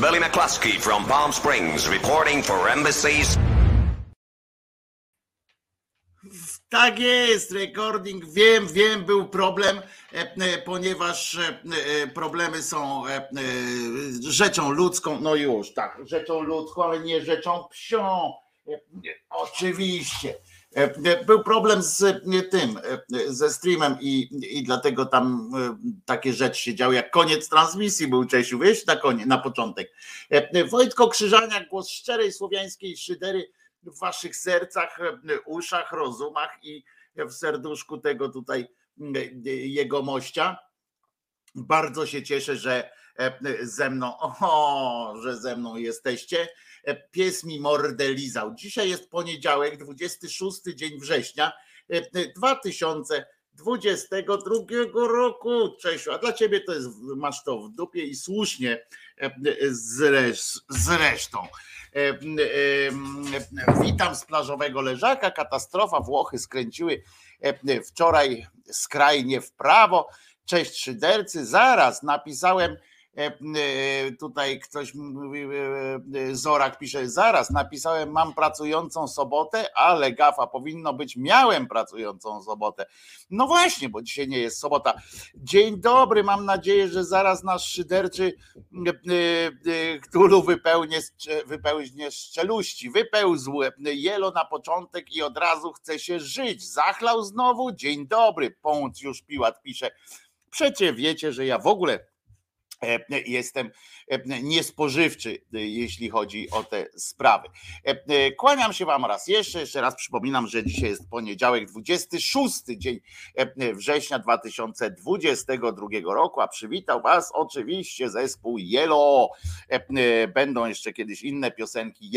Billy McCluskey from Palm Springs reporting for embassies. Tak jest, recording. Wiem, wiem, był problem, e, e, ponieważ e, problemy są rzeczą ludzką. No już, tak, rzeczą ludzką, ale nie rzeczą psią. Oczywiście. Był problem z tym, ze streamem i, i dlatego tam takie rzeczy się działy, jak koniec transmisji był Czesiu, wiesz, na, konie, na początek. E, e, Wojtko Krzyżaniak, głos szczerej słowiańskiej szydery w waszych sercach, e, uszach, rozumach i w serduszku tego tutaj jego mościa. Bardzo się cieszę, że ze mną, o, że ze mną jesteście. Pies mi mordelizał. Dzisiaj jest poniedziałek, 26 dzień września 2000 22 roku. Cześć, a dla ciebie to jest, masz to w dupie i słusznie e, e, zresztą. E, witam z plażowego leżaka. Katastrofa. Włochy skręciły wczoraj skrajnie w prawo. Cześć szydercy. Zaraz napisałem tutaj ktoś mówi, e, e, Zorak pisze, zaraz napisałem mam pracującą sobotę, ale gafa powinno być miałem pracującą sobotę. No właśnie, bo dzisiaj nie jest sobota. Dzień dobry, mam nadzieję, że zaraz nasz szyderczy e, e, Ktulu wypełnie, szcze- wypełźnie z czeluści, wypełzł jelo na początek i od razu chce się żyć. Zachlał znowu? Dzień dobry, Pącjusz Piłat pisze. Przecie wiecie, że ja w ogóle e, jestem e, niespożywczy, e, jeśli chodzi o te sprawy. E, e, Kłaniam się Wam raz jeszcze, jeszcze raz przypominam, że dzisiaj jest poniedziałek, 26 dzień e, września 2022 roku, a przywitał Was oczywiście zespół. E, e, Będą jeszcze kiedyś inne piosenki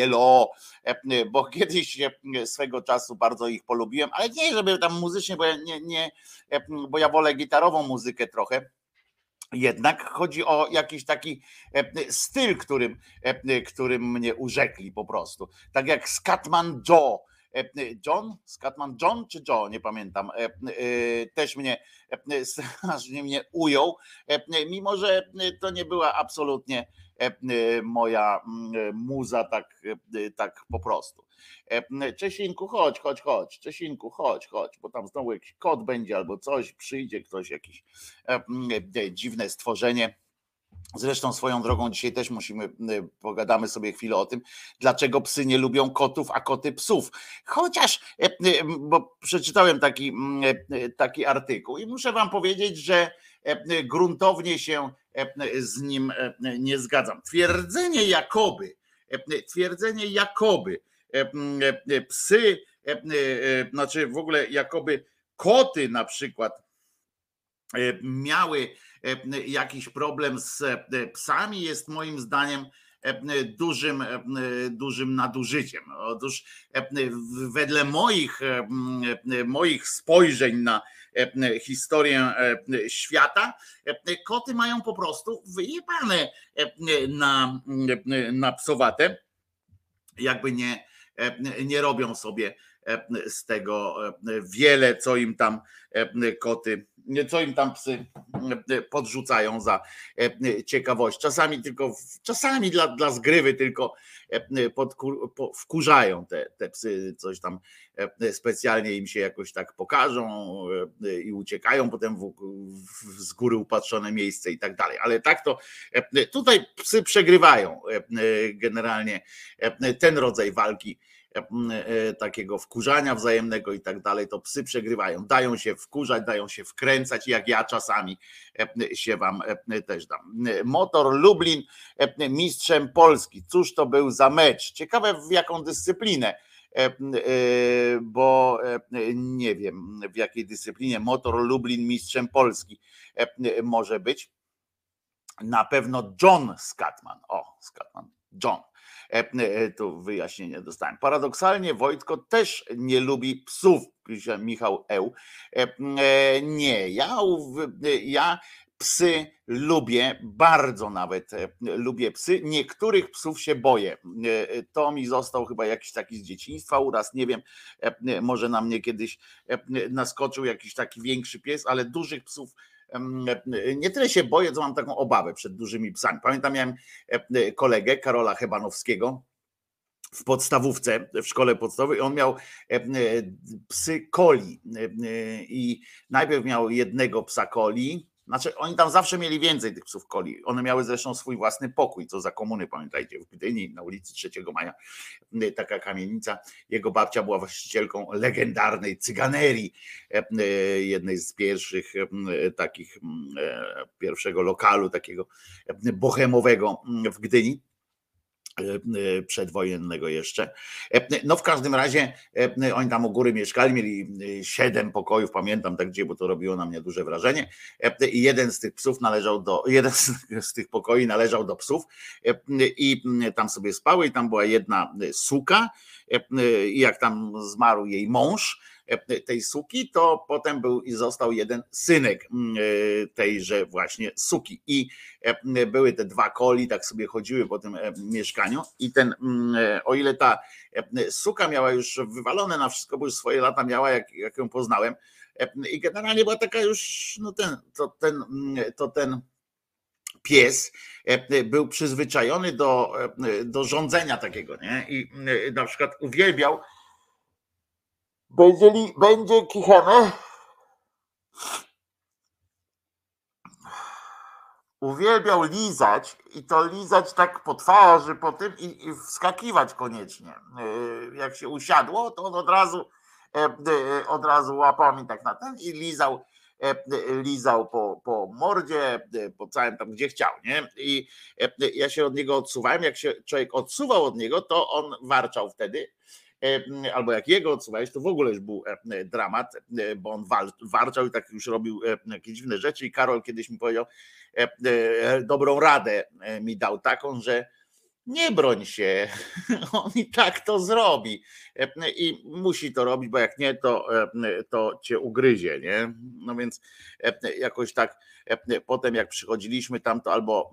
e, bo kiedyś e, swego czasu bardzo ich polubiłem, ale nie, żeby tam muzycznie, bo ja nie, nie e, bo ja wolę gitarową muzykę trochę. Jednak chodzi o jakiś taki e, styl, którym, e, którym mnie urzekli po prostu. Tak jak Scatman Joe. e, John? Scatman John czy Joe? Nie pamiętam. Też mnie strasznie mnie ujął, mimo że to nie była absolutnie moja mm, muza tak, e, tak po prostu. E, Czesinku, chodź, chodź, chodź. Czesinku, chodź, chodź, bo tam znowu jakiś kot będzie albo coś, przyjdzie ktoś, jakiś e, e, dziwne stworzenie. Zresztą swoją drogą dzisiaj też musimy, e, pogadamy sobie chwilę o tym, dlaczego psy nie lubią kotów, a koty psów. Chociaż, e, e, bo przeczytałem taki, e, taki artykuł i muszę wam powiedzieć, że e, gruntownie się e, z nim e, nie zgadzam. Twierdzenie jakoby, e, twierdzenie jakoby e, e, psy, e, e, znaczy w ogóle jakoby koty na przykład e, miały e, jakiś problem z e, psami, jest moim zdaniem e, dużym, e, dużym nadużyciem. Otóż e, wedle moich, e, e, moich spojrzeń na e, historię e, świata, e, koty mają po prostu wyjebane e, na, na psowate, jakby nie, e, nie robią sobie e, z tego e, wiele, co im tam e, koty, co im tam psy e, podrzucają za e, ciekawość. Czasami tylko, czasami dla, dla zgrywy tylko e, podku, po, wkurzają te, te psy, coś tam specjalnie im się jakoś tak pokażą i uciekają potem w, w, z góry upatrzone miejsce i tak dalej. Ale tak to tutaj psy przegrywają generalnie ten rodzaj walki takiego wkurzania wzajemnego i tak dalej, to psy przegrywają. Dają się wkurzać, dają się wkręcać, jak ja czasami się wam też dam. Motor Lublin mistrzem Polski. Cóż to był za mecz? Ciekawe w jaką dyscyplinę bo nie wiem w jakiej dyscyplinie motor Lublin mistrzem Polski może być. Na pewno John Scatman. O, Scatman, John. Tu wyjaśnienie dostałem. Paradoksalnie Wojtko też nie lubi psów, pisze Michał Eł. Nie, ja, ja psy lubię, bardzo nawet lubię psy. Niektórych psów się boję. To mi został chyba jakiś taki z dzieciństwa uraz, nie wiem, może na mnie kiedyś naskoczył jakiś taki większy pies, ale dużych psów nie tyle się boję, co mam taką obawę przed dużymi psami. Pamiętam, miałem kolegę Karola Hebanowskiego w podstawówce, w szkole podstawowej. On miał psy coli i najpierw miał jednego psa coli, znaczy, oni tam zawsze mieli więcej tych psów coli. One miały zresztą swój własny pokój, co za komuny, pamiętajcie, w Gdyni na ulicy 3 Maja, taka kamienica. Jego babcia była właścicielką legendarnej cyganerii, jednej z pierwszych takich, pierwszego lokalu takiego bohemowego w Gdyni. E, e, przedwojennego jeszcze. E, no w każdym razie oni tam u góry mieszkali, mieli siedem pokojów, pamiętam tak gdzie, bo to robiło na mnie duże wrażenie. I jeden z tych psów należał do, jeden z tych pokoi należał do psów i tam sobie spały i tam była jedna suka i jak tam zmarł jej mąż, tej suki, to potem był i został jeden synek mm, e, tejże właśnie suki. I e, były te dwa koli, tak sobie chodziły po tym mieszkaniu. I ten, o ile ta suka miała już wywalone na wszystko, bo już swoje lata miała, jak, jak ją poznałem. I generalnie była taka już, no ten, to ten, to ten pies był przyzwyczajony do, do rządzenia takiego, nie? I na przykład uwielbiał będzie, li, będzie kichane. Uwielbiał lizać i to lizać tak po twarzy, po tym i, i wskakiwać koniecznie. E, jak się usiadło, to on od razu e, e, od razu łapał mi tak na ten i lizał, lizał po, po mordzie, po całym tam, gdzie chciał, nie? I ja się od niego odsuwałem. Jak się człowiek odsuwał od niego, to on warczał wtedy E, albo jak jego odsuwałeś, to w ogóle już był e, dramat, e, bo on warczał i tak już robił jakieś dziwne rzeczy i Karol kiedyś mi powiedział, dobrą radę mi dał taką, że nie broń się, on i tak to zrobi i musi to robić, bo jak nie, to, to cię ugryzie, nie? No więc jakoś tak potem jak przychodziliśmy tam, to albo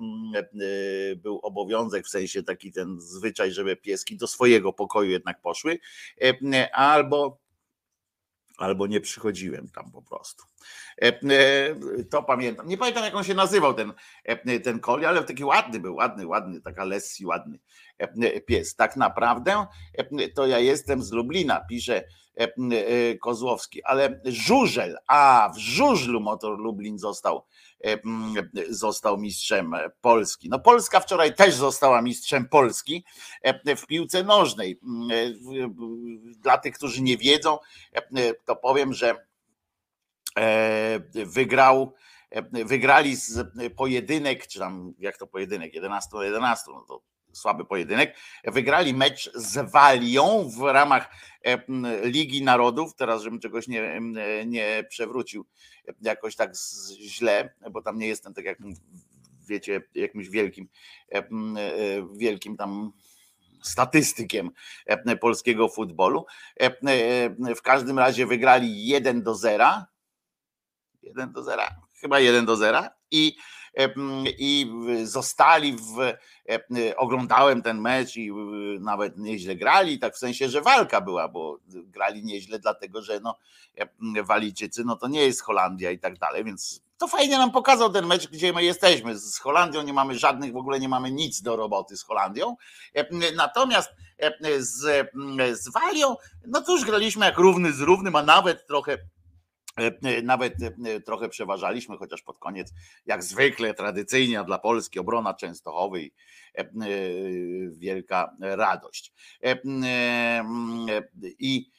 był obowiązek, w sensie taki ten zwyczaj, żeby pieski do swojego pokoju jednak poszły, albo albo nie przychodziłem tam po prostu. E, e, to pamiętam. Nie pamiętam, jak on się nazywał, ten, e, ten koli, ale taki ładny był, ładny, ładny, taka Lessi, ładny pies. Tak naprawdę to ja jestem z Lublina, pisze Kozłowski, ale Żużel, a w Żużlu Motor Lublin został, został mistrzem Polski. No Polska wczoraj też została mistrzem Polski w piłce nożnej. Dla tych, którzy nie wiedzą, to powiem, że E, wygrał, e, wygrali z pojedynek, czy tam jak to pojedynek, 11 do 11, no to słaby pojedynek. Wygrali mecz z Walią w ramach e, Ligi Narodów. Teraz, żebym czegoś nie, nie przewrócił jakoś tak źle, bo tam nie jestem tak jak wiecie, jakimś wielkim, wielkim tam statystykiem polskiego futbolu. W każdym razie wygrali 1 do 0 1 do 0, chyba 1 do 0 i, i zostali w, oglądałem ten mecz i nawet nieźle grali, tak w sensie, że walka była, bo grali nieźle dlatego, że no Walijczycy, no to nie jest Holandia i tak dalej, więc to fajnie nam pokazał ten mecz, gdzie my jesteśmy. Z Holandią nie mamy żadnych, w ogóle nie mamy nic do roboty z Holandią. Natomiast z, z Walią, no już graliśmy jak równy z równym, a nawet trochę Nawet trochę przeważaliśmy, chociaż pod koniec, jak zwykle, tradycyjnie dla Polski, obrona Częstochowy i wielka radość. I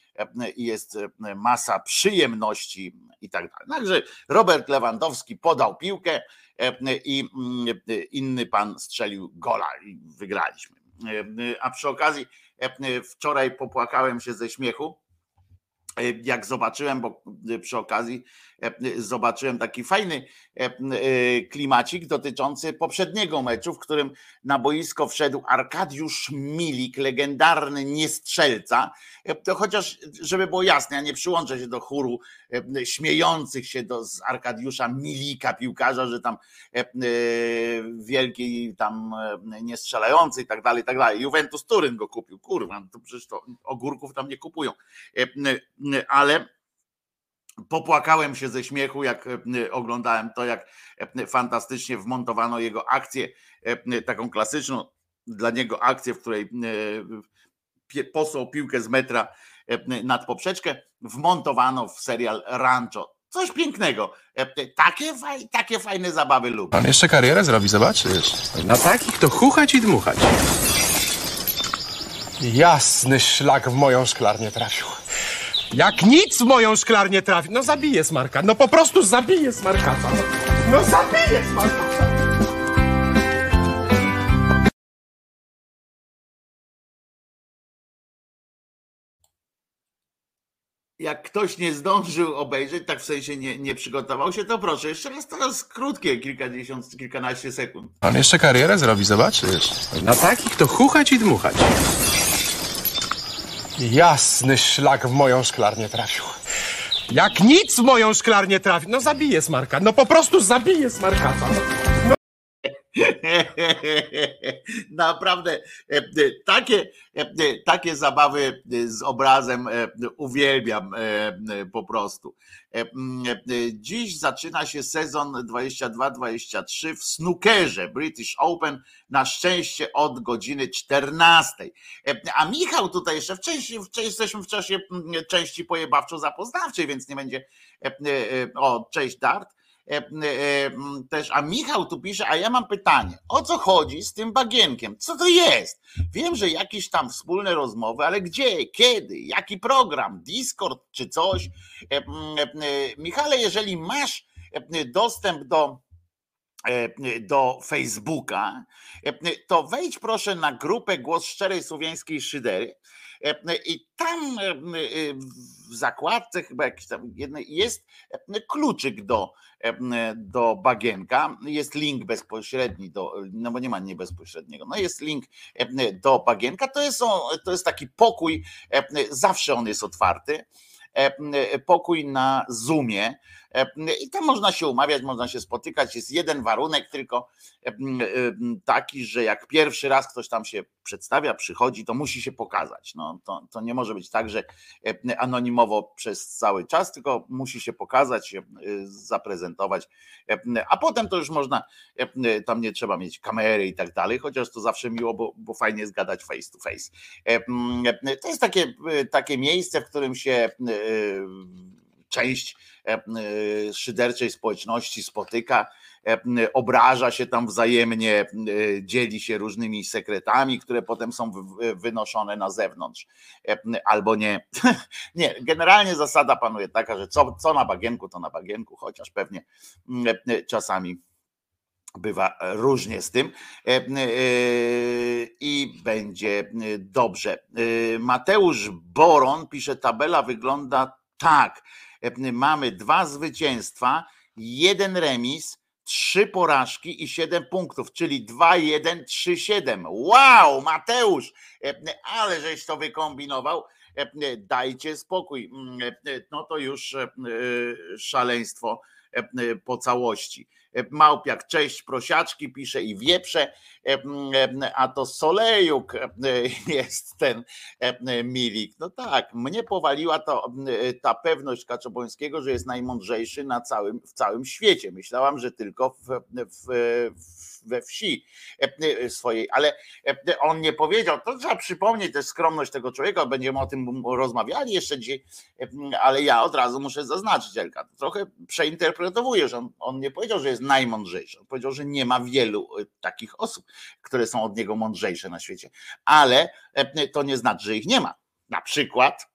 jest masa przyjemności i tak dalej. Także Robert Lewandowski podał piłkę i inny pan strzelił gola i wygraliśmy. A przy okazji wczoraj popłakałem się ze śmiechu, jak zobaczyłem, bo przy okazji zobaczyłem taki fajny klimacik dotyczący poprzedniego meczu, w którym na boisko wszedł Arkadiusz Milik, legendarny niestrzelca. To chociaż, żeby było jasne, ja nie przyłączę się do chóru śmiejących się do, z Arkadiusza Milika, piłkarza, że tam wielki tam niestrzelający i tak dalej, i tak dalej. Juventus Turyn go kupił, kurwa, to przecież to ogórków tam nie kupują. Ale popłakałem się ze śmiechu, jak e, oglądałem to, jak e, fantastycznie wmontowano jego akcję, e, taką klasyczną dla niego akcję, w której posłał piłkę z metra nad poprzeczkę, wmontowano w serial Rancho. Coś pięknego. Takie, takie fajne zabawy lubię. Pan jeszcze karierę zrobi, zobaczysz. Na takich to chuchać i dmuchać. Jasny szlak w moją szklarnię trafił. Jak nic w moją szklarnię trafi. No zabiję smarka. No po prostu zabiję smarkata. No, zabiję smarkata. jak ktoś nie zdążył obejrzeć, tak w sensie nie, nie przygotował się, to proszę, jeszcze raz teraz krótkie, kilkadziesiąt, kilkanaście sekund. Pan jeszcze karierę zrobi, zobaczysz. Na takich to chuchać i dmuchać. Jasny szlak w moją szklarnię trafił. Jak nic w moją szklarnię trafi. No zabiję smarka. No po prostu zabiję smarkata. No. Naprawdę e, e, takie, e, takie zabawy z obrazem uwielbiam po prostu. Dziś zaczyna się sezon 22-23 w snookerze British Open, na szczęście od godziny 14. A Michał tutaj jeszcze wcześniej, jesteśmy w czasie części pojebawczo-zapoznawczej, więc nie będzie o, cześć Dart też, a Michał tu pisze, a ja mam pytanie, o co chodzi z tym bagienkiem? Co to jest? Wiem, że jakieś tam wspólne rozmowy, ale gdzie, kiedy, jaki program, Discord czy coś? E, Michale, jeżeli masz dostęp do do Facebooka, to wejdź proszę na grupę Głos Szczerej Słowiańskiej Szydery i tam w zakładce chyba jakiś tam jest kluczyk do, do bagienka, jest link bezpośredni do, no bo nie ma nie bezpośredniego, no jest link do bagienka, to jest, to jest taki pokój, zawsze on jest otwarty, pokój na Zoomie, E, I tam można się umawiać, można się spotykać. Jest jeden warunek tylko e, taki, że jak pierwszy raz ktoś tam się przedstawia, przychodzi, to musi się pokazać. No, to, to nie może być tak, że e, anonimowo przez cały czas, tylko musi się pokazać, zaprezentować, a potem to już można, tam nie trzeba mieć kamery i tak dalej, chociaż to zawsze miło, bo, bo fajnie jest gadać face to face. To jest takie, takie miejsce, w którym się część e, e, szyderczej społeczności spotyka, e, obraża się tam wzajemnie, dzieli się różnymi sekretami, które potem są wynoszone na zewnątrz, albo nie. Nie, generalnie zasada panuje taka, że co, co na bagienku, to na bagienku, chociaż pewnie czasami bywa różnie z tym i będzie dobrze. Mateusz Boron pisze, tabela wygląda tak. Mamy dwa zwycięstwa, jeden remis, trzy porażki i siedem punktów, czyli 2-1, 3-7. Wow, Mateusz, ale żeś to wykombinował. Dajcie spokój. Mm, no to już szaleństwo po całości. Małpiak, cześć, prosiaczki, pisze i wieprze, a to Solejuk jest ten Milik. No tak, mnie powaliła to, ta pewność Kaczobońskiego, że jest najmądrzejszy na całym, w całym świecie. Myślałam, że tylko w, w, w we wsi swojej, ale on nie powiedział, to trzeba przypomnieć też skromność tego człowieka, będziemy o tym rozmawiali jeszcze dzisiaj, ale ja od razu muszę zaznaczyć, Elka, trochę przeinterpretowujesz, on, on nie powiedział, że jest najmądrzejszy, on powiedział, że nie ma wielu takich osób, które są od niego mądrzejsze na świecie, ale to nie znaczy, że ich nie ma. Na przykład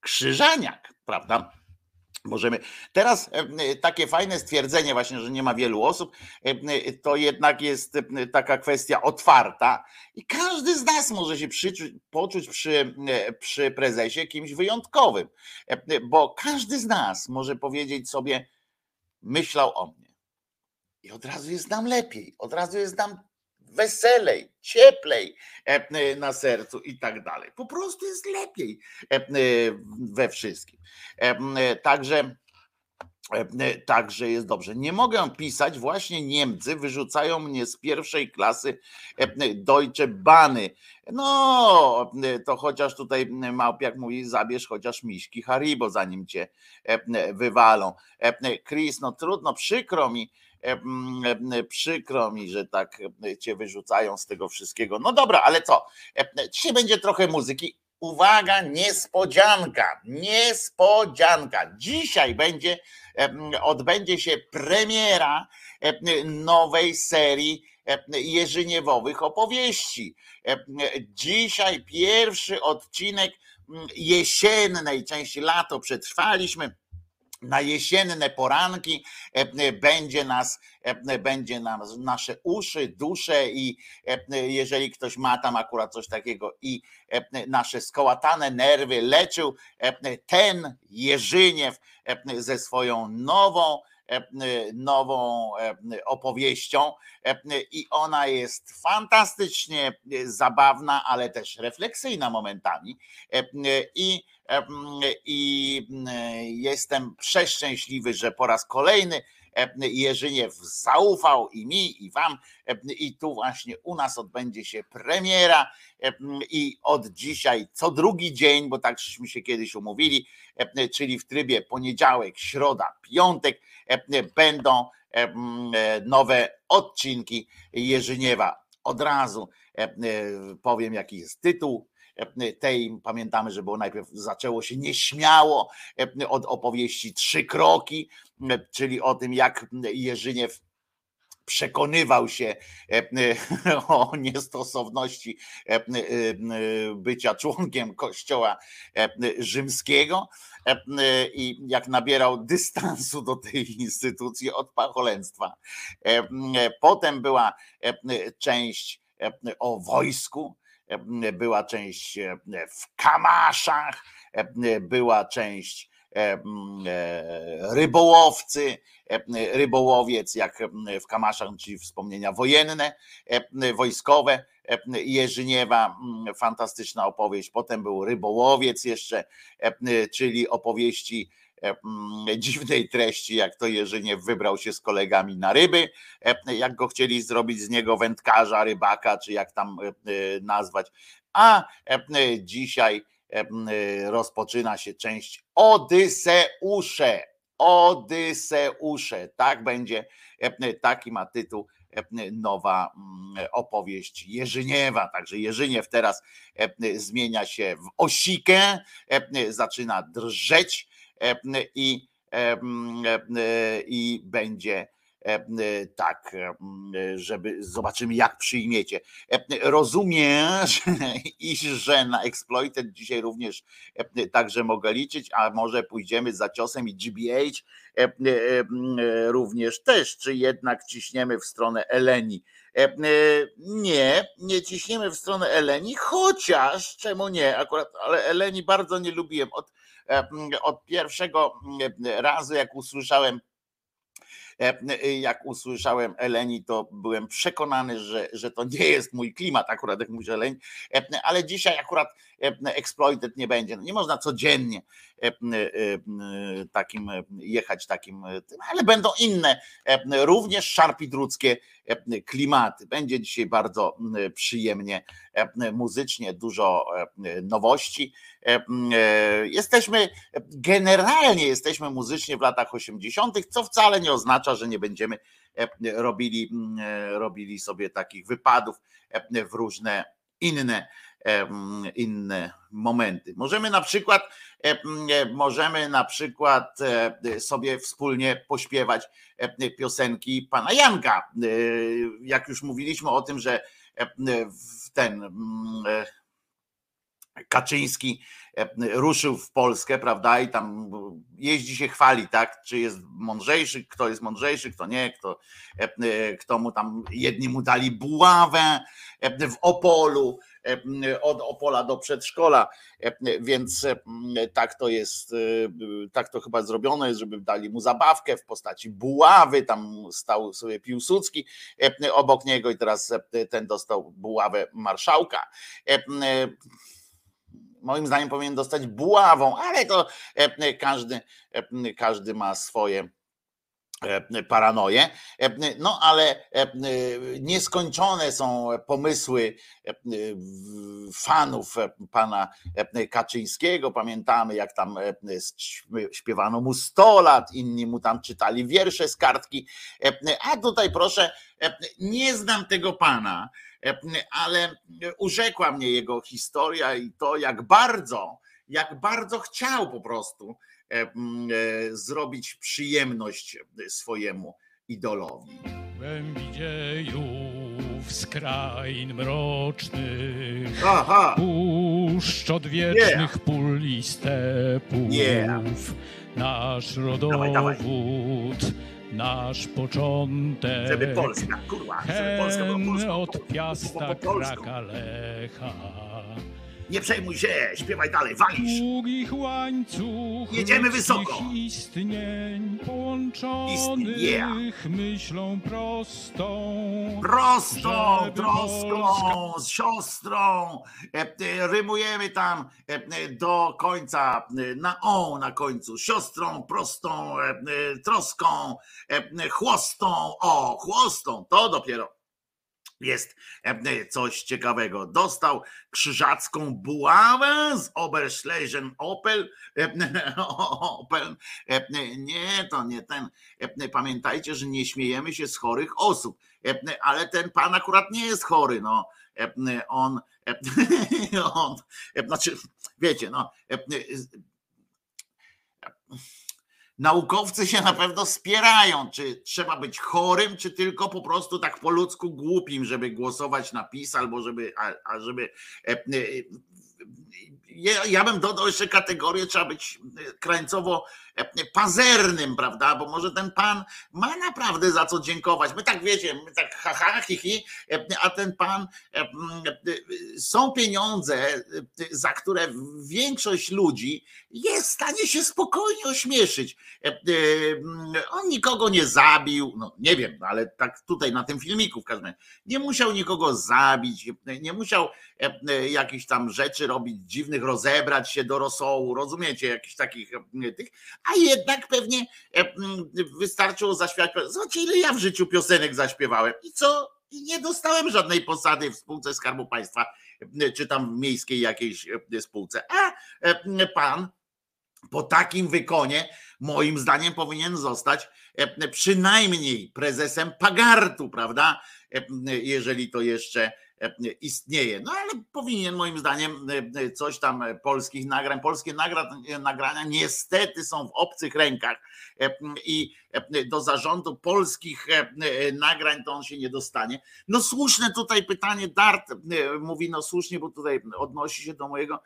Krzyżaniak, prawda? Możemy. Teraz e, takie fajne stwierdzenie, właśnie, że nie ma wielu osób, e, to jednak jest e, taka kwestia otwarta i każdy z nas może się przyczuć, poczuć przy, przy prezesie kimś wyjątkowym, bo każdy z nas może powiedzieć sobie, myślał o mnie. I od razu jest nam lepiej, od razu jest nam weselej, cieplej na sercu i tak dalej. Po prostu jest lepiej we wszystkim. Także Także jest dobrze. Nie mogę pisać, właśnie Niemcy wyrzucają mnie z pierwszej klasy Deutsche Bany. No, to chociaż tutaj Małpiak mówi, zabierz chociaż miśki Haribo, zanim cię wywalą. Chris, no trudno, przykro mi, przykro mi, że tak cię wyrzucają z tego wszystkiego. No dobra, ale co? Dzisiaj będzie trochę muzyki. Uwaga, niespodzianka, niespodzianka. Dzisiaj będzie, odbędzie się premiera nowej serii Jerzyniewowych opowieści. Dzisiaj pierwszy odcinek jesiennej części lato przetrwaliśmy na jesienne poranki e, będzie nas, e, będzie nas nasze uszy, dusze i e, jeżeli ktoś ma tam akurat coś takiego i nasze skołatane nerwy leczył ten Jerzyniew ze swoją nową nową opowieścią i ona jest fantastycznie zabawna, ale też refleksyjna momentami i i jestem przeszczęśliwy, że po raz kolejny Jerzyniew zaufał i mi, i wam. I tu właśnie u nas odbędzie się premiera. I od dzisiaj co drugi dzień, bo takśmy się kiedyś umówili, czyli w trybie poniedziałek, środa, piątek, będą nowe odcinki Jerzyniewa. Od razu powiem, jaki jest tytuł tej, pamiętamy, że było najpierw zaczęło się nieśmiało od opowieści Trzy Kroki, czyli o tym, jak Jerzyniew przekonywał się o niestosowności bycia członkiem Kościoła Rzymskiego i jak nabierał dystansu do tej instytucji od pacholęstwa. Potem była część o wojsku, była część e, w Kamaszach, e, była część e, rybołowcy, rybołowiec, jak w Kamaszach, czyli wspomnienia wojenne, wojskowe, Jerzyniewa, fantastyczna opowieść. Potem był rybołowiec jeszcze, czyli opowieści dziwnej treści, jak to Jerzyniew wybrał się z kolegami na ryby, jak go chcieli zrobić z niego wędkarza, rybaka, czy jak tam nazwać. A dzisiaj rozpoczyna się część Odyseusze. Odyseusze. Tak będzie, taki ma tytuł nowa opowieść Jerzyniewa. Także Jerzyniew teraz zmienia się w osikę, zaczyna drżeć i, i będzie tak, żeby zobaczymy, jak przyjmiecie. Rozumiem, iż, że na Exploited dzisiaj również także mogę liczyć, a może pójdziemy za ciosem i GBH również też, czy jednak ciśniemy w stronę Eleni. Nie, nie ciśniemy w stronę Eleni, chociaż czemu nie, akurat, ale Eleni bardzo nie lubiłem. Od, od pierwszego razu, jak usłyszałem jak usłyszałem Eleni, to byłem przekonany, że, że to nie jest mój klimat, akurat jak mówisz Eleni, ale dzisiaj akurat exploited nie będzie. No nie można codziennie takim jechać takim, ale będą inne, również szarpidruckie klimaty. Będzie dzisiaj bardzo przyjemnie muzycznie, dużo nowości Jesteśmy, generalnie jesteśmy muzycznie w latach 80., co wcale nie oznacza, że nie będziemy robili, robili sobie takich wypadów w różne inne inne momenty. Możemy na przykład możemy na przykład sobie wspólnie pośpiewać piosenki pana Janka. Jak już mówiliśmy o tym, że ten Kaczyński ruszył w Polskę, prawda? I tam jeździ się chwali, tak? Czy jest mądrzejszy, kto jest mądrzejszy, kto nie, kto, kto mu tam, jedni mu dali buławę w Opolu, od Opola do przedszkola, więc tak to jest, tak to chyba zrobione jest, żeby dali mu zabawkę w postaci buławy, tam stał sobie Piłsudski obok niego i teraz ten dostał buławę marszałka. Moim zdaniem powinien dostać buławą, ale to każdy, każdy ma swoje E, paranoję. E, no ale e, nieskończone są pomysły fanów pana Kaczyńskiego. Pamiętamy, jak tam śpiewano mu 100 lat, inni mu tam czytali wiersze z kartki. A tutaj proszę, nie znam tego pana, ale urzekła mnie jego historia i to, jak bardzo, jak bardzo chciał po prostu E, e, zrobić przyjemność swojemu idolowi. Głębi dziejów mrocznych, Aha. puszcz odwiecznych yeah. pól i stepów, yeah. nasz rodowód, dawaj, dawaj. nasz początek, żeby Polska, kurwa, żeby Polska była Polską, od piasta kraka lecha. Nie przejmuj się, śpiewaj dalej, walisz. Długich łańcuch Jedziemy wysoko. istnień połączonych yeah. myślą prostą. Prostą, troską, z siostrą. E, e, rymujemy tam e, do końca, na o na końcu. Siostrą, prostą, troską, chłostą, o, chłostą. To dopiero jest e, coś ciekawego. Dostał krzyżacką buławę z Oberschlesien Opel. E, Opel. E, nie, to nie ten. Pamiętajcie, że nie śmiejemy się z chorych osób, ale ten pan akurat nie jest chory. No. On, on, znaczy, wiecie, no naukowcy się na pewno spierają, czy trzeba być chorym, czy tylko po prostu tak po ludzku głupim, żeby głosować na PiS, albo żeby, a, a żeby e, e, ja, ja bym dodał jeszcze kategorię, trzeba być krańcowo e, pazernym, prawda? Bo może ten pan ma naprawdę za co dziękować. My tak wiecie, my tak haha, e, a ten pan są pieniądze, za które większość ludzi jest w stanie się spokojnie ośmieszyć. On nikogo nie zabił, no nie wiem, ale tak tutaj na tym filmiku w każdym razie, nie musiał nikogo zabić, nie musiał jakichś tam rzeczy robić dziwnych rozebrać się do rosołu, rozumiecie, jakichś takich tych, a jednak pewnie e, wystarczyło zaśpiewać. Zobaczcie, ile ja w życiu piosenek zaśpiewałem i co? I nie dostałem żadnej posady w spółce Skarbu Państwa, czy tam w miejskiej jakiejś e, spółce. A pan po takim wykonie, moim zdaniem, powinien zostać przynajmniej prezesem Pagartu, prawda? Jeżeli to jeszcze E, istnieje. No ale powinien moim zdaniem e, e, coś tam polskich nagrań. Polskie nagrania niestety są w obcych rękach i do zarządu polskich nagrań to on się nie dostanie. No słuszne tutaj pytanie, Dart mówi no słusznie, bo tutaj odnosi się do mojego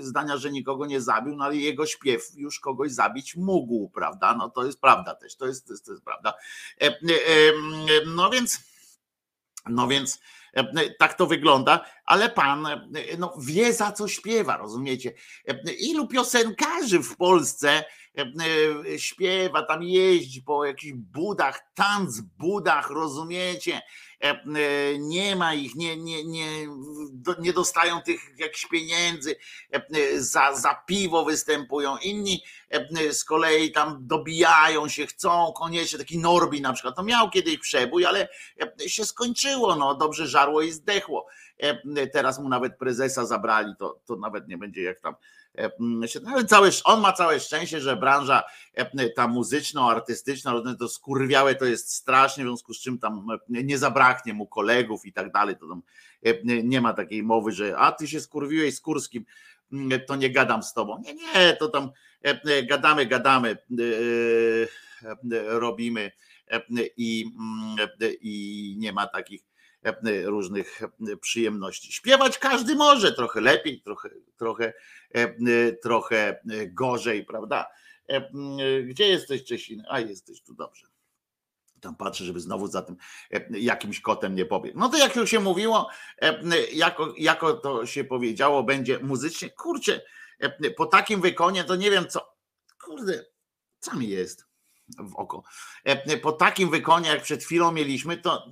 zdania, że nikogo nie zabił, no ale jego śpiew już kogoś zabić mógł, prawda? No to jest prawda też, to jest, to jest, to jest prawda. No więc, no więc E, tak to wygląda, ale pan e, no, wie za co śpiewa, rozumiecie? E, ilu piosenkarzy w Polsce śpiewa, tam jeździ po jakichś budach, tanc budach, rozumiecie? nie ma ich, nie, nie, nie, nie dostają tych jakichś pieniędzy, za, za piwo występują, inni z kolei tam dobijają się, chcą koniecznie, taki Norbi na przykład, to miał kiedyś przebój, ale się skończyło, no dobrze żarło i zdechło. Teraz mu nawet prezesa zabrali, to, to nawet nie będzie jak tam ale całe, on ma całe szczęście, że branża ta muzyczno-artystyczna, to skurwiałe to jest strasznie, w związku z czym tam nie zabraknie mu kolegów i tak dalej, to tam nie ma takiej mowy, że a ty się skurwiłeś z Kurskim, to nie gadam z tobą. Nie, nie, to tam gadamy, gadamy, robimy i, i nie ma takich E, różnych e, przyjemności. Śpiewać każdy może, trochę lepiej, trochę, trochę, e, trochę gorzej, prawda? Gdzie jesteś, Czesin? A jesteś tu dobrze. Tam patrzę, żeby znowu za tym jakimś kotem nie pobiegł. No to jak już się mówiło, jako, jako to się powiedziało, będzie muzycznie. Kurczę, po takim wykonie to nie wiem co. Kurde, co mi jest w oko. Po takim wykonie, jak przed chwilą mieliśmy, to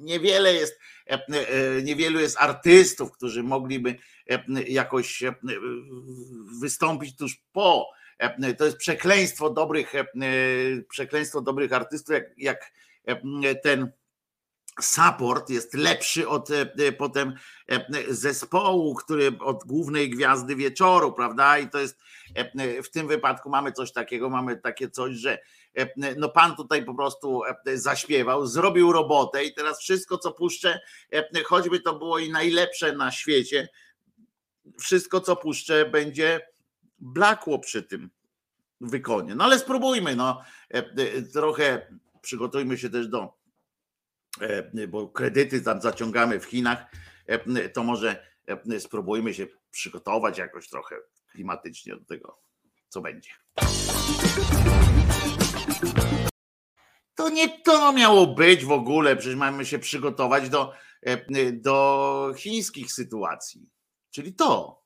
niewiele jest, e, e, niewielu jest artystów, którzy mogliby e, jakoś wystąpić tuż po. To jest przekleństwo dobrych, przekleństwo dobrych artystów, jak, jak ten support jest lepszy od potem zespołu, który od głównej gwiazdy wieczoru, prawda? I to jest w tym wypadku mamy coś takiego, mamy takie coś, że no pan tutaj po prostu e, zaśpiewał, zrobił robotę i teraz wszystko, co puszczę, e, choćby to było i najlepsze na świecie, wszystko, co puszczę, będzie blakło przy tym wykonie. No ale spróbujmy, no trochę przygotujmy się też do, bo kredyty tam zaciągamy w Chinach, to może spróbujmy się przygotować jakoś trochę klimatycznie do tego, co będzie. To nie to miało być w ogóle, przecież mamy się przygotować do, e, do chińskich sytuacji. Czyli to.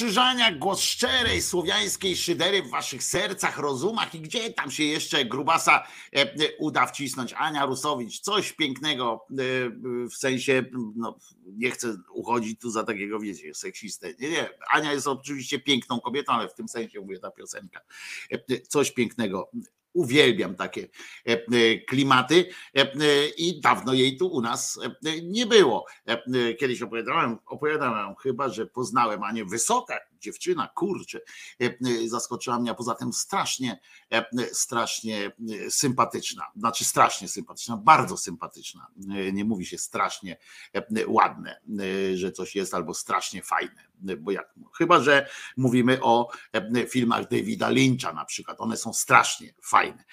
Wojtko Krzyżaniak, głos szczerej słowiańskiej szydery w waszych sercach, rozumach i gdzie tam się jeszcze grubasa e, e, uda wcisnąć. Ania Rusowicz, coś pięknego e, w sensie, no, nie chcę uchodzić tu za takiego, wiecie, seksistę. Nie, nie. Ania jest oczywiście piękną kobietą, ale w tym sensie mówię ta piosenka. Coś pięknego. Uwielbiam takie e, e, klimaty e, i dawno jej tu u nas nie było. Kiedyś opowiadałem, opowiadałem chyba, że poznałem Anię Wysoka, dziewczyna, kurczę, zaskoczyła mnie, a poza tym strasznie, strasznie sympatyczna, znaczy strasznie sympatyczna, bardzo sympatyczna. Nie mówi się strasznie ładne, że coś jest albo strasznie fajne bo jak, chyba, że mówimy o filmach Davida Lyncha na przykład, one są strasznie fajne,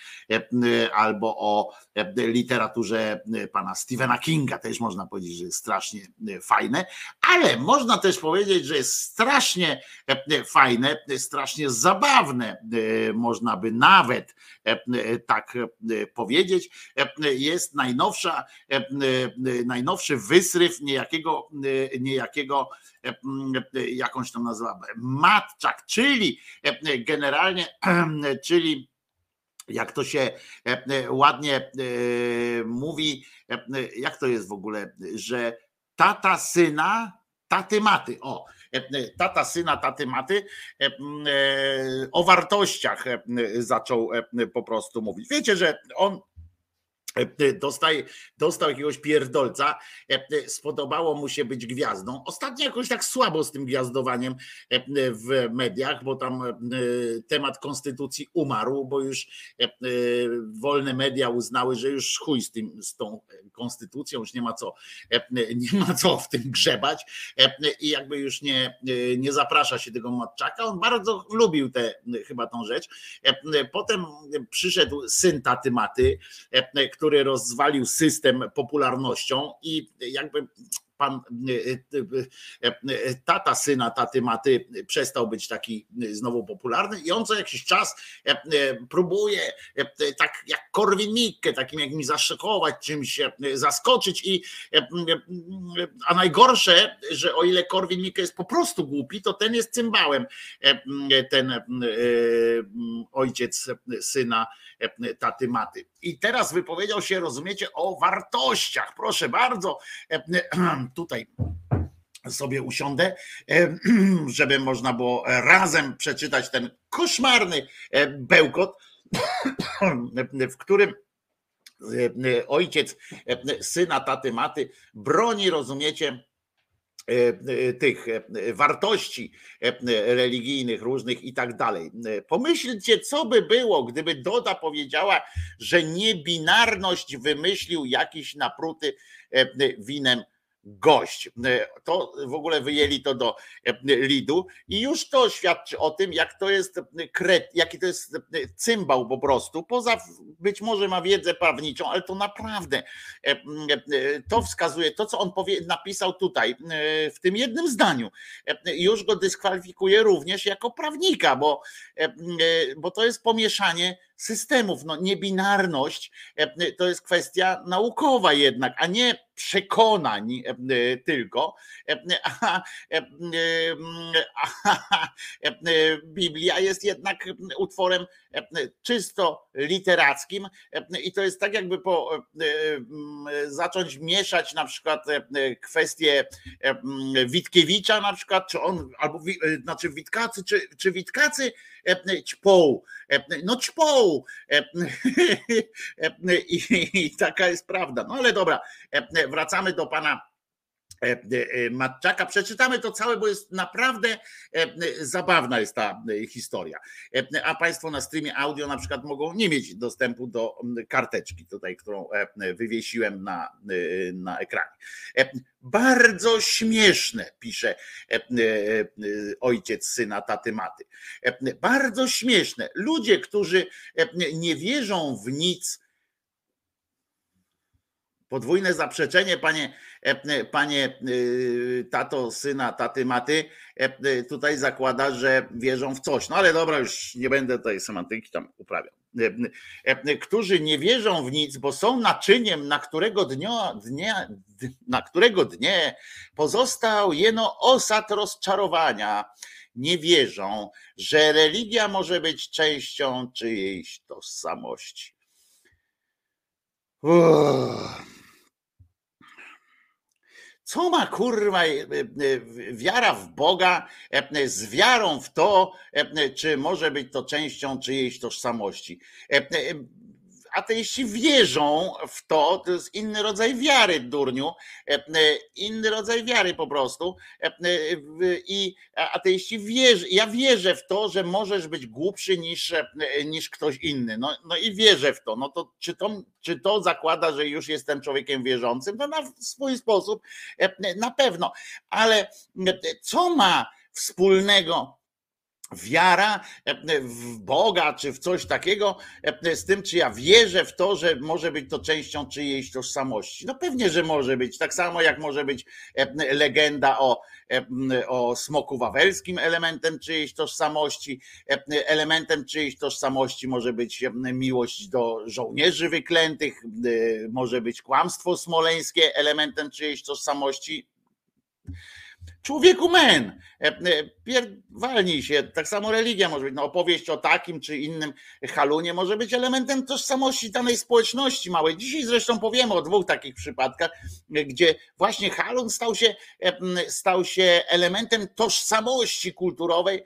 albo o literaturze pana Stephena Kinga. Też można powiedzieć, że jest strasznie fajne, ale można też powiedzieć, że jest strasznie fajne, strasznie zabawne, można by nawet tak powiedzieć, jest najnowsza, najnowszy wysryw niejakiego, niejakiego jakąś tam nazywamy, matczak, czyli generalnie, czyli jak to się ładnie mówi, jak to jest w ogóle, że tata syna, taty maty, o, tata syna, taty maty, o wartościach zaczął po prostu mówić. Wiecie, że on Dostaj, dostał jakiegoś pierdolca, spodobało mu się być gwiazdą. Ostatnio jakoś tak słabo z tym gwiazdowaniem w mediach, bo tam temat konstytucji umarł, bo już wolne media uznały, że już chuj z, tym, z tą konstytucją, już nie ma co, nie ma co w tym grzebać i jakby już nie, nie zaprasza się tego Matczaka. On bardzo lubił tę chyba tą rzecz. Potem przyszedł syn taty maty, który który rozwalił system popularnością i jakby pan e, e, e, tata syna taty maty przestał być taki znowu popularny i on co jakiś czas próbuje tak jak Korwin Mikke, takim jak mi zaszokować, czymś zaskoczyć i a najgorsze, że o ile Korwin Mikke jest po prostu głupi, to ten jest cymbałem ten ojciec syna taty maty. I teraz wypowiedział się, rozumiecie, o wartościach. Proszę bardzo, tutaj sobie usiądę, żeby można było razem przeczytać ten koszmarny bełkot, w którym ojciec syna taty maty broni, rozumiecie, tych wartości religijnych różnych i tak dalej. Pomyślcie, co by było, gdyby Doda powiedziała, że niebinarność wymyślił jakiś napruty winem gość. E, to w ogóle wyjęli to do e, lidu i już to świadczy o tym, jak to jest kret, jaki to jest cymbał po prostu. Poza być może ma wiedzę prawniczą, ale to naprawdę e, to wskazuje, to co on powie, napisał tutaj w tym jednym zdaniu, już go dyskwalifikuje również jako prawnika, bo, bo to jest pomieszanie systemów. No, niebinarność to jest kwestia naukowa jednak, a nie przekonań e, tylko. E, a, Biblia jest jednak utworem czysto literackim i to jest tak jakby po, zacząć mieszać na przykład kwestie Witkiewicza na przykład, czy on, albo znaczy Witkacy, czy, czy Witkacy ćpą, no ćpą I, i taka jest prawda. No ale dobra, wracamy do pana Matczaka. Przeczytamy to całe, bo jest naprawdę e, zabawna jest ta historia. A Państwo na streamie audio na przykład mogą nie mieć dostępu do karteczki tutaj, którą wywiesiłem na, na ekranie. Bardzo śmieszne, pisze ojciec syna taty maty. Bardzo śmieszne. Ludzie, którzy nie wierzą w nic, Podwójne zaprzeczenie, panie, e, panie y, tato, syna, taty, maty, tutaj zakłada, że wierzą w coś. No ale dobra, już nie będę tutaj semantyki tam uprawiał. Którzy nie wierzą w nic, bo są naczyniem, na którego dnia, dnia na którego dnie pozostał jeno osad rozczarowania. Nie wierzą, że religia może być częścią czyjejś tożsamości. Uff. Co ma kurwa e, e, wiara w Boga e, z wiarą w to, czy może być to częścią czyjejś tożsamości? Ateiści wierzą w to, to jest inny rodzaj wiary, durniu, e, e, inny rodzaj wiary po prostu. E, I ateiści wierzą, ja wierzę w to, że możesz być głupszy niż, niż ktoś inny. No, no i wierzę w to. No to czy, to czy to zakłada, że już jestem człowiekiem wierzącym? No na swój sposób na pewno. Ale co ma wspólnego wiara e, w Boga czy w coś takiego e, z tym, czy ja wierzę w to, że może być to częścią czyjejś tożsamości? No pewnie, że może być. Tak samo jak może być e, legenda o, e, o smoku wawelskim elementem czyjejś tożsamości. E, Elementem czyjejś tożsamości może być e, miłość do żołnierzy wyklętych, e, może być kłamstwo smoleńskie elementem czyjejś tożsamości. Człowieku men, e, e, pier- walnij się, tak samo religia może być, no opowieść o takim czy innym halunie może być elementem tożsamości danej społeczności małej. Dzisiaj zresztą powiemy o dwóch takich przypadkach, e, gdzie właśnie halun stał się, stał się elementem tożsamości kulturowej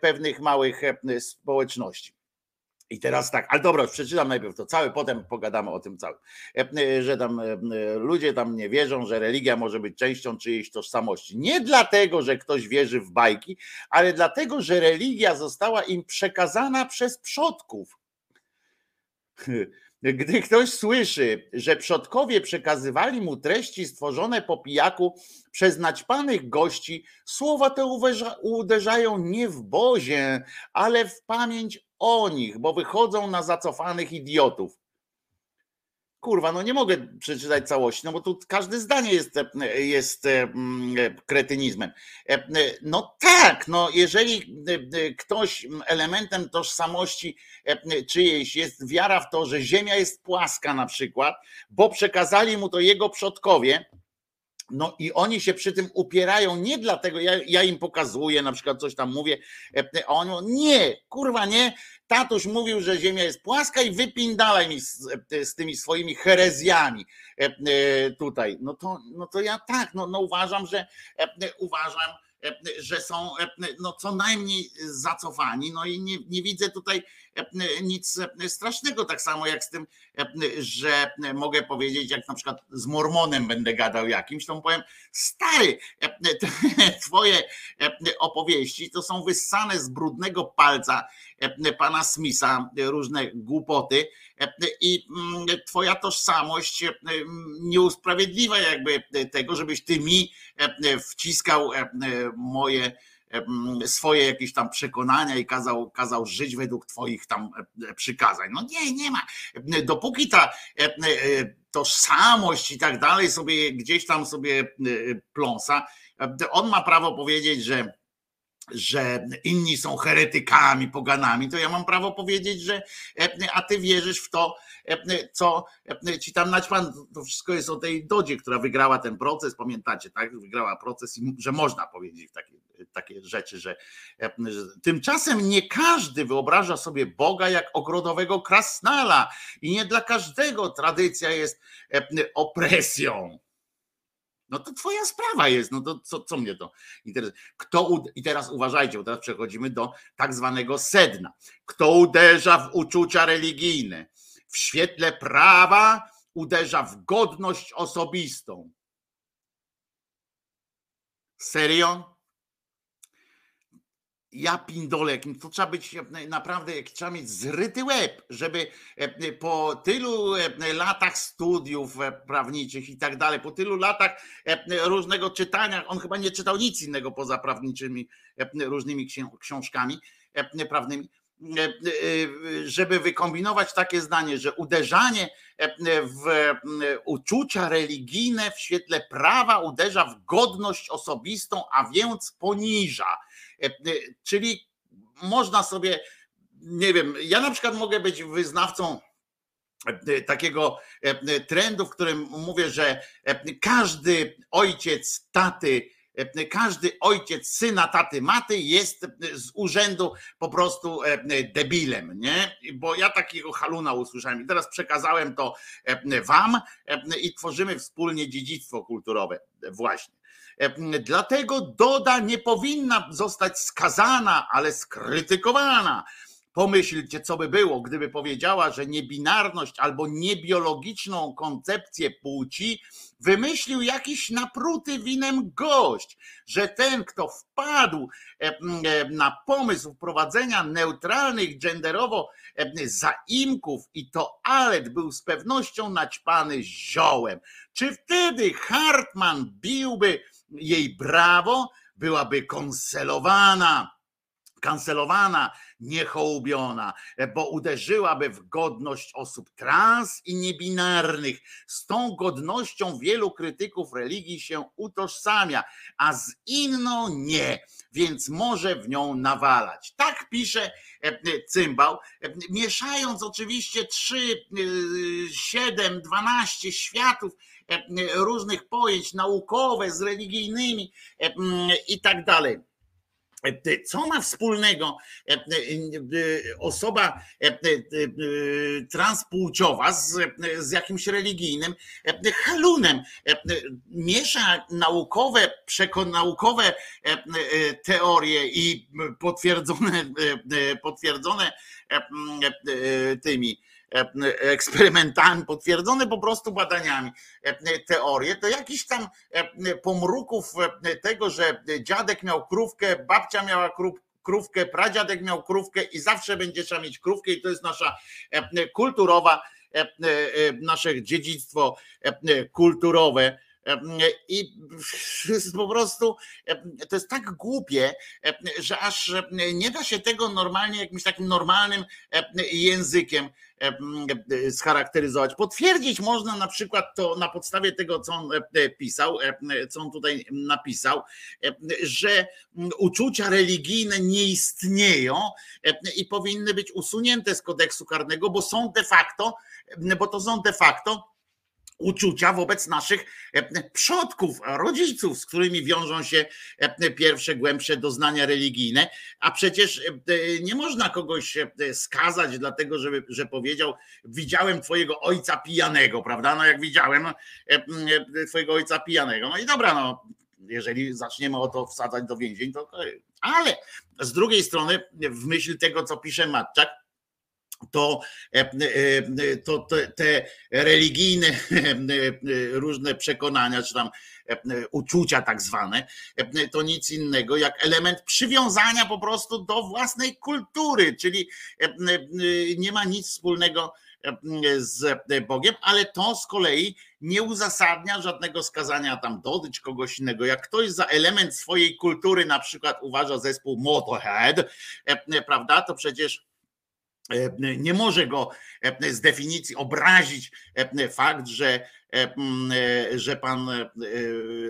pewnych małych społeczności. I teraz tak, ale dobra, przeczytam najpierw to całe, potem pogadamy o tym całym. E, e, Że tam e, ludzie tam nie wierzą, że religia może być częścią czyjejś tożsamości. Nie dlatego, że ktoś wierzy w bajki, ale dlatego, że religia została im przekazana przez przodków. Gdy ktoś słyszy, że przodkowie przekazywali mu treści stworzone po pijaku przez naćpanych gości, słowa te uderza- uderzają nie w bozie, ale w pamięć o nich, bo wychodzą na zacofanych idiotów. Kurwa, no nie mogę przeczytać całości, no bo tu każde zdanie jest, jest mm, kretynizmem. E, e, No tak, no jeżeli e, ktoś elementem tożsamości czyjejś jest wiara w to, że Ziemia jest płaska na przykład, bo przekazali mu to jego przodkowie, no i oni się przy tym upierają nie dlatego, ja, ja im pokazuję, na przykład coś tam mówię, e, a oni mówią, nie, kurwa nie, tatuś mówił, że ziemia jest płaska i wypindalaj mi z, e, z tymi swoimi herezjami e, e, tutaj. No to, no to ja tak, no, no uważam, że e, uważam, e, że są e, no co najmniej zacofani, no i nie, nie widzę tutaj e, nic e, strasznego, tak samo jak z tym, e, że mogę powiedzieć, jak na przykład z Mormonem będę gadał jakimś, to mu powiem, stary, e, twoje e, opowieści to są wyssane z brudnego palca e, pana Smitha, e, różne głupoty e, i mm, twoja tożsamość e, nie usprawiedliwia jakby tego, żebyś ty mi e, wciskał e, moje swoje jakieś tam przekonania i kazał, kazał żyć według twoich tam przykazań. No nie, nie ma. Dopóki ta e, tożsamość i tak dalej sobie gdzieś tam sobie pląsa, on ma prawo powiedzieć, że że inni są heretykami, poganami, to ja mam prawo powiedzieć, że a ty wierzysz w to, co ci tam naćpan, to wszystko jest o tej Dodzie, która wygrała ten proces, pamiętacie, tak? Wygrała proces i że można powiedzieć takie, takie rzeczy, że, e, że tymczasem nie każdy wyobraża sobie Boga jak ogrodowego krasnala i nie dla każdego tradycja jest e, opresją. No to twoja sprawa jest, no to co, co mnie to interesuje? Kto I teraz uważajcie, bo teraz przechodzimy do tak zwanego sedna. Kto uderza w uczucia religijne, w świetle prawa uderza w godność osobistą. Serio? Ja pindolę, jakim to trzeba być e, naprawdę, jak trzeba mieć zryty łeb, żeby e, po tylu e, latach studiów e, prawniczych i tak dalej, po tylu latach e, różnego czytania, on chyba nie czytał nic innego poza prawniczymi e, różnymi książkami e, prawnymi, żeby wykombinować takie zdanie, że uderzanie w uczucia religijne w świetle prawa uderza w godność osobistą, a więc poniża. Czyli można sobie, nie wiem, ja na przykład mogę być wyznawcą takiego trendu, w którym mówię, że każdy ojciec taty E, każdy ojciec syna, taty, maty jest z urzędu po prostu e, debilem, nie? Bo ja takiego haluna usłyszałem i teraz przekazałem to e, wam i tworzymy wspólnie dziedzictwo kulturowe właśnie. Dlatego Doda nie powinna zostać skazana, ale skrytykowana Pomyślcie, co by było, gdyby powiedziała, że niebinarność albo niebiologiczną koncepcję płci wymyślił jakiś napruty winem gość, że ten, kto wpadł e, e, na pomysł wprowadzenia neutralnych genderowo e, zaimków i toalet był z pewnością naćpany ziołem. Czy wtedy Hartman biłby jej brawo, byłaby konselowana? Kancelowana, niechołubiona, bo uderzyłaby w godność osób trans i niebinarnych. Z tą godnością wielu krytyków religii się utożsamia, a z inną nie, więc może w nią nawalać. Tak pisze e, cymbał, e, mieszając oczywiście 3, 7, 12 światów e, różnych pojęć naukowe z religijnymi i tak dalej. E, co ma wspólnego e, e, osoba transpłciowa z, z jakimś religijnym halunem? Miesza naukowe, przekonaukowe teorie i potwierdzone, potwierdzone tymi eksperymentami, potwierdzone po prostu badaniami e, teorie, to jakiś tam e, pomruków tego, że dziadek miał krówkę, babcia miała krówkę, pradziadek miał krówkę i zawsze będzie trzeba mieć krówkę i to jest nasza kulturowa, nasze dziedzictwo kulturowe i po prostu, to jest tak głupie, że aż nie da się tego normalnie, jakimś takim normalnym językiem scharakteryzować. Potwierdzić można na przykład to na podstawie tego, co on pisał, co on tutaj napisał, że uczucia religijne nie istnieją i powinny być usunięte z kodeksu karnego, bo są de facto, bo to są de facto uczucia wobec naszych e, przodków, rodziców, z którymi wiążą się e, pierwsze, głębsze doznania religijne, a przecież e, nie można kogoś skazać dlatego, żeby, że powiedział widziałem twojego ojca pijanego, prawda? No jak widziałem twojego ojca pijanego. No i dobra, no jeżeli zaczniemy o to wsadzać do więzień, to ale z drugiej strony w myśl tego, co pisze Matczak, to, e, e, to te religijne różne przekonania, czy tam e, uczucia tak zwane, to nic innego jak element przywiązania po prostu do własnej kultury, czyli nie ma nic wspólnego z Bogiem, ale to z kolei nie uzasadnia żadnego skazania tam dotyć kogoś innego. Jak ktoś za element swojej kultury na przykład uważa zespół Motorhead, prawda, to przecież E, nie może go e, z definicji obrazić e, fakt, że, że pan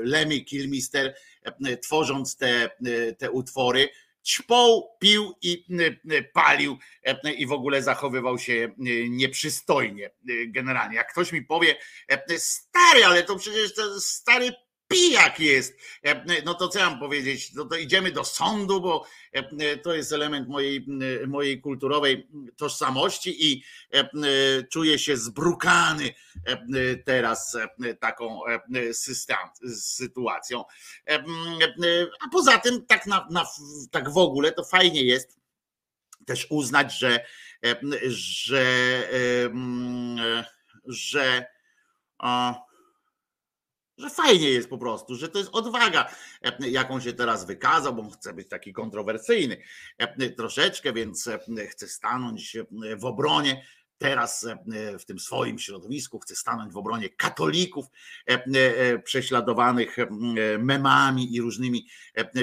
Lemmy Kilmister tworząc te, te utwory ćpał, pił i palił i w ogóle zachowywał się nieprzystojnie generalnie. Jak ktoś mi powie, stary, ale to przecież to stary pijak jest. E, no to co ja mam powiedzieć? No to idziemy do sądu, bo e, to jest element mojej, mojej kulturowej tożsamości i e, czuję się zbrukany teraz taką sytuacją. A poza tym, tak, na, na, tak w ogóle, to fajnie jest też uznać, że, że, że, że że fajnie jest po prostu, że to jest odwaga, jaką się teraz wykazał, bo chce być taki kontrowersyjny. Troszeczkę, więc chce stanąć w obronie teraz w tym swoim środowisku chce stanąć w obronie katolików prześladowanych memami i różnymi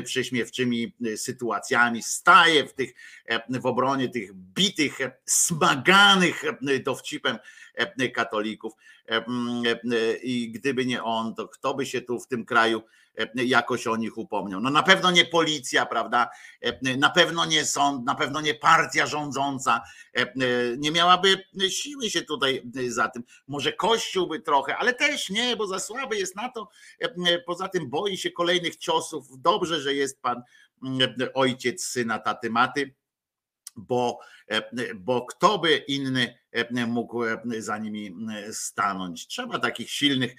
prześmiewczymi sytuacjami. Staje w, tych, w obronie tych bitych, smaganych dowcipem katolików. I gdyby nie on, to kto by się tu w tym kraju jakoś o nich upomniał. No na pewno nie policja, prawda? Na pewno nie sąd, na pewno nie partia rządząca. Nie miałaby siły się tutaj za tym. Może Kościół by trochę, ale też nie, bo za słaby jest na to. Poza tym boi się kolejnych ciosów. Dobrze, że jest pan ojciec syna taty maty bo, bo kto by inny mógł za nimi stanąć. Trzeba takich silnych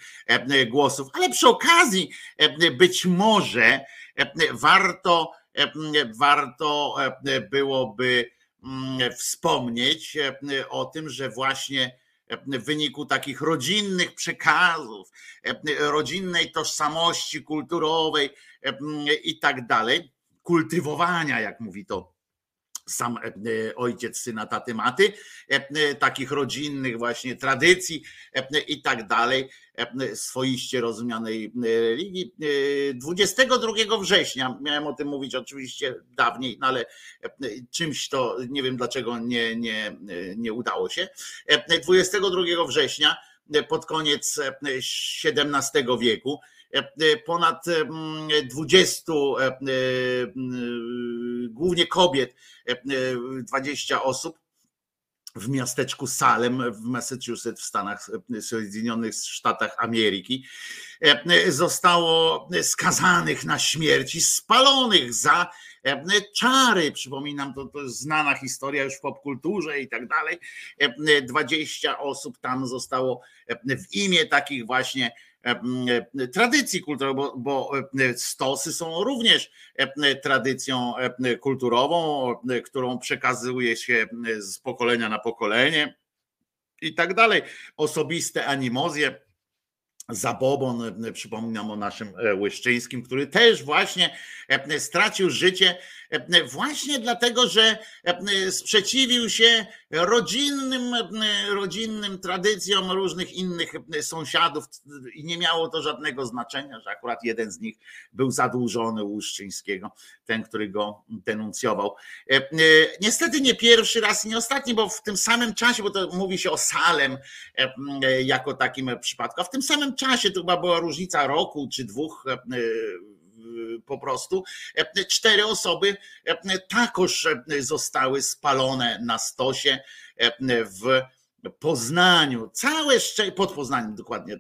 głosów, ale przy okazji być może warto, warto byłoby wspomnieć o tym, że właśnie w wyniku takich rodzinnych przekazów, rodzinnej tożsamości kulturowej i tak dalej, kultywowania, jak mówi to sam e, ojciec syna taty maty, e, takich rodzinnych właśnie tradycji e, i tak dalej, swoiście rozumianej religii. 22 września, miałem o tym mówić oczywiście dawniej, no ale czymś to nie wiem dlaczego nie, nie, nie udało się. 22 września pod koniec XVII wieku ponad 20 głównie kobiet, 20 osób w miasteczku Salem w Massachusetts w Stanach Zjednoczonych Statach Ameryki zostało skazanych na śmierć i spalonych za czary. Przypominam, to, to znana historia już w popkulturze i tak dalej. 20 osób tam zostało w imię takich właśnie tradycji kulturowej, bo, bo stosy są również tradycją kulturową, którą przekazuje się z pokolenia na pokolenie i tak dalej. Osobiste animozje. Zabobon, przypominam o naszym Łyszczyńskim, który też właśnie stracił życie właśnie dlatego, że sprzeciwił się rodzinnym, rodzinnym tradycjom różnych innych sąsiadów i nie miało to żadnego znaczenia, że akurat jeden z nich był zadłużony u ten, który go denuncjował. Niestety nie pierwszy raz i nie ostatni, bo w tym samym czasie, bo to mówi się o Salem jako takim przypadku, a w tym samym czasie to chyba była różnica roku czy dwóch po prostu. Cztery osoby takoż zostały spalone na stosie w Poznaniu, całe szczęście, pod Poznaniem dokładnie,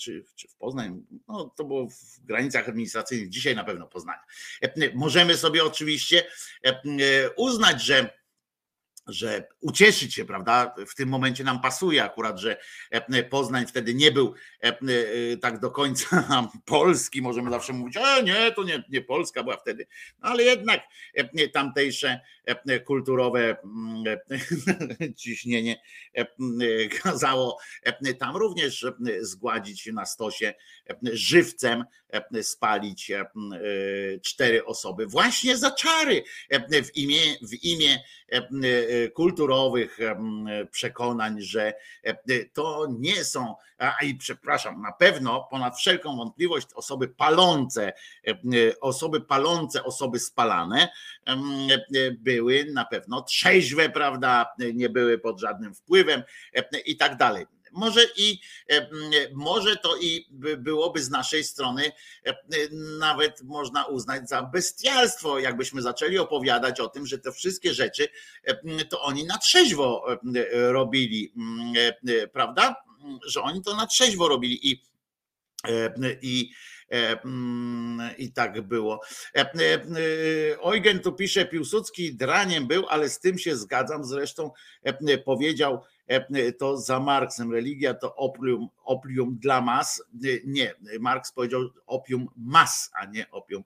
czy, czy w Poznaniu, no to było w granicach administracyjnych, dzisiaj na pewno Poznania. Możemy sobie oczywiście uznać, że że ucieszyć się, prawda? W tym momencie nam pasuje akurat, że Poznań wtedy nie był tak do końca polski, możemy zawsze mówić, a nie, to nie, nie Polska była wtedy, no ale jednak tamtejsze kulturowe ciśnienie kazało tam również zgładzić na stosie żywcem, spalić cztery osoby właśnie za czary w imię, w imię kulturowych przekonań, że to nie są, a i przepraszam, na pewno ponad wszelką wątpliwość osoby palące, osoby palące, osoby spalane były na pewno trzeźwe, prawda, nie były pod żadnym wpływem i tak dalej może i może to i byłoby z naszej strony nawet można uznać za bestialstwo, jakbyśmy zaczęli opowiadać o tym, że te wszystkie rzeczy to oni na trzeźwo robili, prawda? Że oni to na trzeźwo robili i i i tak było. Eugen tu pisze, Piłsudski draniem był, ale z tym się zgadzam. Zresztą powiedział to za Marksem. Religia to opium, opium dla mas. Nie, Marks powiedział opium mas, a nie opium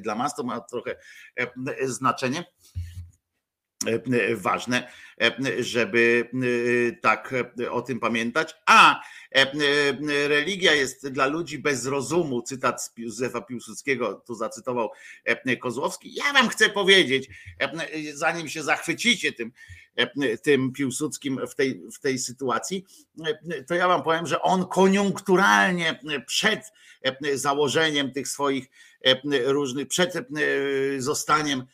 dla mas. To ma trochę znaczenie. Ważne, żeby e, tak o tym pamiętać. A religia jest dla ludzi bez rozumu, cytat z Józefa Piłsudskiego, tu zacytował Kozłowski. Ja wam chcę powiedzieć, zanim się zachwycicie tym, tym Piłsudskim w tej, w tej sytuacji, to ja wam powiem, że on koniunkturalnie przed założeniem tych swoich różnych, przed zostaniem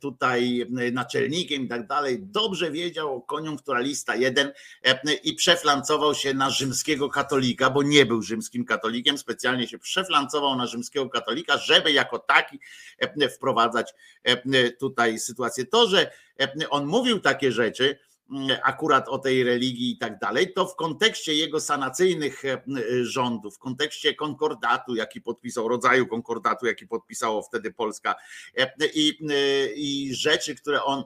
tutaj naczelnikiem i tak dalej, dobrze wiedział koniunkturalista jeden e, i przeflancował się na rzymskiego katolika, bo nie był rzymskim katolikiem, specjalnie się przeflancował na rzymskiego katolika, żeby jako taki e, wprowadzać e, tutaj sytuację. To, że on mówił takie rzeczy, akurat o tej religii i tak dalej, to w kontekście jego sanacyjnych e, rządów, w kontekście konkordatu, jaki podpisał, rodzaju konkordatu, jaki podpisało wtedy Polska e, i, e, i rzeczy, które on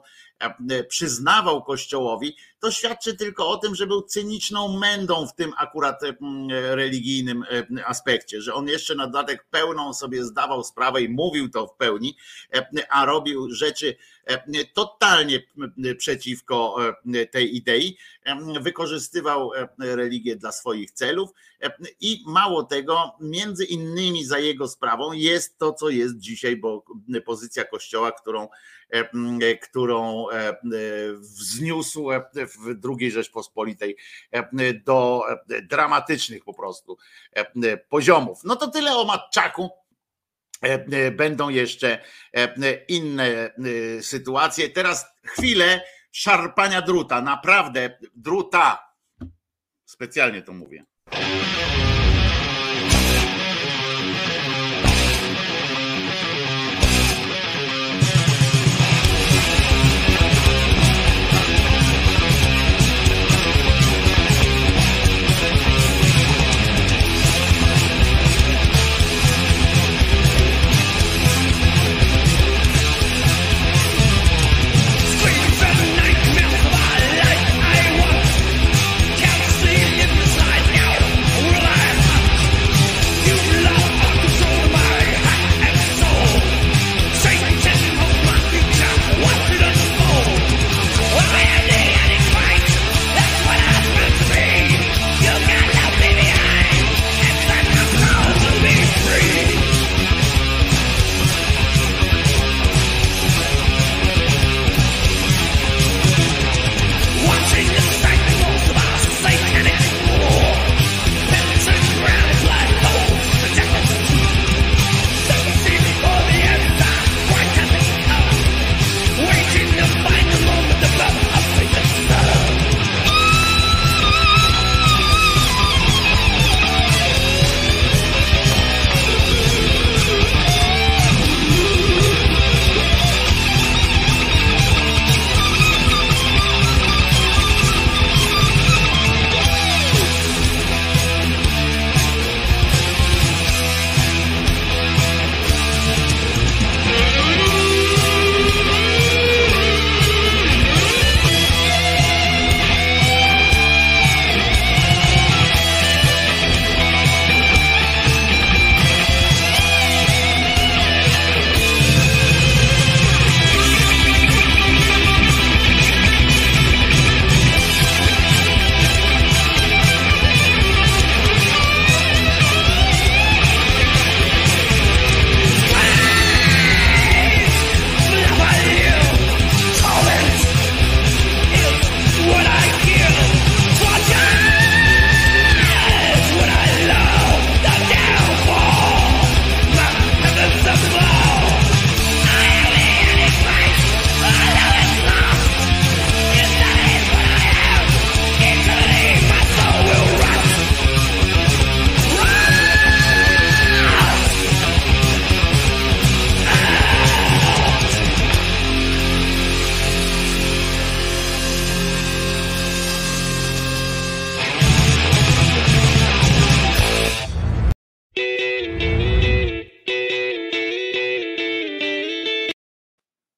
przyznawał Kościołowi, to świadczy tylko o tym, że był cyniczną mędą w tym akurat religijnym aspekcie, że on jeszcze na dodatek pełną sobie zdawał sprawę i mówił to w pełni, a robił rzeczy totalnie przeciwko tej idei, wykorzystywał religię dla swoich celów i mało tego, między innymi za jego sprawą jest to, co jest dzisiaj, bo pozycja Kościoła, którą, którą wzniósł w II Rzeczpospolitej do dramatycznych po prostu poziomów. No to tyle o Matczaku. Będą jeszcze inne sytuacje. Teraz chwilę szarpania druta, naprawdę druta. Specjalnie to mówię. Thank you.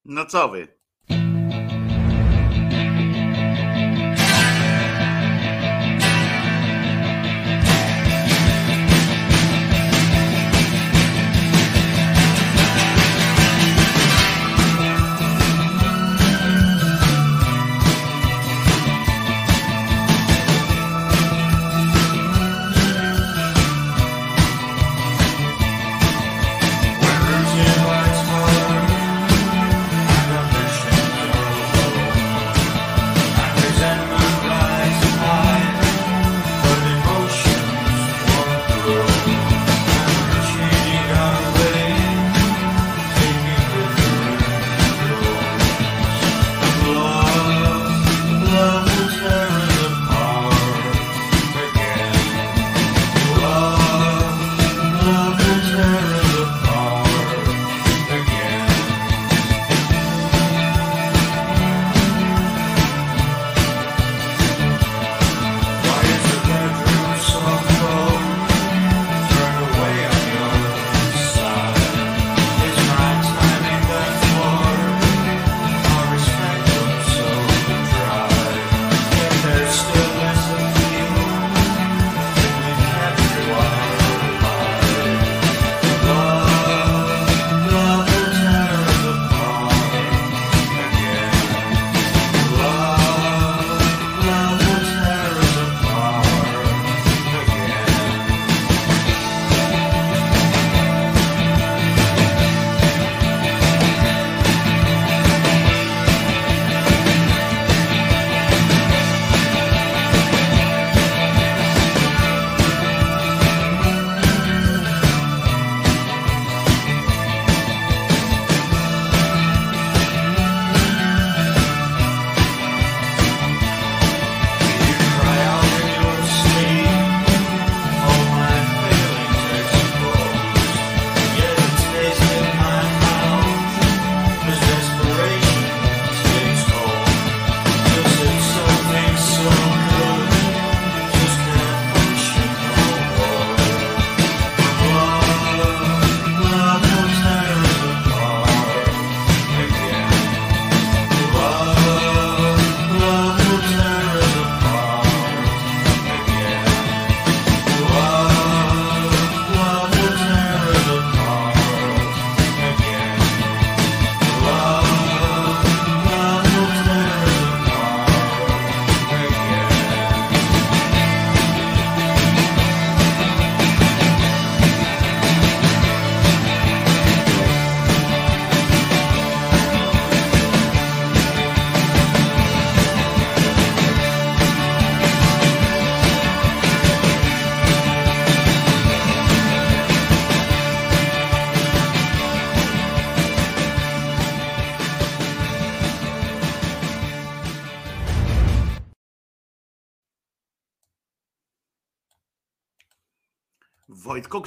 No co wy?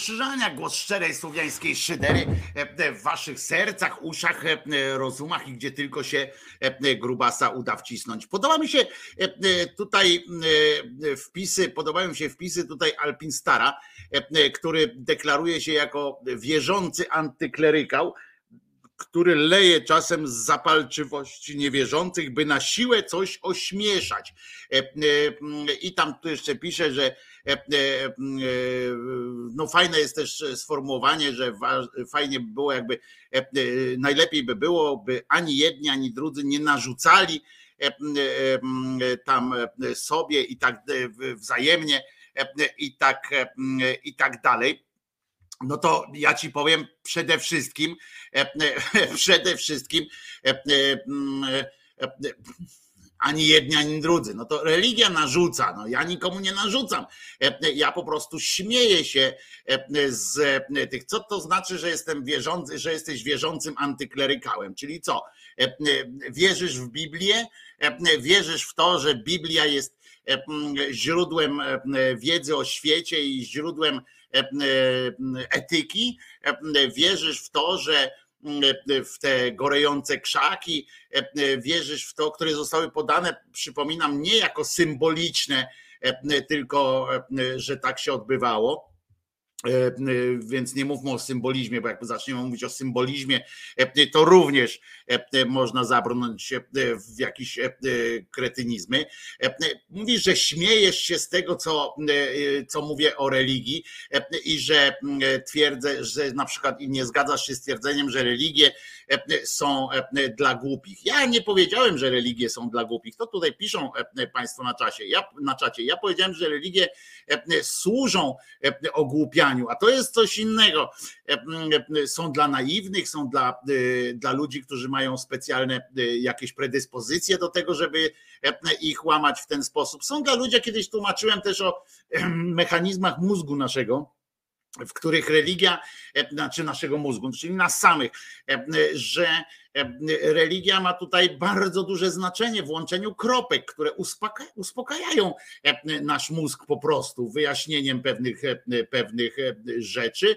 Wojtko Krzyżania, głos szczerej słowiańskiej szydery e, w waszych sercach, uszach, e, rozumach i gdzie tylko się e, grubasa uda wcisnąć. Podoba mi się tutaj wpisy, podobają się wpisy tutaj Alpinstara, który deklaruje się jako wierzący antyklerykał, który leje czasem z zapalczywości niewierzących, by na siłę coś ośmieszać. I tam tu jeszcze pisze, że E, e, e, no fajne jest też sformułowanie, że fajnie by było jakby, najlepiej by było, by ani jedni, ani drudzy nie narzucali tam sobie i tak wzajemnie i tak, i tak dalej. No to ja ci powiem przede wszystkim, przede wszystkim ani jedni, ani drudzy. No to religia narzuca, no ja nikomu nie narzucam. E, ja po prostu śmieję się e, z e, tych, co to znaczy, że jestem wierzący, że jesteś wierzącym antyklerykałem, czyli co? Wierzysz w Biblię, wierzysz w to, że Biblia jest źródłem wiedzy o świecie i źródłem etyki, wierzysz w to, że w te gorejące krzaki, wierzysz w to, które zostały podane, przypominam, nie jako symboliczne, tylko że tak się odbywało. E, e, więc nie mówmy o symbolizmie, bo jak zaczniemy mówić o symbolizmie, e, to również można zabrnąć w jakieś kretynizmy. Mówisz, że śmiejesz się z tego, co, co mówię o religii i że twierdzę, że na przykład nie zgadzasz się z twierdzeniem, że religie są dla głupich. Ja nie powiedziałem, że religie są dla głupich. To tutaj piszą Państwo na czasie. Ja, na czacie. Ja powiedziałem, że religie służą ogłupianiu a to jest coś innego. E, e, są dla naiwnych, są dla, e, dla ludzi, którzy mają specjalne jakieś predyspozycje do tego, żeby ich łamać w ten sposób. Są dla ludzi, kiedyś tłumaczyłem też o mechanizmach mózgu naszego w których religia, e, znaczy naszego mózgu, czyli nas samych, e, że e, religia ma tutaj bardzo duże znaczenie w łączeniu kropek, które uspokajają nasz mózg po prostu wyjaśnieniem pewnych, pewnych rzeczy.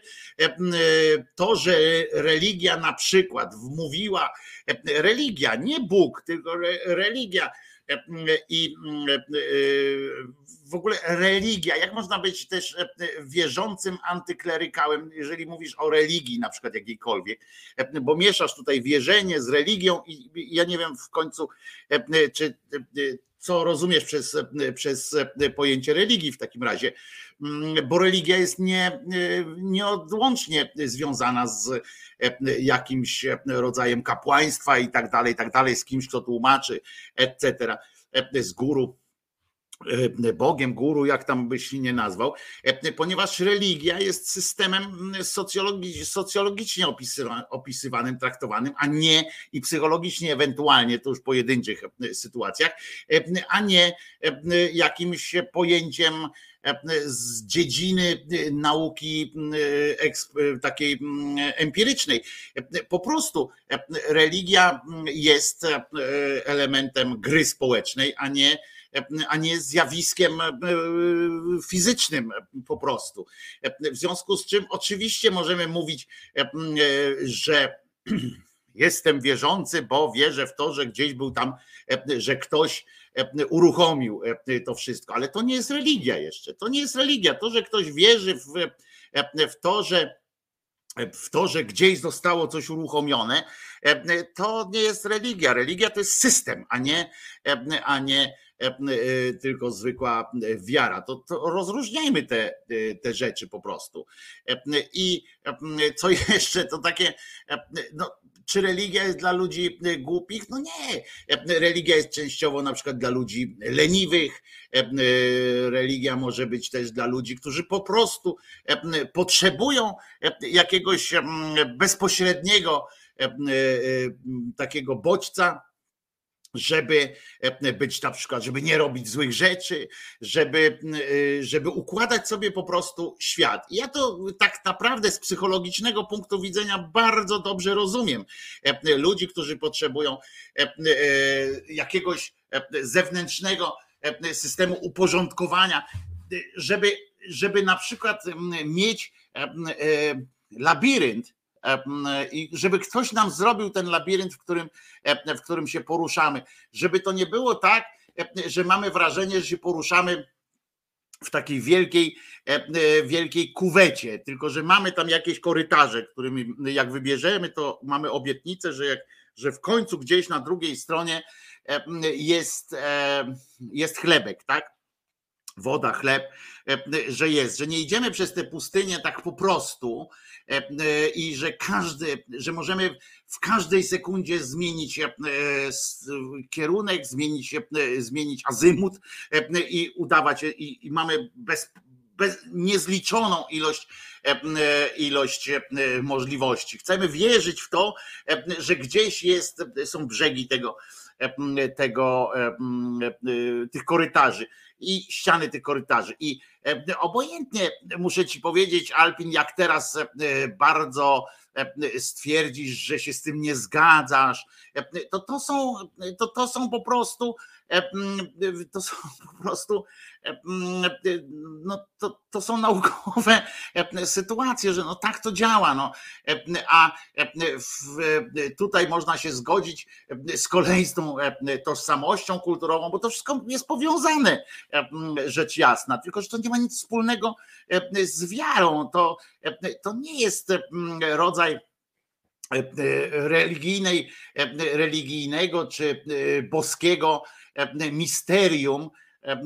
To, że religia na przykład wmówiła, religia, nie Bóg, tylko religia i w ogóle religia, jak można być też e, wierzącym antyklerykałem, jeżeli mówisz o religii na przykład jakiejkolwiek, e, bo mieszasz tutaj wierzenie z religią i ja nie wiem w końcu, e, czy co rozumiesz przez, przez pojęcie religii w takim razie, mm, bo religia jest nie, nieodłącznie związana z jakimś rodzajem kapłaństwa i tak dalej, i tak dalej, z kimś, kto tłumaczy, etc., z guru Bogiem, guru, jak tam byś nie nazwał, e, ponieważ religia jest systemem socjologicznie opisywanym, traktowanym, a nie i psychologicznie ewentualnie, to już w pojedynczych e, sytuacjach, a nie jakimś pojęciem z dziedziny nauki takiej empirycznej. Po prostu religia jest elementem gry społecznej, a nie a nie zjawiskiem e, fizycznym po prostu. W związku z czym oczywiście możemy mówić, e, że jestem wierzący, bo wierzę w to, że gdzieś był tam, że ktoś uruchomił to wszystko, ale to nie jest religia jeszcze. To nie jest religia. To, że ktoś wierzy w, w to, że w to, że gdzieś zostało coś uruchomione, to nie jest religia. Religia to jest system, a nie, a nie E, e, tylko zwykła wiara. To, to rozróżniajmy te, te rzeczy po prostu. E, I co jeszcze, to takie, no, czy religia jest dla ludzi głupich? No nie. Religia jest częściowo na przykład dla ludzi leniwych. Religia może być też dla ludzi, którzy po prostu potrzebują jakiegoś bezpośredniego takiego bodźca, żeby e, być na przykład, żeby nie robić złych rzeczy, żeby, e, żeby układać sobie po prostu świat. I ja to tak naprawdę z psychologicznego punktu widzenia bardzo dobrze rozumiem. E, ludzi, którzy potrzebują jakiegoś zewnętrznego systemu uporządkowania, żeby żeby na przykład mieć labirynt, i żeby ktoś nam zrobił ten labirynt, w którym, e, w którym się poruszamy, żeby to nie było tak, e, że mamy wrażenie, że się poruszamy w takiej wielkiej, e, e, wielkiej kuwecie, tylko że mamy tam jakieś korytarze, którymi jak wybierzemy, to mamy obietnicę, że, jak, że w końcu gdzieś na drugiej stronie e, jest, e, jest chlebek, tak? Woda, chleb, e, że jest, że nie idziemy przez tę pustynię tak po prostu e, e, i że każdy, że możemy w każdej sekundzie zmienić e, kierunek, zmienić, e, zmienić azymut e, i udawać i, i mamy bez, bez niezliczoną ilość, e, e, ilość e, możliwości. Chcemy wierzyć w to, e, że gdzieś jest, są brzegi tego, e, tego e, e, tych korytarzy i ściany tych korytarzy. I e, obojętnie muszę ci powiedzieć, Alpin, jak teraz e, bardzo e, stwierdzisz, że się z tym nie zgadzasz, to to są, to, to są po prostu to są po prostu e, no, to, to są naukowe e, sytuacje, że no tak to działa. No. E, A e, tutaj można się zgodzić e, z kolei z tą e, tożsamością kulturową, bo to wszystko jest powiązane, e, rzecz jasna, tylko że to nie ma nic wspólnego e, z wiarą. To, e, to nie jest e, rodzaj e, religijnej, e, religijnego czy e, boskiego e, misterium, e,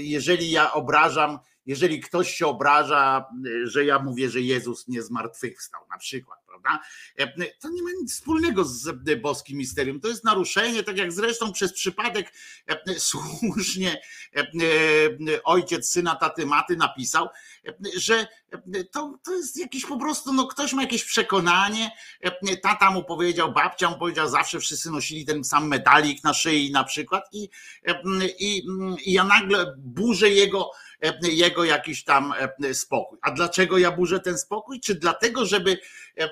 jeżeli ja obrażam, jeżeli ktoś się obraża, że ja mówię, że Jezus nie zmartwychwstał, na przykład, prawda? E, To nie ma nic wspólnego z boskim misterium. To jest naruszenie, tak jak zresztą przez przypadek e, słusznie e, e, ojciec syna taty maty napisał, e, że to, to jest jakiś po prostu, no ktoś ma jakieś przekonanie, e, tata mu powiedział, babcia mu powiedział, zawsze wszyscy nosili ten sam medalik na szyi na przykład i, e, i, i ja nagle burzę jego, e, jego jakiś tam e, spokój. A dlaczego ja burzę ten spokój? Czy dlatego, żeby, e,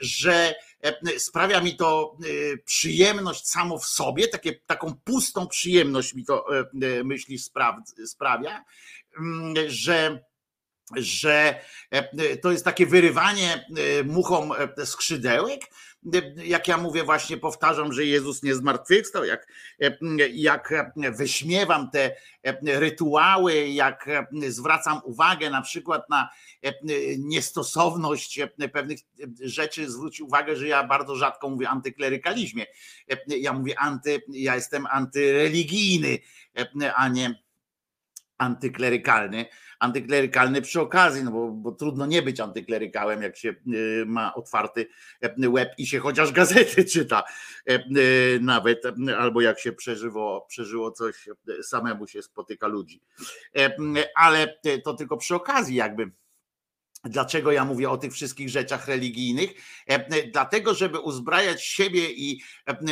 że e, sprawia mi to e, przyjemność samo w sobie, takie, taką pustą przyjemność mi to e, e, myśli spraw- sprawia, że że e, to jest takie wyrywanie e, muchom e, skrzydełek. E, Jak ja mówię, właśnie powtarzam, że Jezus nie zmartwychwstał, jak, e, jak wyśmiewam te e, rytuały, jak e, zwracam uwagę na przykład na e, niestosowność e, pewnych rzeczy, zwróć uwagę, że ja bardzo rzadko mówię antyklerykalizmie. E, Ja mówię anty, ja jestem antyreligijny, e, a nie antyklerykalny. Antyklerykalny przy okazji, no bo, bo trudno nie być antyklerykałem, jak się y, ma otwarty łeb i się chociaż gazety czyta y, nawet, albo jak się przeżyło, przeżyło coś, samemu się spotyka ludzi. Ale to tylko przy okazji jakby. Dlaczego ja mówię o tych wszystkich rzeczach religijnych? Dlatego, żeby uzbrajać siebie i,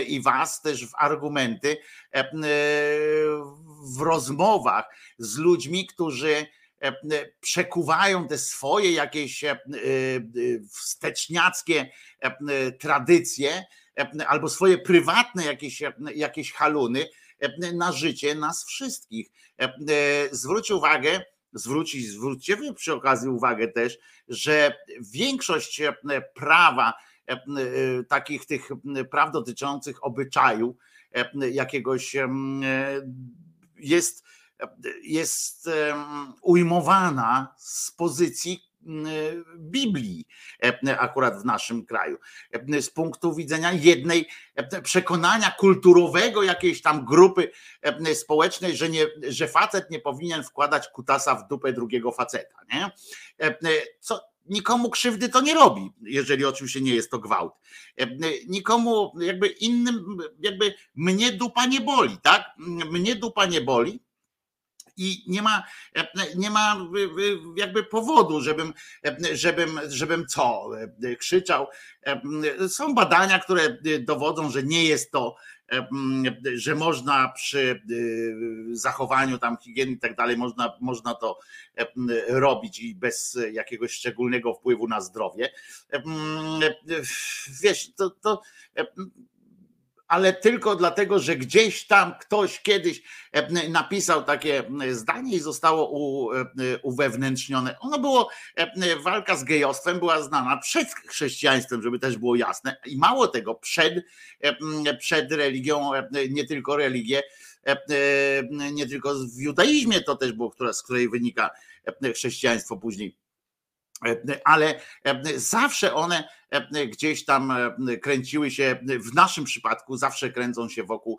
i was też w argumenty, w rozmowach z ludźmi, którzy przekuwają te swoje jakieś e, e, wsteczniackie e, tradycje e, albo swoje prywatne jakieś, e, jakieś haluny e, na życie nas wszystkich. E, e, Zwróć uwagę, zwróćcie przy okazji uwagę też, że większość e, prawa, e, e, takich tych praw dotyczących obyczaju, e, jakiegoś e, jest, jest ujmowana z pozycji Biblii, akurat w naszym kraju. Z punktu widzenia jednej przekonania kulturowego jakiejś tam grupy społecznej, że, nie, że facet nie powinien wkładać kutasa w dupę drugiego faceta. Nie? Co, nikomu krzywdy to nie robi, jeżeli oczywiście nie jest to gwałt. Nikomu jakby innym, jakby mnie dupa nie boli, tak? Mnie dupa nie boli. I nie ma, nie ma jakby powodu, żebym, żebym, żebym co, krzyczał. Są badania, które dowodzą, że nie jest to, że można przy zachowaniu tam higieny i tak dalej, można, można to robić i bez jakiegoś szczególnego wpływu na zdrowie. Wiesz, to, to ale tylko dlatego, że gdzieś tam ktoś kiedyś e, napisał takie zdanie i zostało e, uwewnętrznione. Ono było, e, walka z gejostwem była znana przed chrześcijaństwem, żeby też było jasne. I mało tego, przed, przed religią, nie tylko religię, nie tylko w judaizmie to też było, z której wynika chrześcijaństwo później ale zawsze one gdzieś tam kręciły się, w naszym przypadku zawsze kręcą się wokół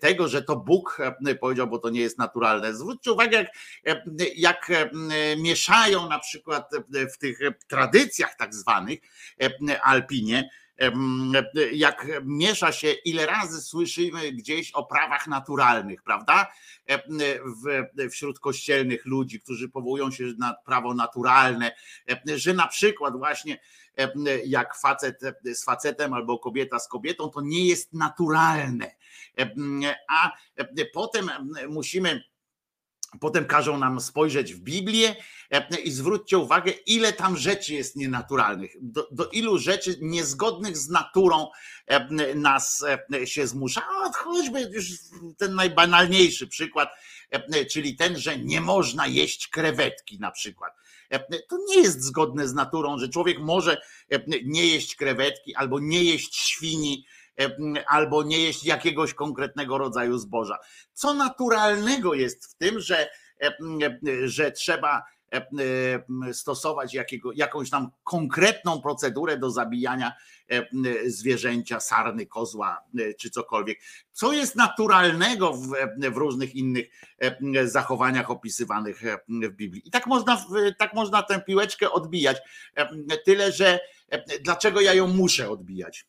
tego, że to Bóg powiedział, bo to nie jest naturalne. Zwróćcie uwagę, jak, jak mieszają na przykład w tych tradycjach tak zwanych alpinie, jak miesza się, ile razy słyszymy gdzieś o prawach naturalnych, prawda? Wśród kościelnych ludzi, którzy powołują się na prawo naturalne, że na przykład właśnie jak facet z facetem albo kobieta z kobietą, to nie jest naturalne. A potem musimy Potem każą nam spojrzeć w Biblię e, i zwróćcie uwagę, ile tam rzeczy jest nienaturalnych, do, do, ilu rzeczy niezgodnych z naturą e, nas e, się zmusza. A choćby już ten najbanalniejszy przykład, czyli ten, że nie można jeść krewetki na przykład. To nie jest zgodne z naturą, że człowiek może nie jeść krewetki albo nie jeść świni albo nie jeść jakiegoś konkretnego rodzaju zboża. Co naturalnego jest w tym, że, że trzeba stosować jakiego, jakąś tam konkretną procedurę do zabijania zwierzęcia, sarny, kozła czy cokolwiek. Co jest naturalnego w, w różnych innych zachowaniach opisywanych w Biblii. I tak można, tak można tę piłeczkę odbijać. Tyle, że dlaczego ja ją muszę odbijać?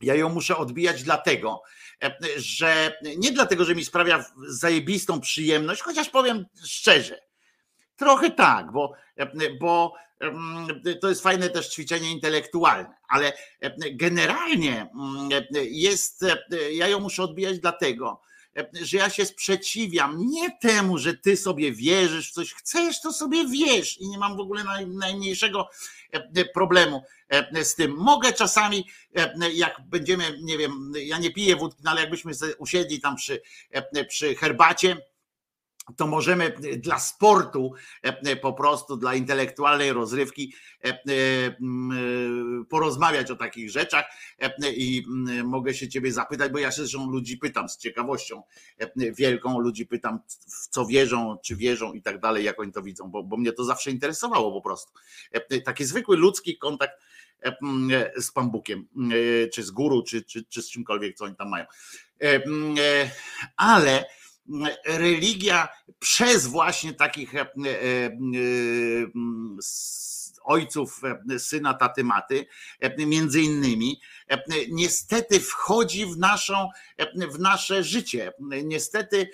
Ja ją muszę odbijać dlatego, e, że nie dlatego, że mi sprawia zajebistą przyjemność, chociaż powiem szczerze, trochę tak, bo, e, bo to jest fajne też ćwiczenie intelektualne, ale e, generalnie jest, ja ją muszę odbijać dlatego, że ja się sprzeciwiam nie temu, że ty sobie wierzysz w coś, chcesz, to sobie wierz i nie mam w ogóle najmniejszego problemu z tym. Mogę czasami, jak będziemy, nie wiem, ja nie piję wódki, no ale jakbyśmy usiedli tam przy, przy herbacie, to możemy dla sportu, po prostu dla intelektualnej rozrywki porozmawiać o takich rzeczach i mogę się ciebie zapytać, bo ja się zresztą ludzi pytam z ciekawością wielką, ludzi pytam w co wierzą, czy wierzą i tak dalej, jak oni to widzą, bo, bo mnie to zawsze interesowało po prostu. Taki zwykły ludzki kontakt z Pan Bukiem, czy z guru, czy, czy, czy z czymkolwiek, co oni tam mają. Ale religia przez właśnie takich e, e, e, ojców syna taty maty, między innymi, niestety wchodzi w, naszą, w nasze życie. Niestety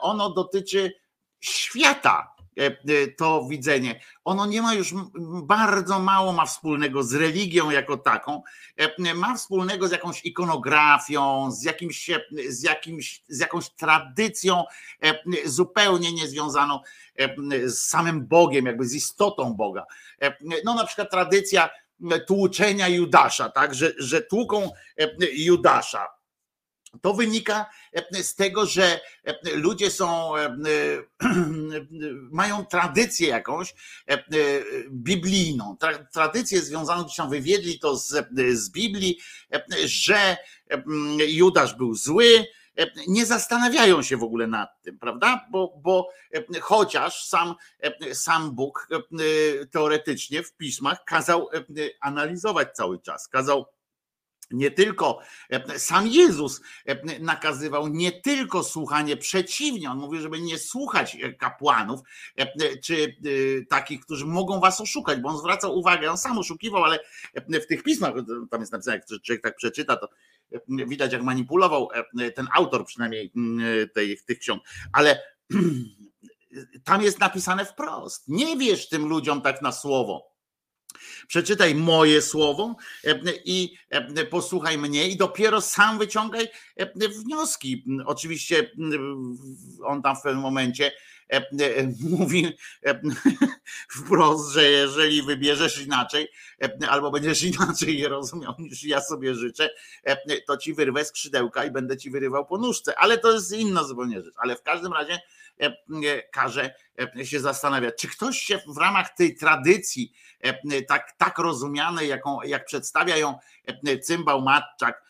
ono dotyczy świata E, e, to widzenie. Ono nie ma już bardzo mało ma wspólnego z religią jako taką, e, ma wspólnego z jakąś ikonografią, z jakimś, z jakimś, z jakąś tradycją zupełnie niezwiązaną z samym Bogiem, jakby z istotą Boga. No na przykład tradycja tłuczenia Judasza, tak, że, że tłuką Judasza to wynika e, z tego, że e, ludzie są, e, mają tradycję jakąś biblijną, tradycję związaną, gdzieś tam wywiedli to z, z Biblii, że Judasz był zły, nie zastanawiają się w ogóle nad tym, prawda? Bo, bo chociaż sam, sam Bóg teoretycznie w pismach kazał analizować cały czas, kazał nie tylko e, sam Jezus e, nakazywał nie tylko słuchanie przeciwnie, on mówi, żeby nie słuchać e, kapłanów czy takich, którzy mogą was oszukać, bo on zwracał uwagę, on sam oszukiwał, ale w tych pismach, tam jest napisane, jak człowiek tak przeczyta, to widać jak manipulował ten autor przynajmniej tej, tych ksiąg, ale tam jest napisane wprost, nie wierz tym ludziom tak na słowo, Przeczytaj moje słowo e, i e, posłuchaj mnie, i dopiero sam wyciągaj e, wnioski. Oczywiście on tam w pewnym momencie mówi wprost, że jeżeli wybierzesz inaczej, albo będziesz inaczej je rozumiał niż ja sobie życzę, to ci wyrwę skrzydełka i będę ci wyrywał po nóżce. Ale to jest inna zupełnie rzecz. Ale w każdym razie każe się zastanawiać, czy ktoś się w ramach tej tradycji tak, tak rozumianej, jaką, jak przedstawia ją cymbał Matczak,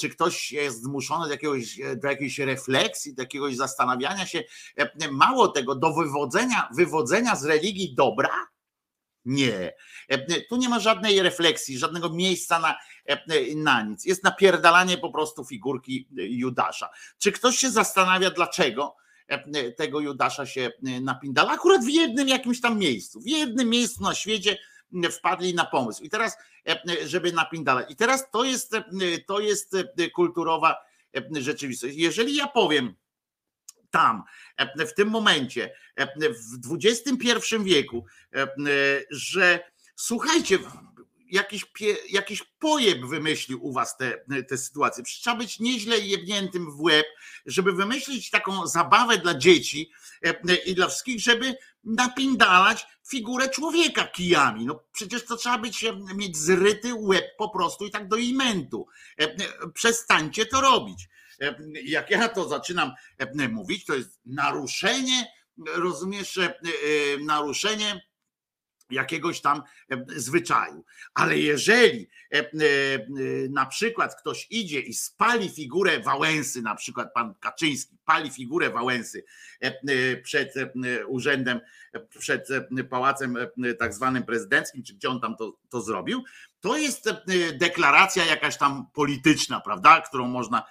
czy ktoś jest zmuszony do, jakiegoś, do jakiejś refleksji, do jakiegoś zastanawiania się, mało tego, do wywodzenia, wywodzenia z religii dobra? Nie. Tu nie ma żadnej refleksji, żadnego miejsca na, na nic. Jest napierdalanie po prostu figurki Judasza. Czy ktoś się zastanawia, dlaczego tego Judasza się napindala? Akurat w jednym jakimś tam miejscu, w jednym miejscu na świecie wpadli na pomysł. I teraz, żeby napindalać. I teraz to jest, to jest kulturowa rzeczywistość. Jeżeli ja powiem tam, w tym momencie, w XXI wieku, że słuchajcie, jakiś, pie, jakiś pojeb wymyślił u was te, te sytuacje. Przecież trzeba być nieźle jebniętym w łeb, żeby wymyślić taką zabawę dla dzieci i dla wszystkich, żeby napindalać figurę człowieka kijami. No przecież to trzeba być, mieć zryty łeb po prostu i tak do imentu. Przestańcie to robić. Jak ja to zaczynam mówić, to jest naruszenie, rozumiesz, naruszenie jakiegoś tam zwyczaju. Ale jeżeli na przykład ktoś idzie i spali figurę Wałęsy, na przykład pan Kaczyński pali figurę Wałęsy przed urzędem, przed pałacem tak zwanym prezydenckim, czy gdzie on tam to, to zrobił, to jest deklaracja jakaś tam polityczna, prawda, którą można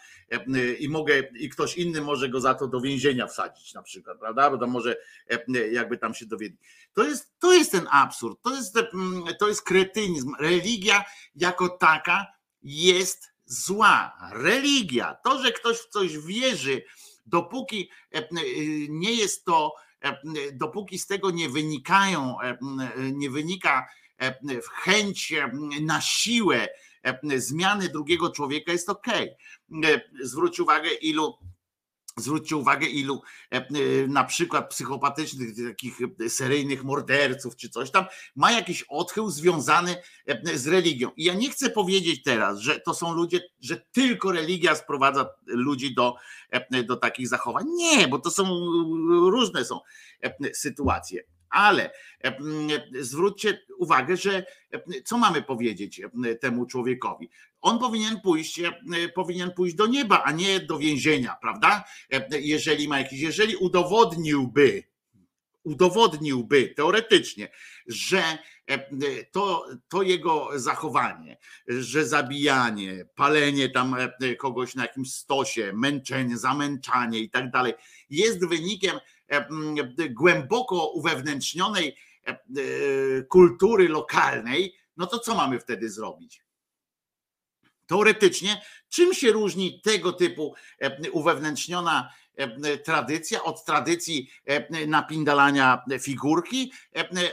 i mogę, i ktoś inny może go za to do więzienia wsadzić na przykład, prawda, bo to może jakby tam się dowiedzieć. To jest, to jest ten absurd, to jest, to jest kretynizm. Religia jako taka jest zła. Religia, to, że ktoś w coś wierzy, dopóki nie jest to, dopóki z tego nie wynikają, nie wynika chęć na siłę zmiany drugiego człowieka, jest ok. Zwróć uwagę, ilu Zwróćcie uwagę, ilu na przykład psychopatycznych, takich seryjnych morderców czy coś tam ma jakiś odchył związany z religią. I ja nie chcę powiedzieć teraz, że to są ludzie, że tylko religia sprowadza ludzi do, do takich zachowań. Nie, bo to są różne są sytuacje. Ale zwróćcie uwagę, że co mamy powiedzieć temu człowiekowi? On powinien pójść, powinien pójść do nieba, a nie do więzienia, prawda? Jeżeli ma jakiś, jeżeli udowodniłby, udowodniłby teoretycznie, że to, to jego zachowanie, że zabijanie, palenie tam kogoś na jakimś stosie, męczenie, zamęczanie i tak dalej, jest wynikiem głęboko uwewnętrznionej kultury lokalnej, no to co mamy wtedy zrobić? Teoretycznie, czym się różni tego typu uwewnętrzniona tradycja od tradycji napindalania figurki,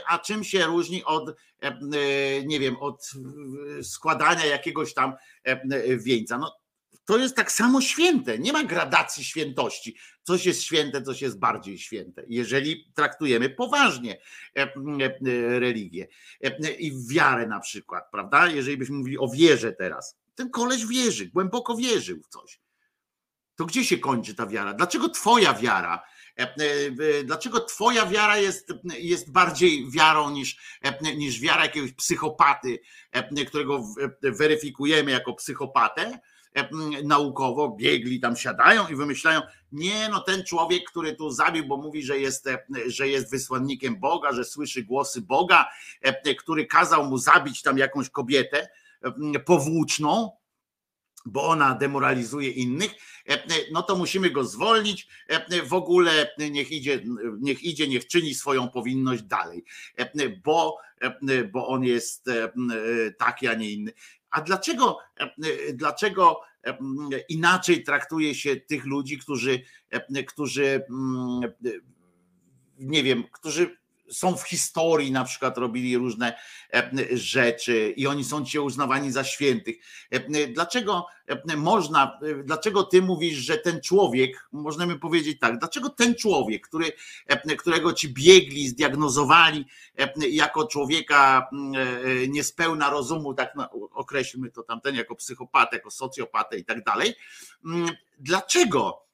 a czym się różni od, nie wiem, od składania jakiegoś tam wieńca. No, to jest tak samo święte. Nie ma gradacji świętości. Coś jest święte, coś jest bardziej święte, jeżeli traktujemy poważnie religię i wiarę na przykład, prawda? Jeżeli byśmy mówili o wierze teraz, ten koleś wierzy, głęboko wierzył w coś. To gdzie się kończy ta wiara? Dlaczego twoja wiara? Dlaczego twoja wiara jest, jest bardziej wiarą niż, niż wiara jakiegoś psychopaty, którego weryfikujemy jako psychopatę? Naukowo biegli tam siadają i wymyślają, nie no ten człowiek, który tu zabił, bo mówi, że jest, że jest wysłannikiem Boga, że słyszy głosy Boga, który kazał mu zabić tam jakąś kobietę powłóczną, bo ona demoralizuje innych, no to musimy go zwolnić. W ogóle niech idzie, niech idzie, niech czyni swoją powinność dalej, bo, bo on jest taki, a nie inny. A dlaczego, dlaczego inaczej traktuje się tych ludzi, którzy, którzy nie wiem, którzy są w historii, na przykład robili różne e, rzeczy i oni są dzisiaj uznawani za świętych. E, Dlaczego e, można, dlaczego ty mówisz, że ten człowiek, możemy powiedzieć tak, dlaczego ten człowiek, który, którego ci biegli, zdiagnozowali jako człowieka niespełna rozumu, tak określmy to tamten, jako psychopatę, jako socjopatę i tak dalej, dlaczego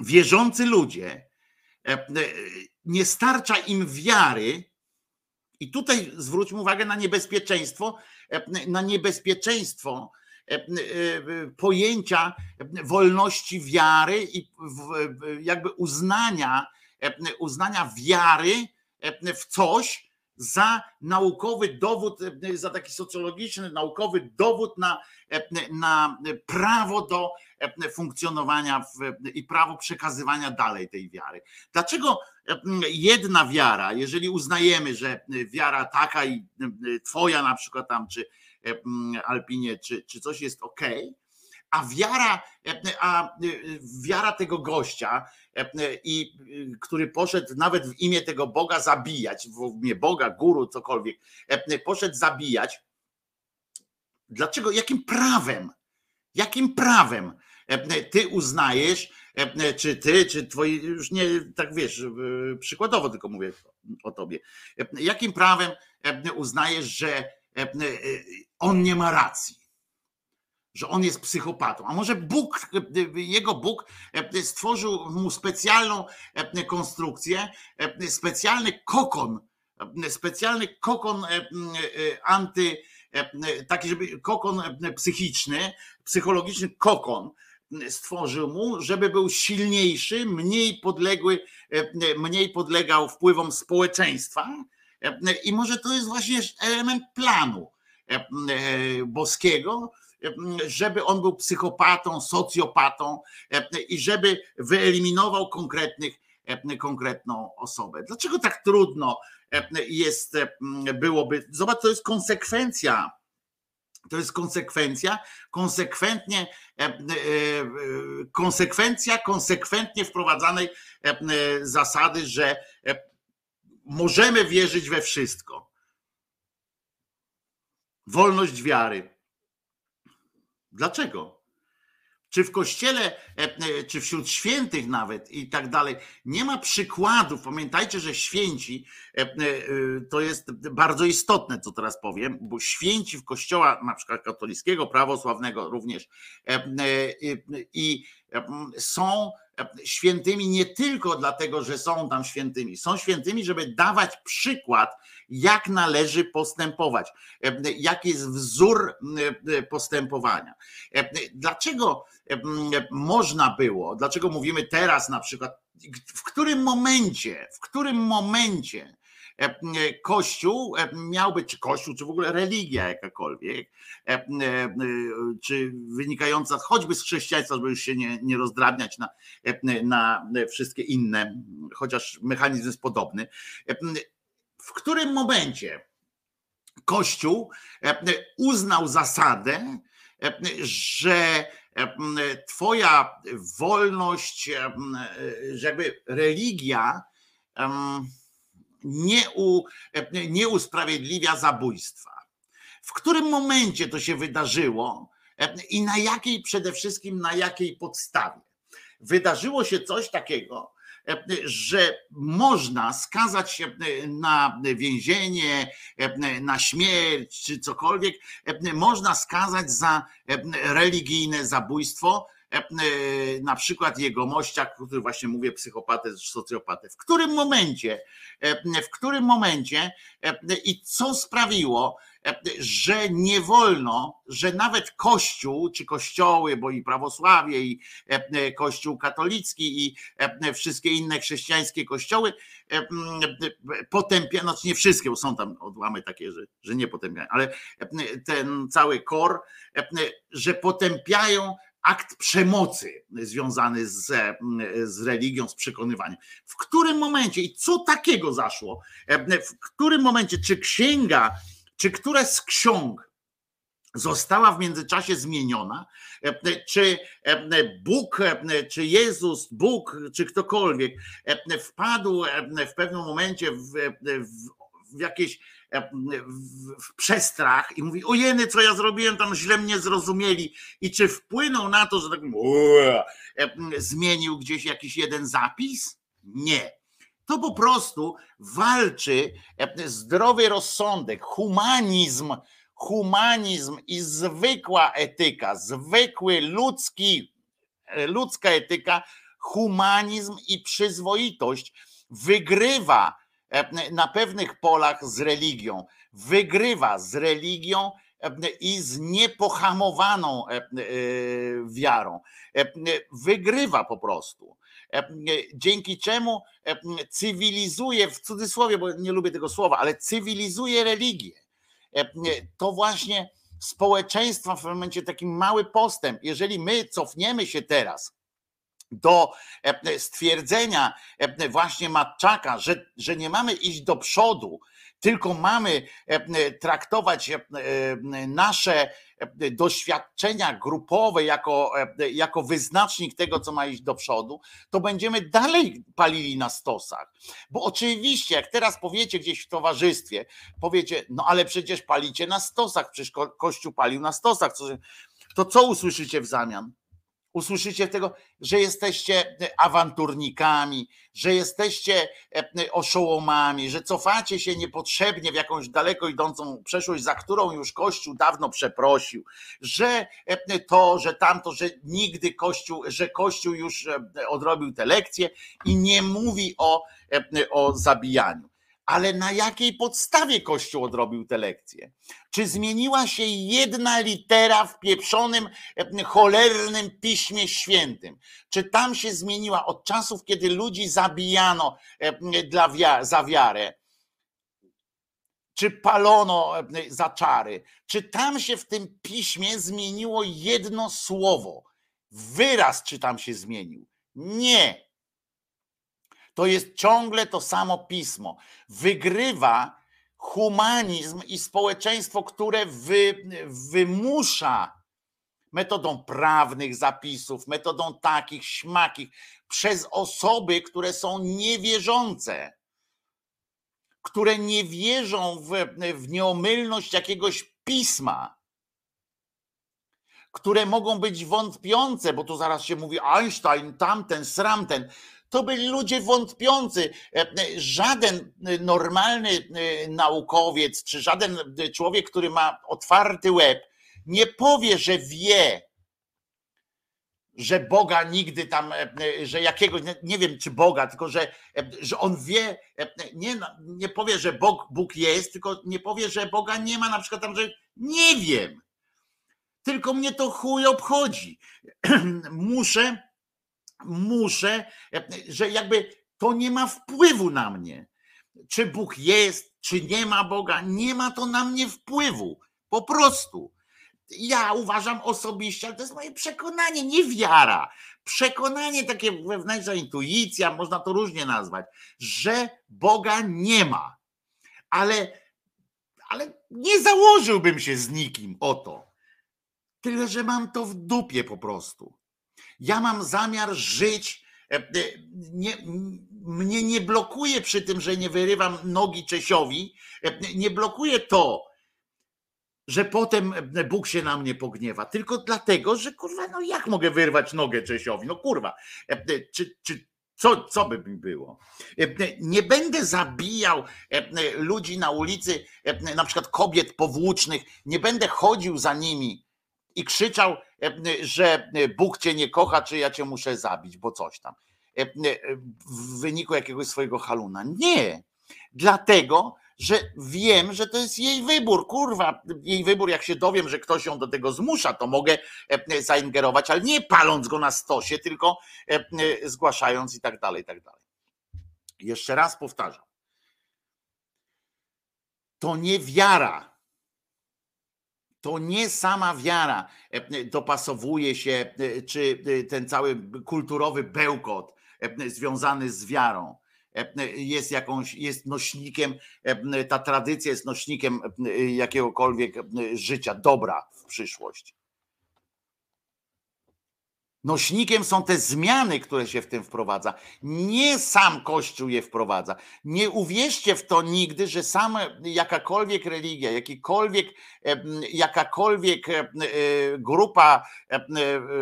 wierzący ludzie nie starcza im wiary, i tutaj zwróćmy uwagę na niebezpieczeństwo, e, na niebezpieczeństwo e, e, pojęcia wolności wiary i jakby uznania, e, uznania wiary e, w coś za naukowy dowód, e, za taki socjologiczny, naukowy dowód na, e, na prawo do e, funkcjonowania w, i prawo przekazywania dalej tej wiary. Dlaczego e, jedna wiara, jeżeli uznajemy, że wiara taka i e, twoja na przykład tam, czy e, Alpinie, czy, czy coś jest ok, a wiara, e, a e, wiara tego gościa, e, i e, który poszedł nawet w imię tego Boga zabijać, w imię Boga, guru, cokolwiek, e, poszedł zabijać. Dlaczego? Jakim prawem? Jakim prawem e, ty uznajesz, e, czy ty, czy twoi, już nie tak wiesz, e, przykładowo tylko mówię o tobie, jakim prawem uznajesz, że on nie ma racji? Że on jest psychopatą. A może Bóg, jego Bóg stworzył mu specjalną konstrukcję, specjalny kokon, specjalny kokon anty, taki, żeby kokon e, psychiczny, psychologiczny kokon stworzył mu, żeby był silniejszy, mniej podległy, e, mniej podlegał wpływom społeczeństwa. E, I może to jest właśnie element planu e, e, boskiego, e, żeby on był psychopatą, socjopatą e, i żeby wyeliminował konkretnych, e, konkretną osobę. Dlaczego tak trudno e, jest, e, byłoby? Zobacz, to jest konsekwencja to jest konsekwencja, konsekwentnie, e, e, konsekwencja konsekwentnie wprowadzanej e, zasady, że możemy wierzyć we wszystko. Wolność wiary. Dlaczego? Czy w kościele, e, e, czy wśród świętych nawet i tak dalej, nie ma przykładów. Pamiętajcie, że święci e, to jest bardzo istotne, co teraz powiem, bo święci w kościoła, na przykład katolickiego, prawosławnego również, i są świętymi nie tylko dlatego, że są tam świętymi, są świętymi, żeby dawać przykład, jak należy postępować, e, jaki jest wzór e, postępowania. E, Dlaczego e, można było, dlaczego mówimy teraz na przykład, w którym momencie, w którym momencie e, Kościół e, miałby, czy Kościół, czy w ogóle religia jakakolwiek, e, e, czy wynikająca choćby z chrześcijaństwa, żeby już się nie, nie rozdrabniać na, e, na wszystkie inne, chociaż mechanizm jest podobny. e, W którym momencie Kościół e, uznał zasadę, e, że e, Twoja wolność, e, że jakby religia nie, u, nie usprawiedliwia zabójstwa. W którym momencie to się wydarzyło e, i na jakiej przede wszystkim na jakiej podstawie? Wydarzyło się coś takiego, e, że można skazać się e, na więzienie, e, na śmierć czy cokolwiek, e, można skazać za e, religijne zabójstwo, e, na przykład jegomościa, który właśnie mówię psychopatę, socjopatę. W którym momencie, e, w którym momencie e, i co sprawiło, e, że nie wolno, że nawet Kościół, czy kościoły, bo i prawosławie, i e, Kościół katolicki, i e, wszystkie inne chrześcijańskie kościoły e, potępiają, znaczy nie wszystkie, bo są tam odłamy takie, że, że nie potępiają, ale e, ten cały kor, e, że potępiają akt przemocy związany z, z religią, z przekonywaniem. W którym momencie i co takiego zaszło? W którym momencie, czy księga, czy które z ksiąg została w międzyczasie zmieniona, e, czy e, Bóg, e, czy Jezus, Bóg, czy ktokolwiek wpadł w pewnym momencie w, w, w jakieś w, w przestrach i mówi, ojeny, co ja zrobiłem, tam źle mnie zrozumieli i czy wpłynął na to, że tak ue, zmienił gdzieś jakiś jeden zapis? Nie. To po prostu walczy zdrowy rozsądek, humanizm, humanizm i zwykła etyka, zwykły ludzki, ludzka etyka, humanizm i przyzwoitość wygrywa e, na pewnych polach z religią. Wygrywa z religią e, i z niepohamowaną e, wiarą. Wygrywa po prostu. Dzięki czemu cywilizuje, w cudzysłowie, bo nie lubię tego słowa, ale cywilizuje religię E, to właśnie społeczeństwa w momencie taki mały postęp. Jeżeli my cofniemy się teraz do e, stwierdzenia e, właśnie Matczaka, że, że nie mamy iść do przodu, tylko mamy traktować nasze doświadczenia grupowe jako, jako wyznacznik tego, co ma iść do przodu, to będziemy dalej palili na stosach. Bo oczywiście, jak teraz powiecie gdzieś w towarzystwie, powiecie, no ale przecież palicie na stosach, przecież Kościół palił na stosach, to co usłyszycie w zamian? Usłyszycie tego, że jesteście awanturnikami, że jesteście e, oszołomami, że cofacie się niepotrzebnie w jakąś daleko idącą przeszłość, za którą już Kościół dawno przeprosił, że e, to, że tamto, że nigdy Kościół, że Kościół już e, odrobił te lekcje i nie mówi o, o zabijaniu ale na jakiej podstawie Kościół odrobił te lekcje? Czy zmieniła się jedna litera w pieprzonym, e, cholernym piśmie świętym? Czy tam się zmieniła od czasów, kiedy ludzi zabijano e, dla za wiarę? Czy palono e, za czary? Czy tam się w tym piśmie zmieniło jedno słowo? Wyraz, czy tam się zmienił? Nie. To jest ciągle to samo pismo. Wygrywa humanizm i społeczeństwo, które wy, wymusza metodą prawnych zapisów, metodą takich, śmakich, przez osoby, które są niewierzące, które nie wierzą w, w nieomylność jakiegoś pisma, które mogą być wątpiące, bo tu zaraz się mówi Einstein, tamten, sramten to byli ludzie wątpiący. E, żaden normalny e, naukowiec, czy żaden człowiek, który ma otwarty łeb, nie powie, że wie, że Boga nigdy tam, e, że jakiegoś, nie wiem czy Boga, tylko że, że on wie, nie, nie powie, że Bóg, Bóg jest, tylko nie powie, że Boga nie ma, na przykład tam, że nie wiem. Tylko mnie to chuj obchodzi. Muszę muszę, że jakby to nie ma wpływu na mnie. Czy Bóg jest, czy nie ma Boga, nie ma to na mnie wpływu. Po prostu. Ja uważam osobiście, ale to jest moje przekonanie, nie wiara. Przekonanie, takie wewnętrzna intuicja, można to różnie nazwać, że Boga nie ma. Ale, ale nie założyłbym się z nikim o to. Tyle, że mam to w dupie po prostu. Ja mam zamiar żyć. E, e, nie, mnie nie blokuje przy tym, że nie wyrywam nogi Czesiowi, e, nie blokuje to, że potem Bóg się na mnie pogniewa, tylko dlatego, że kurwa, no jak mogę wyrwać nogę Czesiowi? No kurwa, czy, czy co, co by mi było? Nie będę zabijał ludzi na ulicy, na przykład kobiet powłócznych, nie będę chodził za nimi i krzyczał, e, że Bóg cię nie kocha, czy ja cię muszę zabić, bo coś tam. E, e, w wyniku jakiegoś swojego haluna. Nie. Dlatego, że wiem, że to jest jej wybór. Kurwa, jej wybór, jak się dowiem, że ktoś ją do tego zmusza, to mogę zaingerować, ale nie paląc go na stosie, tylko zgłaszając i tak dalej, i tak dalej. Jeszcze raz powtarzam. To nie wiara to nie sama wiara e, dopasowuje się, e, czy e, ten cały kulturowy bełkot związany z wiarą jest jakąś, jest nośnikiem, ta tradycja jest nośnikiem jakiegokolwiek życia, dobra, przyszłość. Nośnikiem są te zmiany, które się w tym wprowadza. Nie sam Kościół je wprowadza. Nie uwierzcie w to nigdy, że sama jakakolwiek religia, jakikolwiek, em, jakakolwiek em, e, grupa e,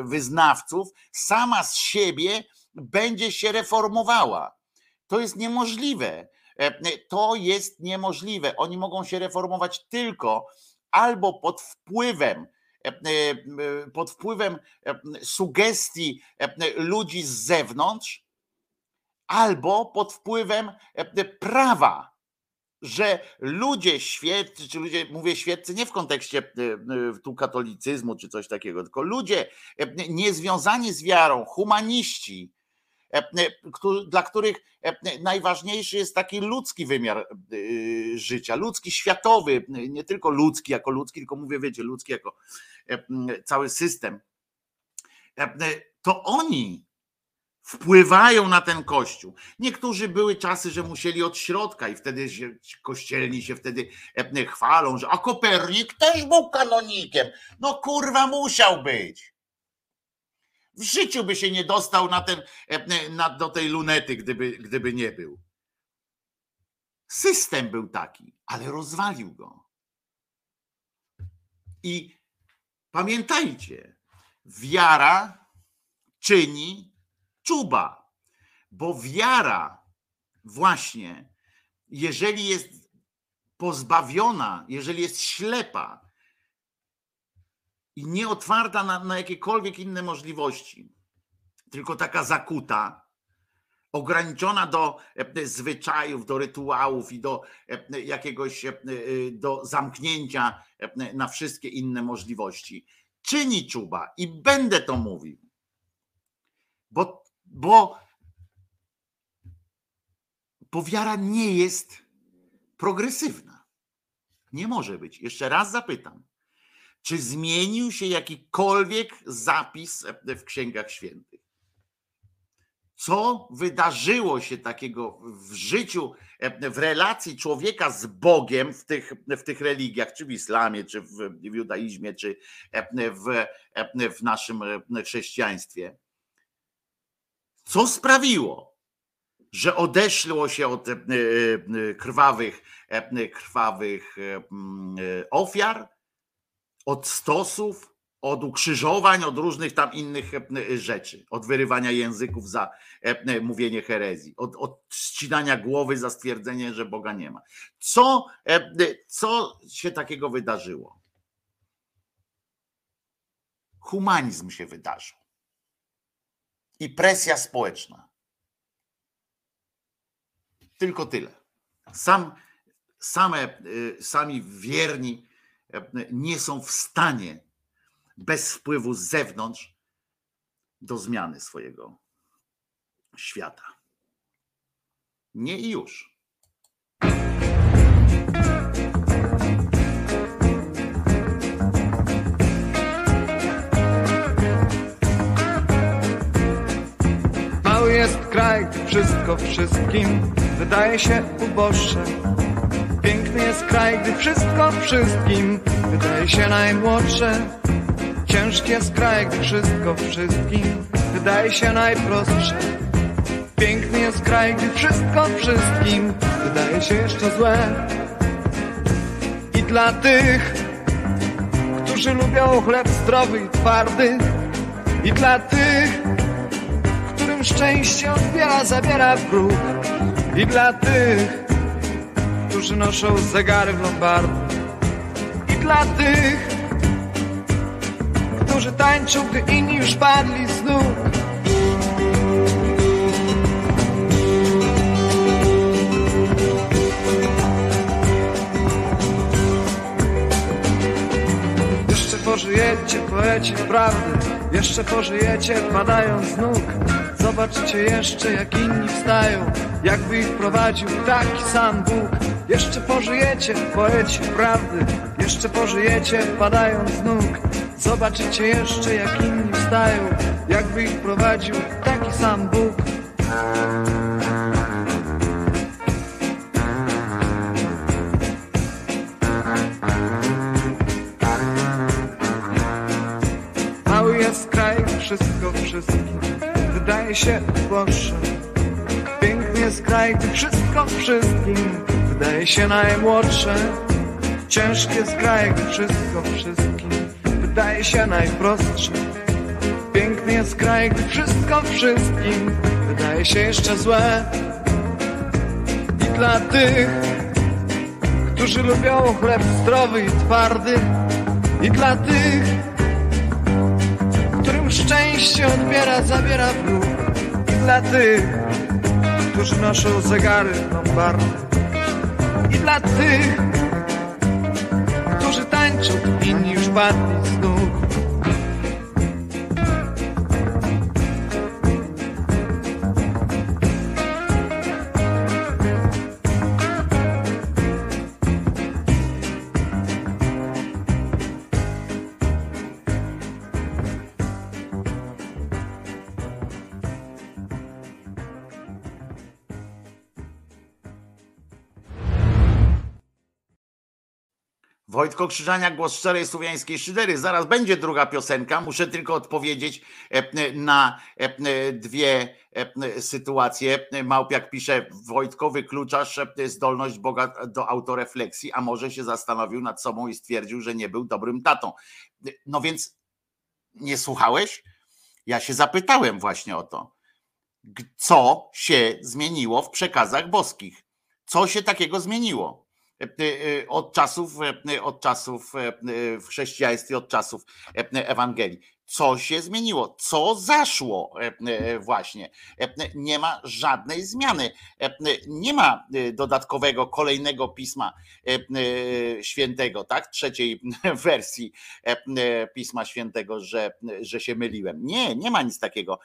wyznawców sama z siebie będzie się reformowała. To jest niemożliwe. E, To jest niemożliwe. Oni mogą się reformować tylko albo pod wpływem e, e, pod wpływem e, sugestii e, ludzi z zewnątrz, albo pod wpływem e, prawa, że ludzie świeccy, czy ludzie, mówię świeccy nie w kontekście e, e, tu katolicyzmu czy coś takiego, tylko ludzie e, niezwiązani z wiarą, humaniści, e, e, dla których e, najważniejszy jest taki ludzki wymiar e, życia, ludzki, światowy, nie tylko ludzki jako ludzki, tylko mówię, wiecie, ludzki jako e, cały system. E, To oni wpływają na ten kościół. Niektórzy były czasy, że musieli od środka i wtedy się, kościelni się wtedy e, chwalą, że a Kopernik też był kanonikiem. No kurwa musiał być. W życiu by się nie dostał na ten, e, na, do tej lunety, gdyby, gdyby nie był. System był taki, ale rozwalił go. I pamiętajcie, wiara czyni czuba, bo wiara właśnie, jeżeli jest pozbawiona, jeżeli jest ślepa i nieotwarta na, na jakiekolwiek inne możliwości, tylko taka zakuta, ograniczona do e, zwyczajów, do rytuałów i do e, jakiegoś, e, e, do zamknięcia e, na wszystkie inne możliwości, czyni czuba i będę to mówił. Bo, bo, bo wiara nie jest progresywna. Nie może być. Jeszcze raz zapytam. Czy zmienił się jakikolwiek zapis w księgach świętych? Co wydarzyło się takiego w życiu, w relacji człowieka z Bogiem w tych, w tych religiach, czy w islamie, czy w, judaizmie, czy w, w naszym chrześcijaństwie? Co sprawiło, że odeszło się od e, e, krwawych, e, krwawych ofiar, od stosów, od ukrzyżowań, od różnych tam innych e, rzeczy, od wyrywania języków za e, mówienie herezji, od, od ścinania głowy za stwierdzenie, że Boga nie ma. Co, e, co się takiego wydarzyło? Humanizm się wydarzył i presja społeczna. Tylko tyle. Sam, same, y, sami wierni nie są w stanie bez wpływu z zewnątrz do zmiany swojego świata. Nie i już. Mały jest kraj, wszystko wszystkim wydaje się uboższe. Piękny jest kraj, gdy wszystko wszystkim wydaje się najmłodsze. Ciężki jest kraj, gdy wszystko wszystkim wydaje się najprostsze. Piękny jest kraj, gdy wszystko wszystkim wydaje się jeszcze złe. I dla tych, którzy lubią chleb zdrowy i twardy, i dla tych, którym szczęście odbiera, zabiera w próg. I dla tych, którzy noszą zegary w lombardy. I dla tych, którzy tańczą, gdy inni już padli z nóg. Jeszcze pożyjecie, poecie prawdy Jeszcze pożyjecie, padając z nóg Zobaczycie jeszcze, jak inni wstają Jakby ich prowadził taki sam Bóg Jeszcze pożyjecie, poecie prawdy Jeszcze pożyjecie, padając z nóg. Zobaczycie jeszcze, jak inni wstają Jakby ich prowadził taki sam Bóg. Wszystko wszystkim wydaje się uboższe. Piękny jest kraj, wszystko wszystkim wydaje się najmłodsze. Ciężki jest kraj, gdy wszystko wszystkim wydaje się najprostsze. Piękny jest kraj, gdy wszystko wszystkim wydaje się jeszcze złe. I dla tych, którzy lubią chleb zdrowy i twardy, i dla tych, którym szczęście odbiera, zabiera w ruch, i dla tych, którzy noszą zegary lombardy, i dla tych, którzy tańczą, inni już padli z Wojtko Krzyżania, głos szczerej słowiańskiej szydery. Zaraz będzie druga piosenka. Muszę tylko odpowiedzieć e, na e, dwie e, sytuacje. Małpiak pisze, Wojtko wykluczasz zdolność Boga do autorefleksji, a może się zastanowił nad sobą i stwierdził, że nie był dobrym tatą. No więc nie słuchałeś? Ja się zapytałem właśnie o to. Co się zmieniło w przekazach boskich? Co się takiego zmieniło? Od czasów, od czasów w chrześcijaństwie, od czasów Ewangelii. Co się zmieniło? Co zaszło właśnie? Nie ma żadnej zmiany. Nie ma dodatkowego, kolejnego pisma świętego, tak? Trzeciej wersji pisma świętego, że, że się myliłem. Nie, nie ma nic takiego.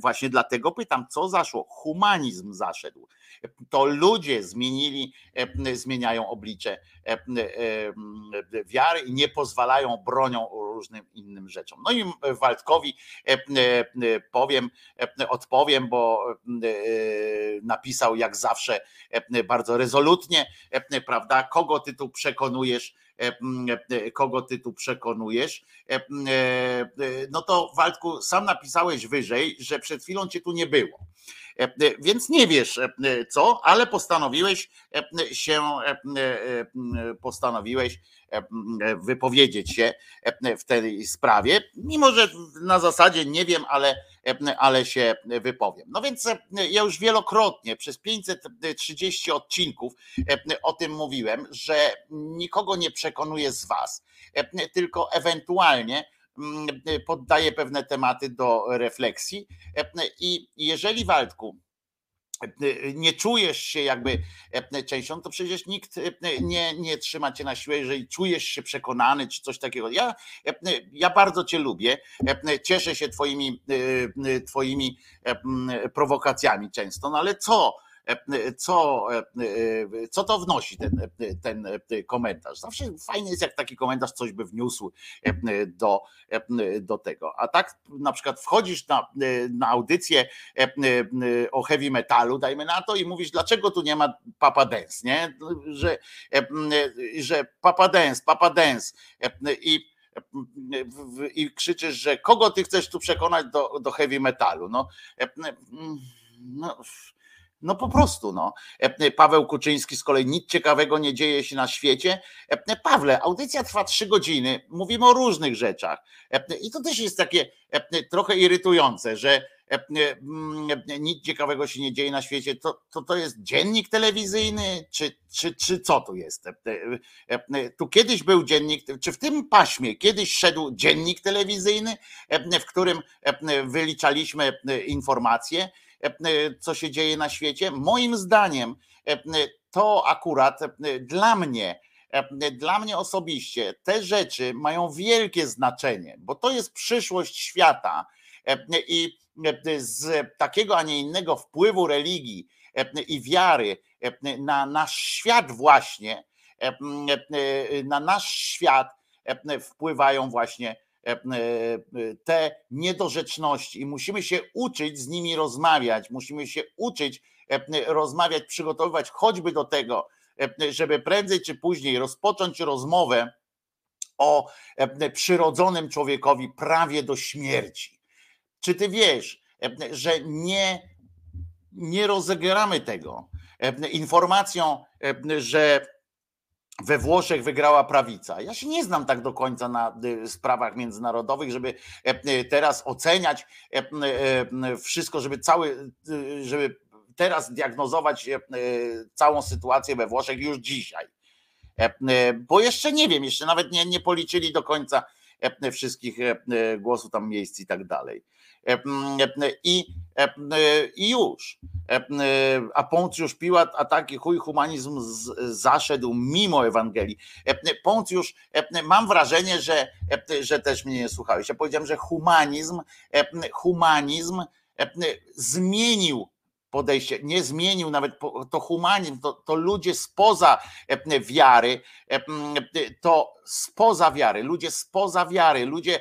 Właśnie dlatego pytam, co zaszło? Humanizm zaszedł. To ludzie zmienili, zmieniają oblicze wiary i nie pozwalają bronią różnym innym rzeczom. No i Waldkowi powiem, odpowiem, bo napisał jak zawsze bardzo rezolutnie, prawda? Kogo ty tu przekonujesz? kogo ty tu przekonujesz. No to Waldku, sam napisałeś wyżej, że przed chwilą cię tu nie było. Więc nie wiesz co, ale postanowiłeś się, postanowiłeś wypowiedzieć się w tej sprawie, mimo że na zasadzie nie wiem, ale, ale się wypowiem. No więc ja już wielokrotnie przez 530 odcinków o tym mówiłem, że nikogo nie przekonuję z Was, tylko ewentualnie poddaję pewne tematy do refleksji i jeżeli Waldku nie czujesz się jakby częścią, to przecież nikt nie, nie trzyma cię na siłę, jeżeli czujesz się przekonany czy coś takiego. Ja, ja bardzo cię lubię, cieszę się twoimi, twoimi prowokacjami często, no ale co? Co, co to wnosi ten, ten komentarz. Zawsze fajnie jest, jak taki komentarz coś by wniósł do, do tego. A tak na przykład wchodzisz na, na audycję o heavy metalu, dajmy na to, i mówisz, dlaczego tu nie ma Papa Dance, nie? Że, że Papa Dance, Papa Dance i i krzyczysz, że kogo ty chcesz tu przekonać do, do heavy metalu. No, no no po prostu, no. Paweł Kuczyński z kolei nic ciekawego nie dzieje się na świecie. Pawle, audycja trwa trzy godziny, mówimy o różnych rzeczach. I to też jest takie trochę irytujące, że nic ciekawego się nie dzieje na świecie. To, to, to jest dziennik telewizyjny, czy, czy, czy co tu jest? Tu kiedyś był dziennik, czy w tym paśmie kiedyś szedł dziennik telewizyjny, w którym wyliczaliśmy informacje co się dzieje na świecie. Moim zdaniem to akurat dla mnie, dla mnie osobiście te rzeczy mają wielkie znaczenie, bo to jest przyszłość świata i z takiego, a nie innego wpływu religii i wiary na nasz świat właśnie, na nasz świat wpływają właśnie E, e, te niedorzeczności i musimy się uczyć z nimi rozmawiać, musimy się uczyć e, rozmawiać, przygotowywać choćby do tego, żeby prędzej czy później rozpocząć rozmowę o przyrodzonym człowiekowi prawie do śmierci. Czy ty wiesz, że nie, nie rozegramy tego informacją, że we Włoszech wygrała prawica. Ja się nie znam tak do końca na y, sprawach międzynarodowych, żeby y, teraz oceniać y, wszystko, żeby cały, żeby teraz diagnozować całą sytuację we Włoszech już dzisiaj. Bo jeszcze nie wiem, jeszcze nawet nie, nie policzyli do końca wszystkich głosów tam miejsc i tak dalej. I, i już. A Poncjusz Piłat, a taki chuj humanizm zaszedł mimo Ewangelii. Poncjusz, mam wrażenie, że, że też mnie nie słuchałeś. Ja powiedziałem, że humanizm, humanizm zmienił podejście, nie zmienił nawet to humanizm, to, to ludzie spoza wiary, to spoza wiary, ludzie spoza wiary, ludzie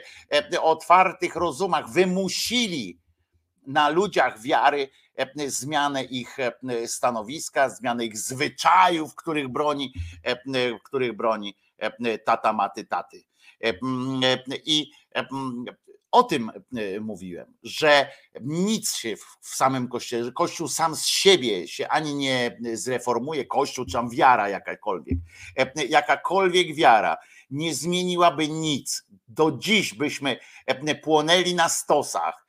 o otwartych rozumach wymusili na ludziach wiary zmianę ich stanowiska, zmianę ich zwyczajów, których broni, których broni tata maty taty. I o tym e, mówiłem, że nic się w samym kościele, że kościół sam z siebie się ani nie zreformuje, kościół czy tam wiara jakakolwiek, e, jakakolwiek wiara nie zmieniłaby nic. Do dziś byśmy e, płonęli na stosach,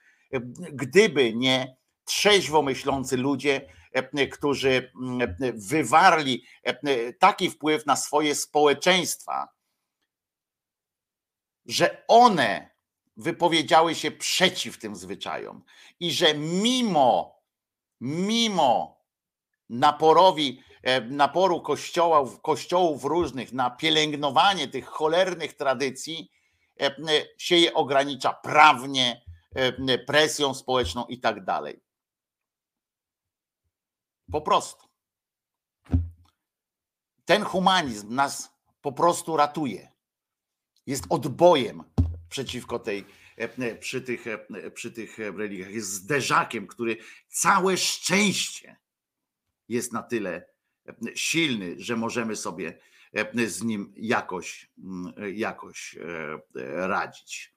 gdyby nie trzeźwo myślący ludzie, którzy wywarli taki wpływ na swoje społeczeństwa, że one wypowiedziały się przeciw tym zwyczajom i że mimo, mimo naporowi, e, naporu kościołów, kościołów różnych na pielęgnowanie tych cholernych tradycji, e, się je ogranicza prawnie, e, presją społeczną i tak dalej. Po prostu. Ten humanizm nas po prostu ratuje. Jest odbojem przeciwko tej, e, przy tych, e, przy tych religiach. Jest zderzakiem, który całe szczęście jest na tyle e, silny, że możemy sobie z nim jakoś, mm, jakoś radzić.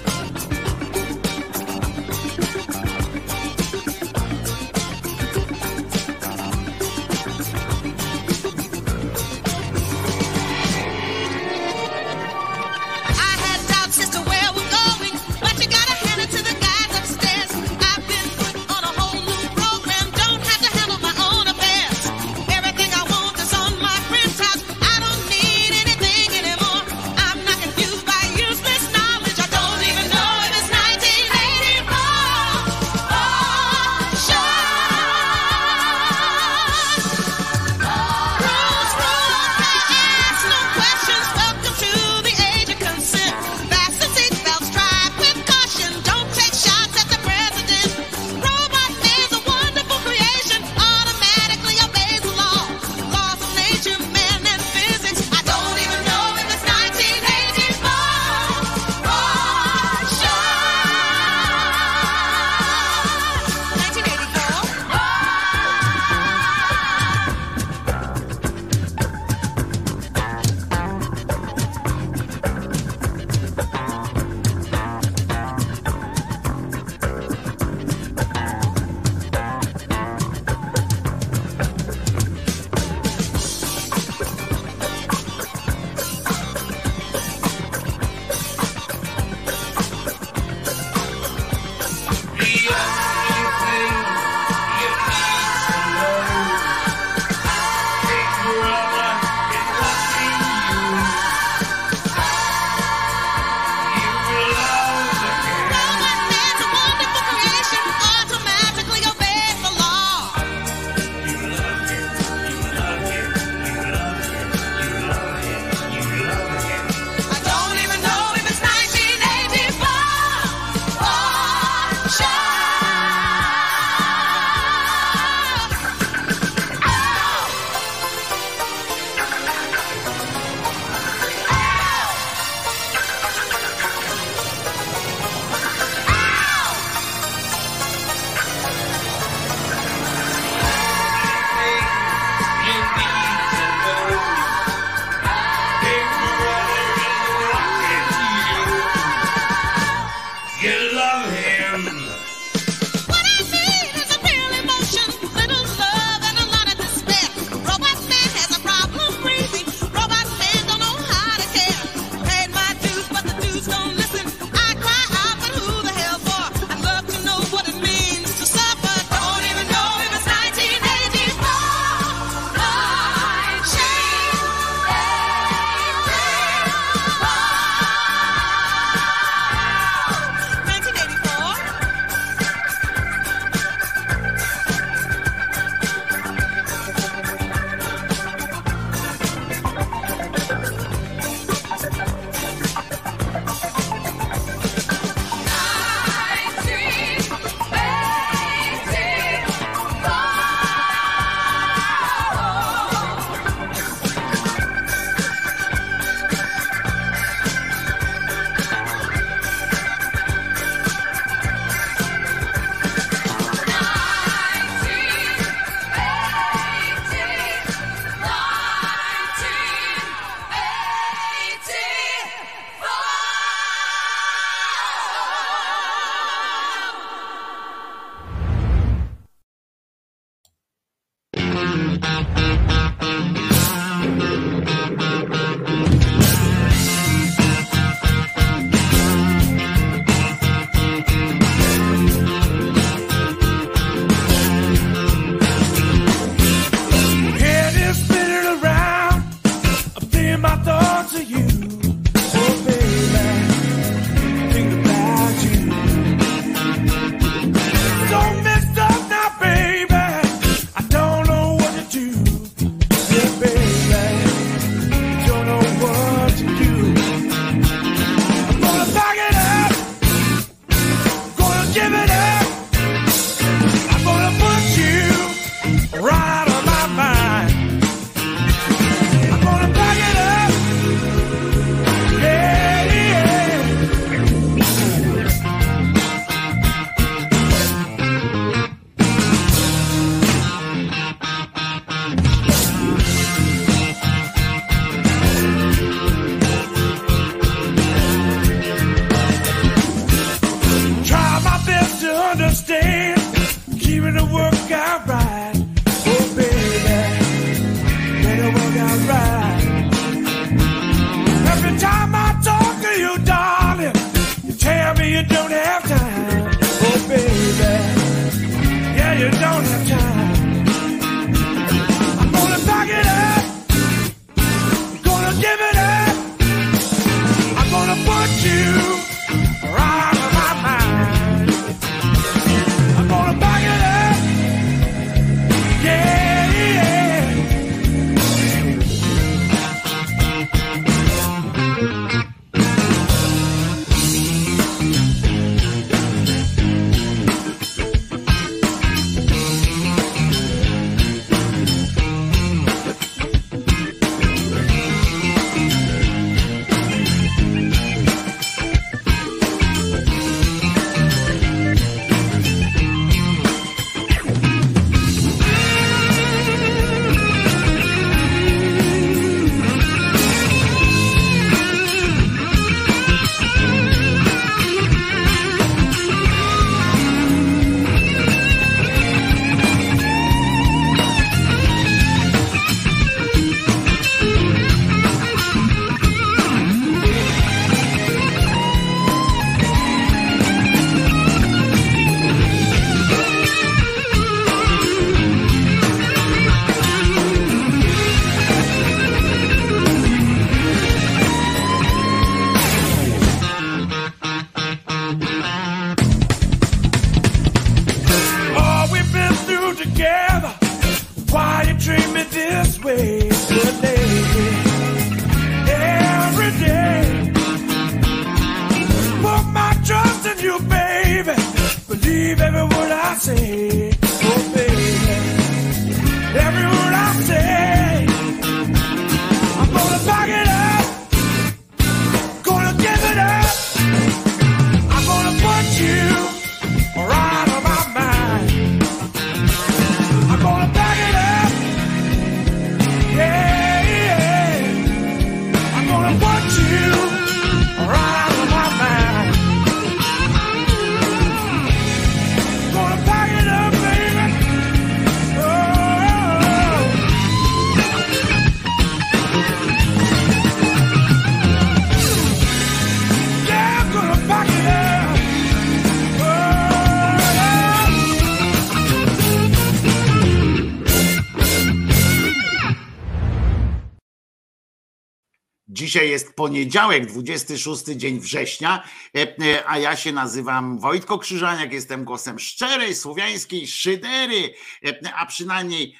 Dzisiaj jest poniedziałek, 26 dzień września, e, e, a ja się nazywam Wojtko Krzyżaniak, jestem głosem szczerej, słowiańskiej szydery, e, a przynajmniej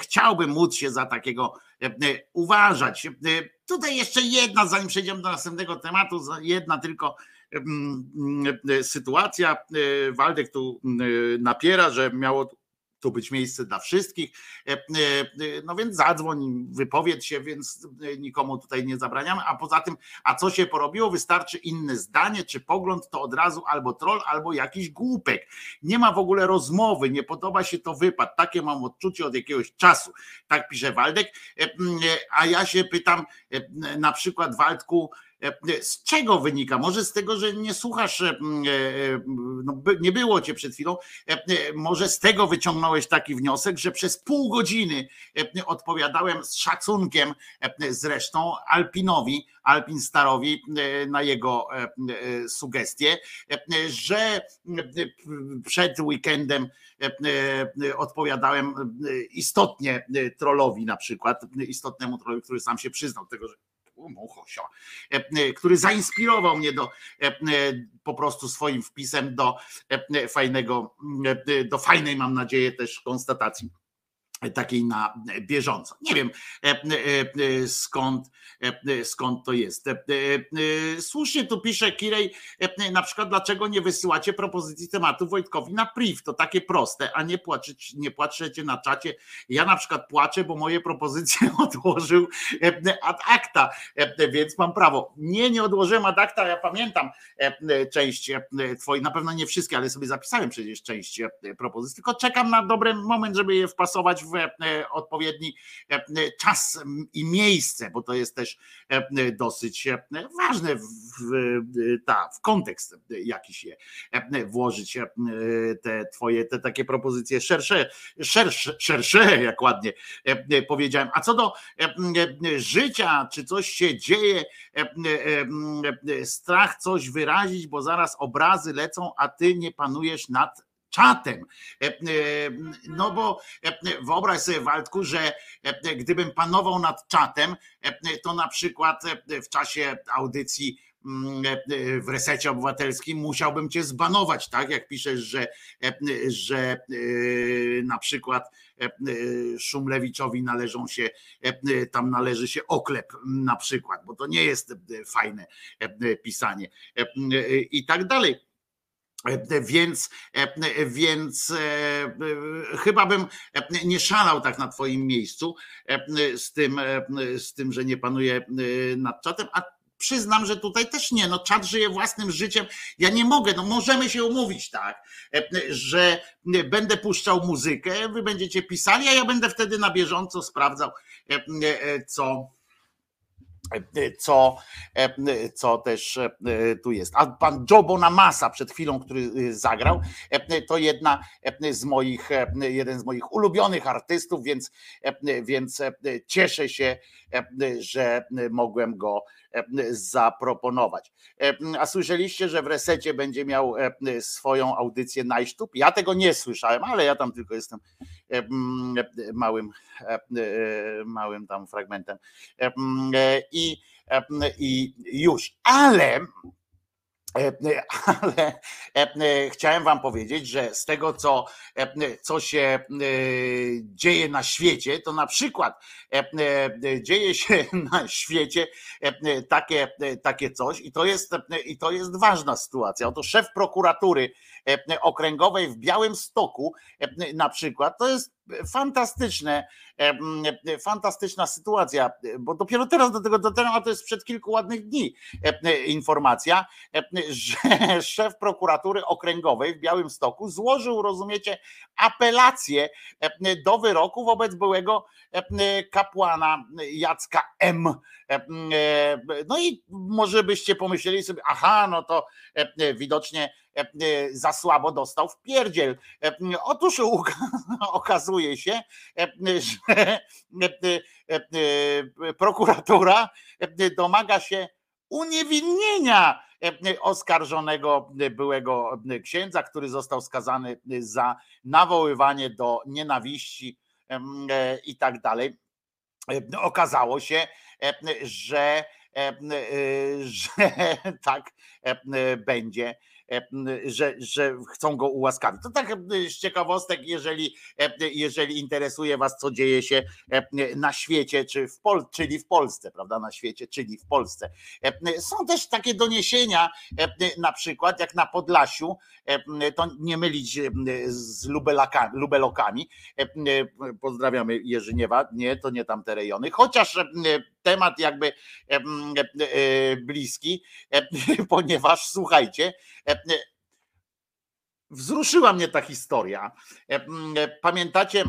chciałbym móc się za takiego uważać. Tutaj jeszcze jedna, zanim przejdziemy do następnego tematu, jedna tylko mm, mm, sytuacja. Waldek tu mm, napiera, że miało tu być miejsce dla wszystkich. E, e, No więc zadzwoń, wypowiedz się, więc e, nikomu tutaj nie zabraniamy. A poza tym, a co się porobiło? Wystarczy inne zdanie czy pogląd, to od razu albo troll, albo jakiś głupek. Nie ma w ogóle rozmowy, nie podoba się to wypad. Takie mam odczucie od jakiegoś czasu. Tak pisze Waldek. A ja się pytam, na przykład Waldku, z czego wynika? Może z tego, że nie słuchasz, e, e, e, no, nie było cię przed chwilą, E, e, może z tego wyciągnąłeś taki wniosek, że przez pół godziny e, odpowiadałem z szacunkiem e, zresztą Alpinowi, Alpin Starowi e, na jego e, e, sugestie, e, że e, przed weekendem e, e, odpowiadałem e, istotnie e, trollowi na przykład, istotnemu trollowi, który sam się przyznał tego, że o, muchosio, e, e, który zainspirował mnie do e, po prostu swoim wpisem do fajnego, do fajnej, mam nadzieję, też konstatacji takiej na bieżąco. Nie wiem skąd, skąd to jest. E, e, Słusznie tu pisze Kirej, e, na przykład dlaczego nie wysyłacie propozycji tematu Wojtkowi na priv, to takie proste, a nie, płaczeć, nie płaczecie na czacie. Ja na przykład płaczę, bo moje propozycje odłożył e, ad acta, e, więc mam prawo. Nie, nie odłożyłem ad acta, ja pamiętam e, część e, twoich, na pewno nie wszystkie, ale sobie zapisałem przecież część e, propozycji, tylko czekam na dobry moment, żeby je wpasować w e, odpowiedni e, czas i miejsce, bo to jest też e, dosyć e, ważne w, ta, w kontekst jakiś je e, włożyć te twoje, te takie propozycje szersze, szersze, szersze jak ładnie powiedziałem. A co do życia, czy coś się dzieje, strach coś wyrazić, bo zaraz obrazy lecą, a ty nie panujesz nad czatem. E, e, No bo e, wyobraź sobie, Waldku, że gdybym panował nad czatem, to na przykład w czasie audycji mm, w resecie obywatelskim musiałbym cię zbanować, tak? Jak piszesz, że, że na przykład Szumlewiczowi należą się, tam należy się oklep na przykład, bo to nie jest fajne pisanie i tak dalej. E, Więc, e, więc e, e, chyba bym nie szalał tak na Twoim miejscu z tym, z tym, że nie panuje nad czatem, a przyznam, że tutaj też nie. No, czat żyje własnym życiem. Ja nie mogę, no możemy się umówić tak, że będę puszczał muzykę, wy będziecie pisali, a ja będę wtedy na bieżąco sprawdzał, co co, co też e, tu jest. A pan Joe Bonamassa przed chwilą, który zagrał, e, to jedna z moich, e, jeden z moich ulubionych artystów, więc, e, więc e, cieszę się, e, że mogłem go e, zaproponować. E, A słyszeliście, że w resecie będzie miał e, swoją audycję Najsztub? Ja tego nie słyszałem, ale ja tam tylko jestem małym, małym tam fragmentem. I, i już. Ale Ale e, e, chciałem wam powiedzieć, że z tego, co, e, e, co się e, dzieje na świecie, to na przykład e, e, dzieje się na świecie e, e, takie, e, takie coś i to, jest, e, i to jest ważna sytuacja. Oto szef prokuratury e, okręgowej w Białymstoku e, na przykład, to jest fantastyczne, e, e, fantastyczna sytuacja, e, bo dopiero teraz do tego dotarłem, a to jest sprzed kilku ładnych dni e, e, informacja, e, że szef prokuratury okręgowej w Białymstoku złożył, rozumiecie, apelację e, do wyroku wobec byłego e, kapłana Jacka M. E, e, No i może byście pomyśleli sobie, aha, no to e, widocznie e, za słabo dostał w pierdziel. E, Otóż okazuje się, e, że e, e, e, prokuratura e, domaga się uniewinnienia e, oskarżonego byłego księdza, który został skazany za nawoływanie do nienawiści e, i tak dalej. E, Okazało się, e, że, e, e, że tak e, będzie, e, że, że chcą go ułaskawić. To tak e, z ciekawostek, jeżeli, e, jeżeli interesuje Was, co dzieje się e, na świecie, czy w Pol- czyli w Polsce, prawda? Na świecie, czyli w Polsce. E, Są też takie doniesienia, e, na przykład jak na Podlasiu, e, to nie mylić e, z lubelokami. E, e, Pozdrawiamy Jerzyniewa, nie, to nie tamte rejony, chociaż e, temat jakby e, e, bliski, ponieważ słuchajcie, e, wzruszyła mnie ta historia. Pamiętacie,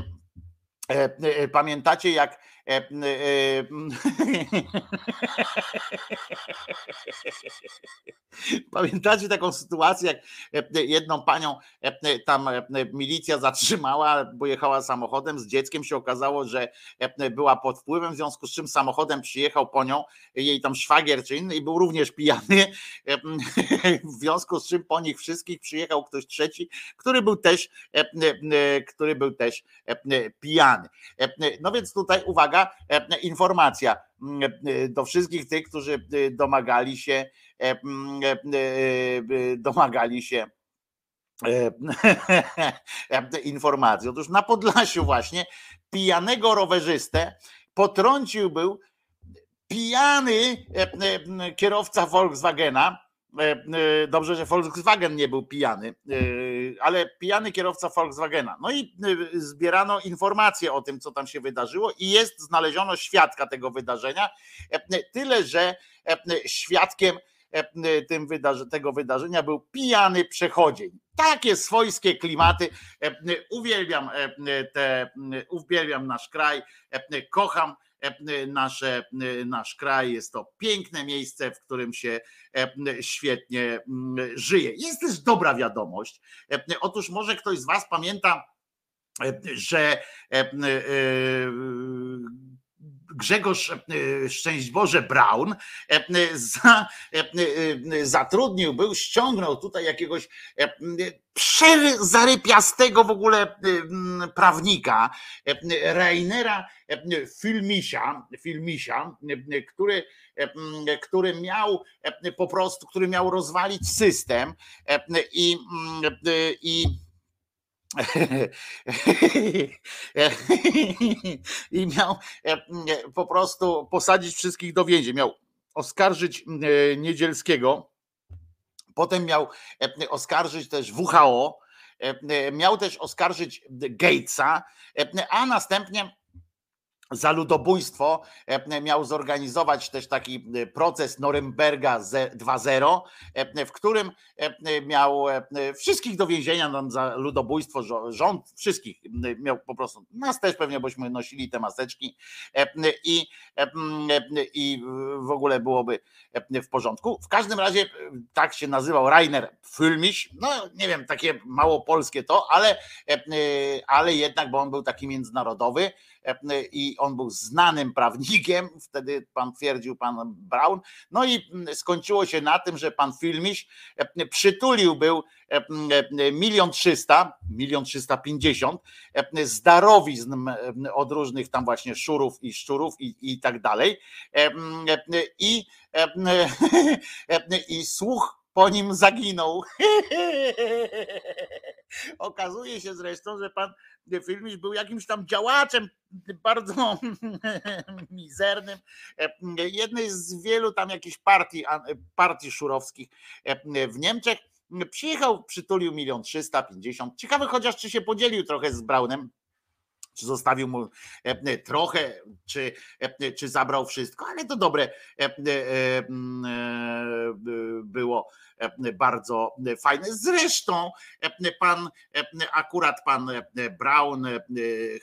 pamiętacie jak Pamiętacie taką sytuację, jak e, jedną panią e, tam e, milicja zatrzymała, bo jechała samochodem z dzieckiem, się okazało, że e, była pod wpływem, w związku z czym samochodem przyjechał po nią jej tam szwagier czy inny i był również pijany, E, w związku z czym po nich wszystkich przyjechał ktoś trzeci, który był też, e, e, który był też e, pijany. E, No więc tutaj uwaga, e, informacja mm, e, do wszystkich tych, którzy e, domagali się, mm, domagali się informacji. Otóż na Podlasiu właśnie pijanego rowerzystę potrącił był pijany kierowca Volkswagena. E, e, Dobrze, że Volkswagen nie był pijany, e, ale pijany kierowca Volkswagena. No i zbierano informacje o tym, co tam się wydarzyło, i jest znaleziono świadka tego wydarzenia. Tyle, że świadkiem tym wydarzy- tego wydarzenia był pijany przechodzień. Takie swojskie klimaty. Uwielbiam te, uwielbiam nasz kraj, kocham nasze, nasz kraj. Jest to piękne miejsce, w którym się e, świetnie mm, żyje. Jest też dobra wiadomość. E, Otóż może ktoś z Was pamięta, e, że e, e, Grzegorz e, Szczęść Boże Braun e, za, e, e, zatrudnił był, ściągnął tutaj jakiegoś przezarypiastego w ogóle prawnika, Rainera e, Filmisia, Filmisia który, który miał po prostu, który miał rozwalić system i, i i miał e, po prostu posadzić wszystkich do więzień. Miał oskarżyć e, Niedzielskiego, potem miał e, oskarżyć też WHO, miał też oskarżyć Gatesa, a następnie za ludobójstwo e, miał zorganizować też taki e, proces Norymberga ze- 2.0, e, w którym miał wszystkich do więzienia no, za ludobójstwo, rząd, wszystkich miał po prostu, nas też pewnie bośmy nosili te maseczki i, i w ogóle byłoby w porządku. W każdym razie tak się nazywał Rainer Fülmiś, no nie wiem, takie mało polskie to, ale, ale jednak, bo on był taki międzynarodowy, i on był znanym prawnikiem, wtedy pan twierdził, pan Braun. No i mm, skończyło się na tym, że pan Filmiś e, przytulił był e, e, milion trzysta, milion trzysta pięćdziesiąt e, z darowizn od różnych tam właśnie szurów i szczurów i, i tak dalej. E, e, I, e, e, i słuch po nim zaginął. Okazuje się zresztą, że pan Filmisz był jakimś tam działaczem bardzo mizernym, jednej z wielu tam jakichś partii, partii szurowskich w Niemczech. Przyjechał, przytulił milion trzysta pięćdziesiąt. Ciekawe chociaż, czy się podzielił trochę z Braunem, czy zostawił mu e, trochę, czy, e, czy zabrał wszystko, ale to dobre e, e, e, było e, bardzo fajne. Zresztą e, pan, e, akurat pan e, Brown e,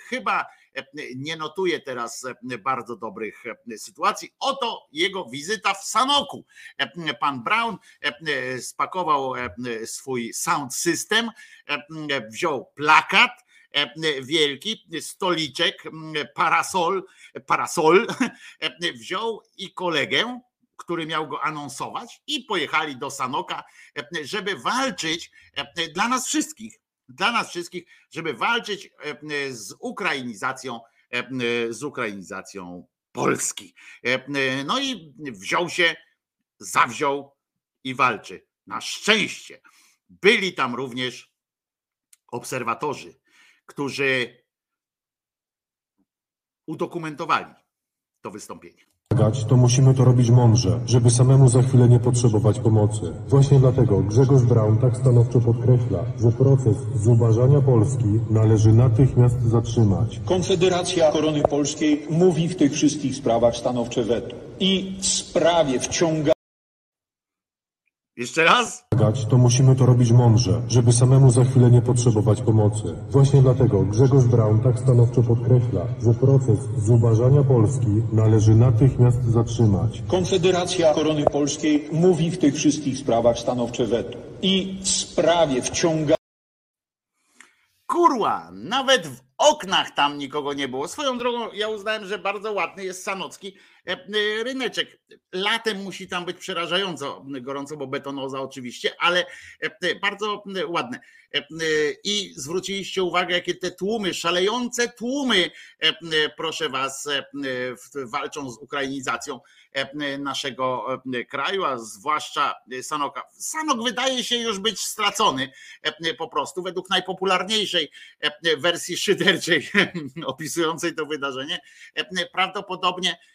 chyba e, nie notuje teraz e, bardzo dobrych e, sytuacji. Oto jego wizyta w Sanoku. E, Pan Brown e, spakował e, swój sound system, e, wziął plakat, e, wielki stoliczek, parasol, parasol, e, wziął i kolegę, który miał go anonsować i pojechali do Sanoka, e, żeby walczyć e, dla nas wszystkich, dla nas wszystkich, żeby walczyć e, z ukrainizacją, z ukrainizacją Polski. No i wziął się, zawziął i walczy. Na szczęście byli tam również obserwatorzy, którzy udokumentowali to wystąpienie. To musimy to robić mądrze, żeby samemu za chwilę nie potrzebować pomocy. Właśnie dlatego Grzegorz Braun tak stanowczo podkreśla, że proces zubażania Polski należy natychmiast zatrzymać. Konfederacja Korony Polskiej mówi w tych wszystkich sprawach stanowcze weto. I w sprawie wciągania Jeszcze raz? To musimy to robić mądrze, żeby samemu za chwilę nie potrzebować pomocy. Właśnie dlatego Grzegorz Braun tak stanowczo podkreśla, że proces zubażania Polski należy natychmiast zatrzymać. Konfederacja Korony Polskiej mówi w tych wszystkich sprawach stanowcze weto. I w sprawie wciągania Kurła, nawet w oknach tam nikogo nie było. Swoją drogą ja uznałem, że bardzo ładny jest sanocki ryneczek. Latem musi tam być przerażająco gorąco, bo betonoza oczywiście, ale e, bardzo ładne. E, e, I zwróciliście uwagę, jakie te tłumy, szalejące tłumy, e, e, proszę was, e, walczą z ukrainizacją e, naszego e, kraju, a zwłaszcza Sanoka. Sanok wydaje się już być stracony e, po prostu według najpopularniejszej e, wersji szyderczej opisującej to wydarzenie. e, Prawdopodobnie e, e,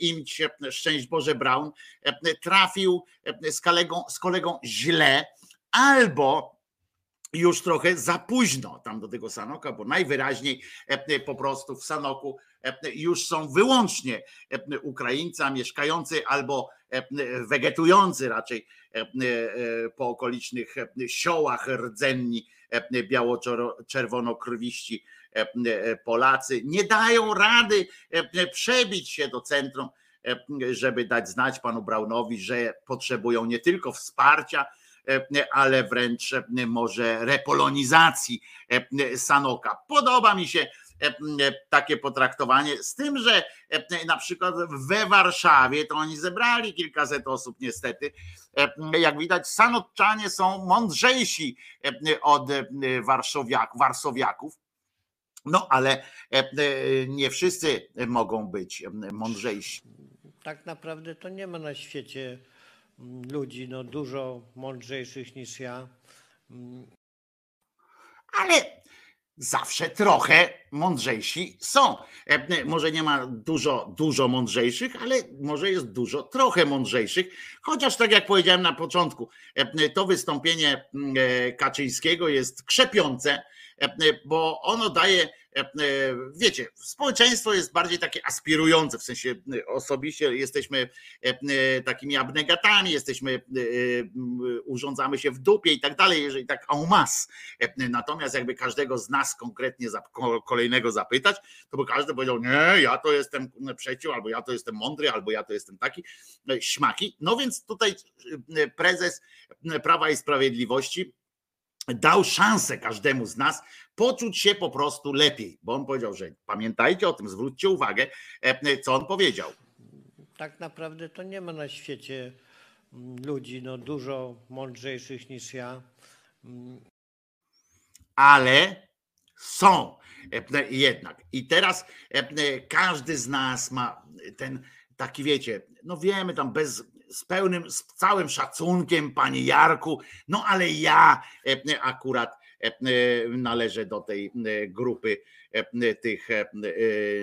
imć e, szczęść Boże Brown e, trafił e, z kolegą, z kolegą źle albo już trochę za późno tam do tego Sanoka, bo najwyraźniej e, po prostu w Sanoku e, już są wyłącznie e, Ukraińcy mieszkający albo e, wegetujący raczej e, e, po okolicznych e, siołach rdzenni e, biało-czerwonokrwiści e, e, Polacy nie dają rady e, przebić się do centrum, e, żeby dać znać panu Braunowi, że potrzebują nie tylko wsparcia, e, ale wręcz e, może repolonizacji e, Sanoka. Podoba mi się e, takie potraktowanie, z tym, że e, na przykład we Warszawie to oni zebrali kilkaset osób niestety. E, Jak widać, Sanotczanie są mądrzejsi e, od e, warszowiak, warszowiaków. No ale e, e, nie wszyscy mogą być mądrzejsi. Tak naprawdę to nie ma na świecie mm, ludzi no, dużo mądrzejszych niż ja. Mm, ale zawsze trochę mądrzejsi są. E, Może nie ma dużo, dużo mądrzejszych, ale może jest dużo, trochę mądrzejszych. Chociaż tak jak powiedziałem na początku, to wystąpienie Kaczyńskiego jest krzepiące, bo ono daje, e, e, wiecie, społeczeństwo jest bardziej takie aspirujące, w sensie e, osobiście jesteśmy e, e, takimi abnegatami, jesteśmy, e, urządzamy się w dupie i tak dalej, jeżeli tak en masse. E, Natomiast jakby każdego z nas konkretnie kolejnego zapytać, to by każdy powiedział, nie, ja to jestem przeciw, albo ja to jestem mądry, albo ja to jestem taki, e, śmaki. No więc tutaj e, prezes Prawa i Sprawiedliwości dał szansę każdemu z nas poczuć się po prostu lepiej, bo on powiedział, że pamiętajcie o tym, zwróćcie uwagę, e, co on powiedział. Tak naprawdę to nie ma na świecie mm, ludzi no, dużo mądrzejszych niż ja. Mm, ale są e, jednak. I teraz e, każdy z nas ma ten taki, wiecie, no wiemy tam bez z pełnym, z całym szacunkiem, panie Jarku, no ale ja e, akurat e, należę do tej e, grupy e, tych e, e,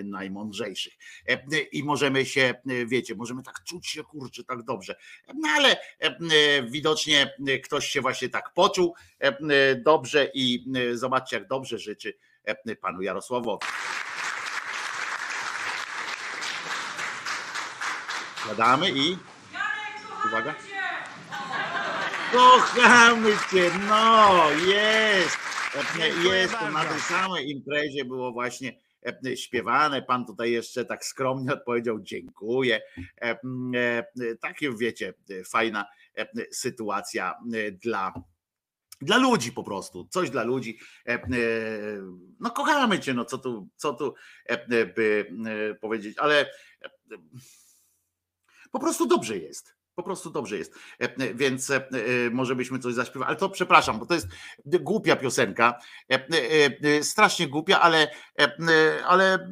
najmądrzejszych. E, I możemy się, e, wiecie, możemy tak czuć się, kurczę, tak dobrze. No ale e, e, widocznie e, ktoś się właśnie tak poczuł e, e, dobrze i e, zobaczcie, jak dobrze życzy e, panu Jarosławowi. Siadamy i. Uwaga. Kochamy cię, no jest. Jest to na tej samej imprezie było właśnie śpiewane. Pan tutaj jeszcze tak skromnie odpowiedział dziękuję. Takie wiecie, fajna sytuacja e, dla dla ludzi po prostu, coś dla ludzi. No kochamy cię, no co tu, co tu by e, powiedzieć, ale e, po prostu dobrze jest. Po prostu dobrze jest. E, Więc e, e, może byśmy coś zaśpiewali. Ale to przepraszam, bo to jest głupia piosenka. E, e, e, Strasznie głupia, ale, e, e, ale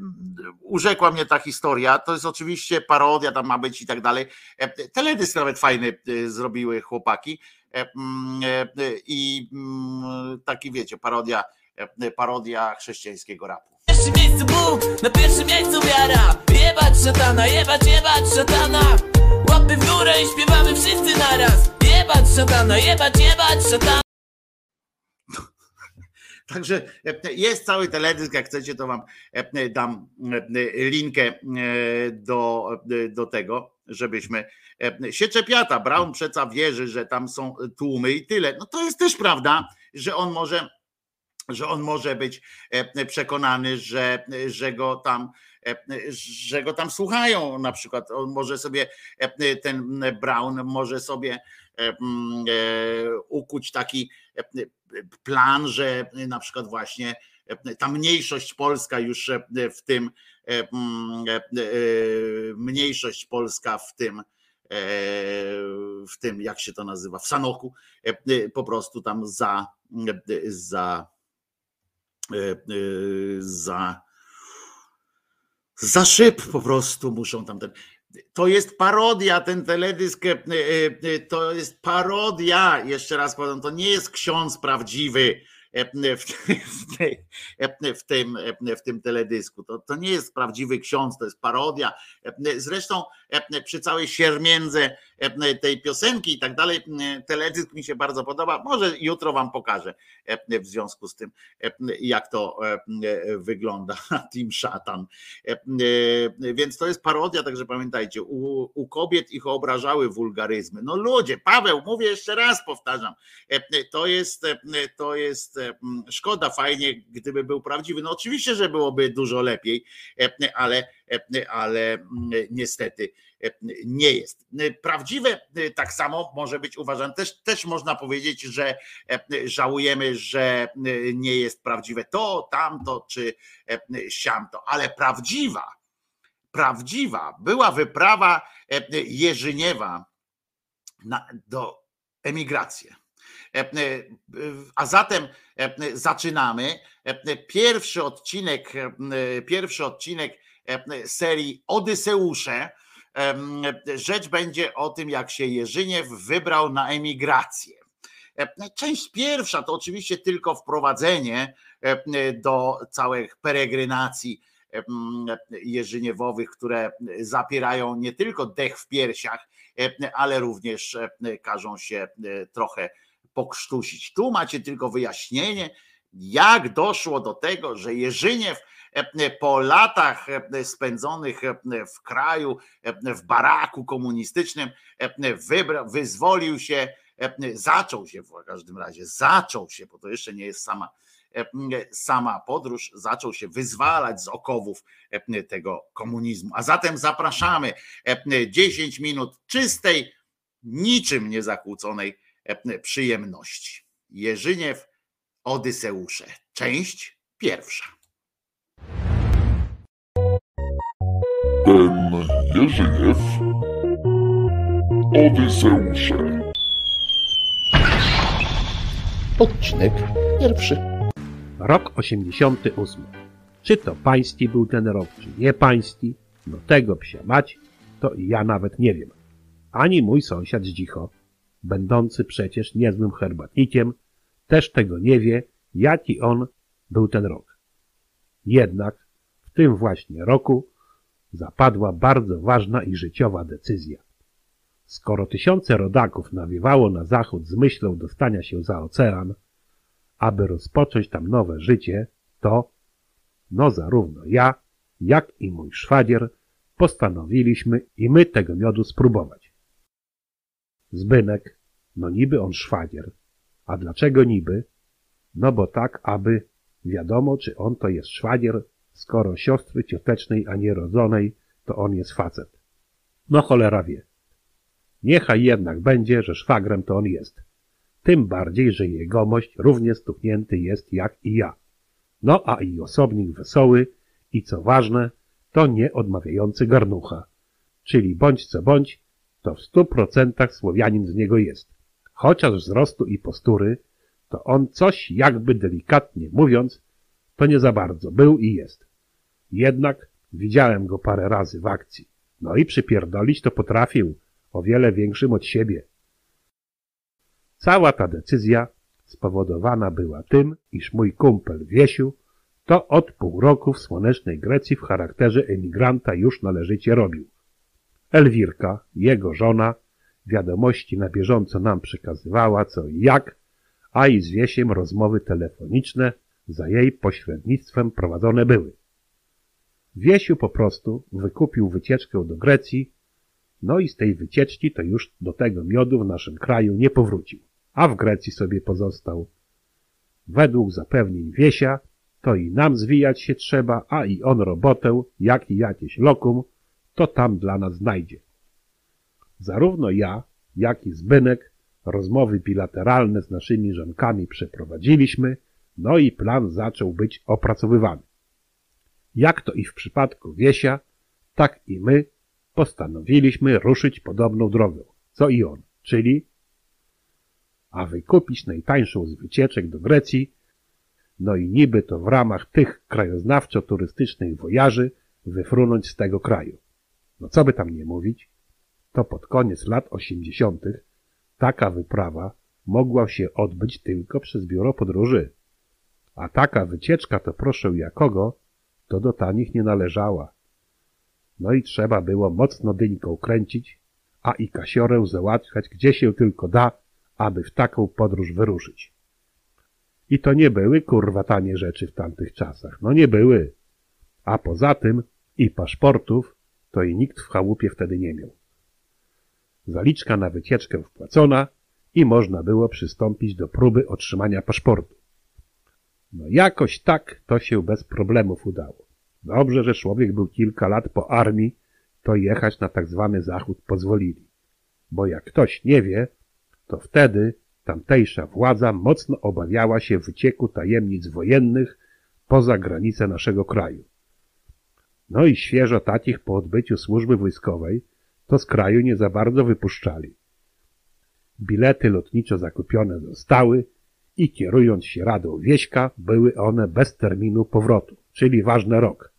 urzekła mnie ta historia. To jest oczywiście parodia, tam ma być i tak dalej. E, Teledysk nawet fajny e, zrobiły chłopaki. E, mm, e, I mm, taki wiecie, parodia, e, parodia chrześcijańskiego rapu. pierwszym miejscu Bóg, na pierwszym miejscu wiara Jebać szatana, jebać, jebać szatana Łapy w górę i śpiewamy wszyscy naraz Jebać szatana, jebać, jebać szatana Także e, jest cały teledysk, jak chcecie, to wam e, dam e, linkę do, do tego, żebyśmy się czepiata. Brown przeca wierzy, że tam są tłumy i tyle. No to jest też prawda, że on może że on może być e, przekonany, że, że go tam e, że go tam słuchają. Na przykład on może sobie e, ten Brown może sobie e, mm, e, ukuć taki e, plan, że na przykład właśnie e, ta mniejszość polska już e, w tym e, mm, e, e, mniejszość polska w tym e, w tym jak się to nazywa w Sanoku e, e, po prostu tam za za e, e, za za szyb po prostu muszą tam ten. To jest parodia, ten teledysk e, e, to jest parodia. Jeszcze raz powiem, to nie jest ksiądz prawdziwy e, w, tym, w tym teledysku. To, to nie jest prawdziwy ksiądz, to jest parodia. Zresztą przy całej siermiędze tej piosenki i tak dalej, teledysk mi się bardzo podoba. Może jutro wam pokażę w związku z tym, jak to wygląda. Team Szatan. Więc to jest parodia, także pamiętajcie, u, u kobiet ich obrażały wulgaryzmy. No ludzie, Paweł, mówię jeszcze raz, powtarzam, to jest, to jest szkoda, fajnie, gdyby był prawdziwy. No oczywiście, że byłoby dużo lepiej, ale, ale niestety nie jest. Prawdziwe tak samo może być uważane, też, też można powiedzieć, że żałujemy, że nie jest prawdziwe to, tamto czy siamto, ale prawdziwa, prawdziwa była wyprawa Jerzyniewa na, do emigracji. A zatem zaczynamy. Pierwszy odcinek, pierwszy odcinek serii Odyseusze. Rzecz będzie o tym, jak się Jerzyniew wybrał na emigrację. Część pierwsza to oczywiście tylko wprowadzenie do całych peregrynacji jerzyniewowych, które zapierają nie tylko dech w piersiach, ale również każą się trochę pokrztusić. Tu macie tylko wyjaśnienie, jak doszło do tego, że Jerzyniew po latach spędzonych w kraju, w baraku komunistycznym, wybra, wyzwolił się, zaczął się w każdym razie, zaczął się, bo to jeszcze nie jest sama, sama podróż, zaczął się wyzwalać z okowów tego komunizmu. A zatem zapraszamy 10 minut czystej, niczym niezakłóconej przyjemności. Jerzyniew, Odyseusze, część pierwsza. Ten Jerzyniew, Odyseusze. Odcinek pierwszy. Rok 88. Czy to pański był ten rok, czy nie pański, no tego psia mać, to i ja nawet nie wiem. Ani mój sąsiad Zdzicho, będący przecież niezłym herbatnikiem, też tego nie wie, jaki on był ten rok. Jednak w tym właśnie roku zapadła bardzo ważna i życiowa decyzja. Skoro tysiące rodaków nawiewało na zachód z myślą dostania się za ocean, aby rozpocząć tam nowe życie, to, no zarówno ja, jak i mój szwagier postanowiliśmy i my tego miodu spróbować. Zbynek, no niby on szwagier. A dlaczego niby? No bo tak, aby wiadomo, czy on to jest szwagier, skoro siostry ciotecznej, a nie rodzonej, to on jest facet. No cholera wie. Niechaj jednak będzie, że szwagrem to on jest. Tym bardziej, że jegomość równie stuknięty jest jak i ja. No a i osobnik wesoły i co ważne, to nie odmawiający garnucha. Czyli bądź co bądź, to w stu procentach Słowianin z niego jest. Chociaż wzrostu i postury, to on coś jakby delikatnie mówiąc, to nie za bardzo był i jest. Jednak widziałem go parę razy w akcji. No i przypierdolić to potrafił, o wiele większym od siebie. Cała ta decyzja spowodowana była tym, iż mój kumpel Wiesiu to od pół roku w słonecznej Grecji w charakterze emigranta już należycie robił. Elwirka, jego żona, wiadomości na bieżąco nam przekazywała co i jak, a i z Wiesiem rozmowy telefoniczne za jej pośrednictwem prowadzone były. Wiesiu po prostu wykupił wycieczkę do Grecji, no i z tej wycieczki to już do tego miodu w naszym kraju nie powrócił, a w Grecji sobie pozostał. Według zapewnień Wiesia, to i nam zwijać się trzeba, a i on robotę, jak i jakieś lokum, to tam dla nas znajdzie. Zarówno ja, jak i Zbynek rozmowy bilateralne z naszymi żonkami przeprowadziliśmy, no i plan zaczął być opracowywany. Jak to i w przypadku Wiesia, tak i my postanowiliśmy ruszyć podobną drogą, co i on, czyli a wykupić najtańszą z wycieczek do Grecji, no i niby to w ramach tych krajoznawczo-turystycznych wojaży wyfrunąć z tego kraju. No co by tam nie mówić, to pod koniec lat osiemdziesiątych taka wyprawa mogła się odbyć tylko przez biuro podróży. A taka wycieczka to proszę jakogo, to do tanich nie należała. No i trzeba było mocno dyńką kręcić, a i kasiorę załatwiać gdzie się tylko da, aby w taką podróż wyruszyć. I to nie były kurwa tanie rzeczy w tamtych czasach. No nie były. A poza tym i paszportów to i nikt w chałupie wtedy nie miał. Zaliczka na wycieczkę wpłacona i można było przystąpić do próby otrzymania paszportu. No jakoś tak to się bez problemów udało. Dobrze, że człowiek był kilka lat po armii, to jechać na tak zwany zachód pozwolili. Bo jak ktoś nie wie, to wtedy tamtejsza władza mocno obawiała się wycieku tajemnic wojennych poza granice naszego kraju. No i świeżo takich po odbyciu służby wojskowej to z kraju nie za bardzo wypuszczali. Bilety lotniczo zakupione zostały i kierując się radą Wieśka, były one bez terminu powrotu, czyli ważny rok.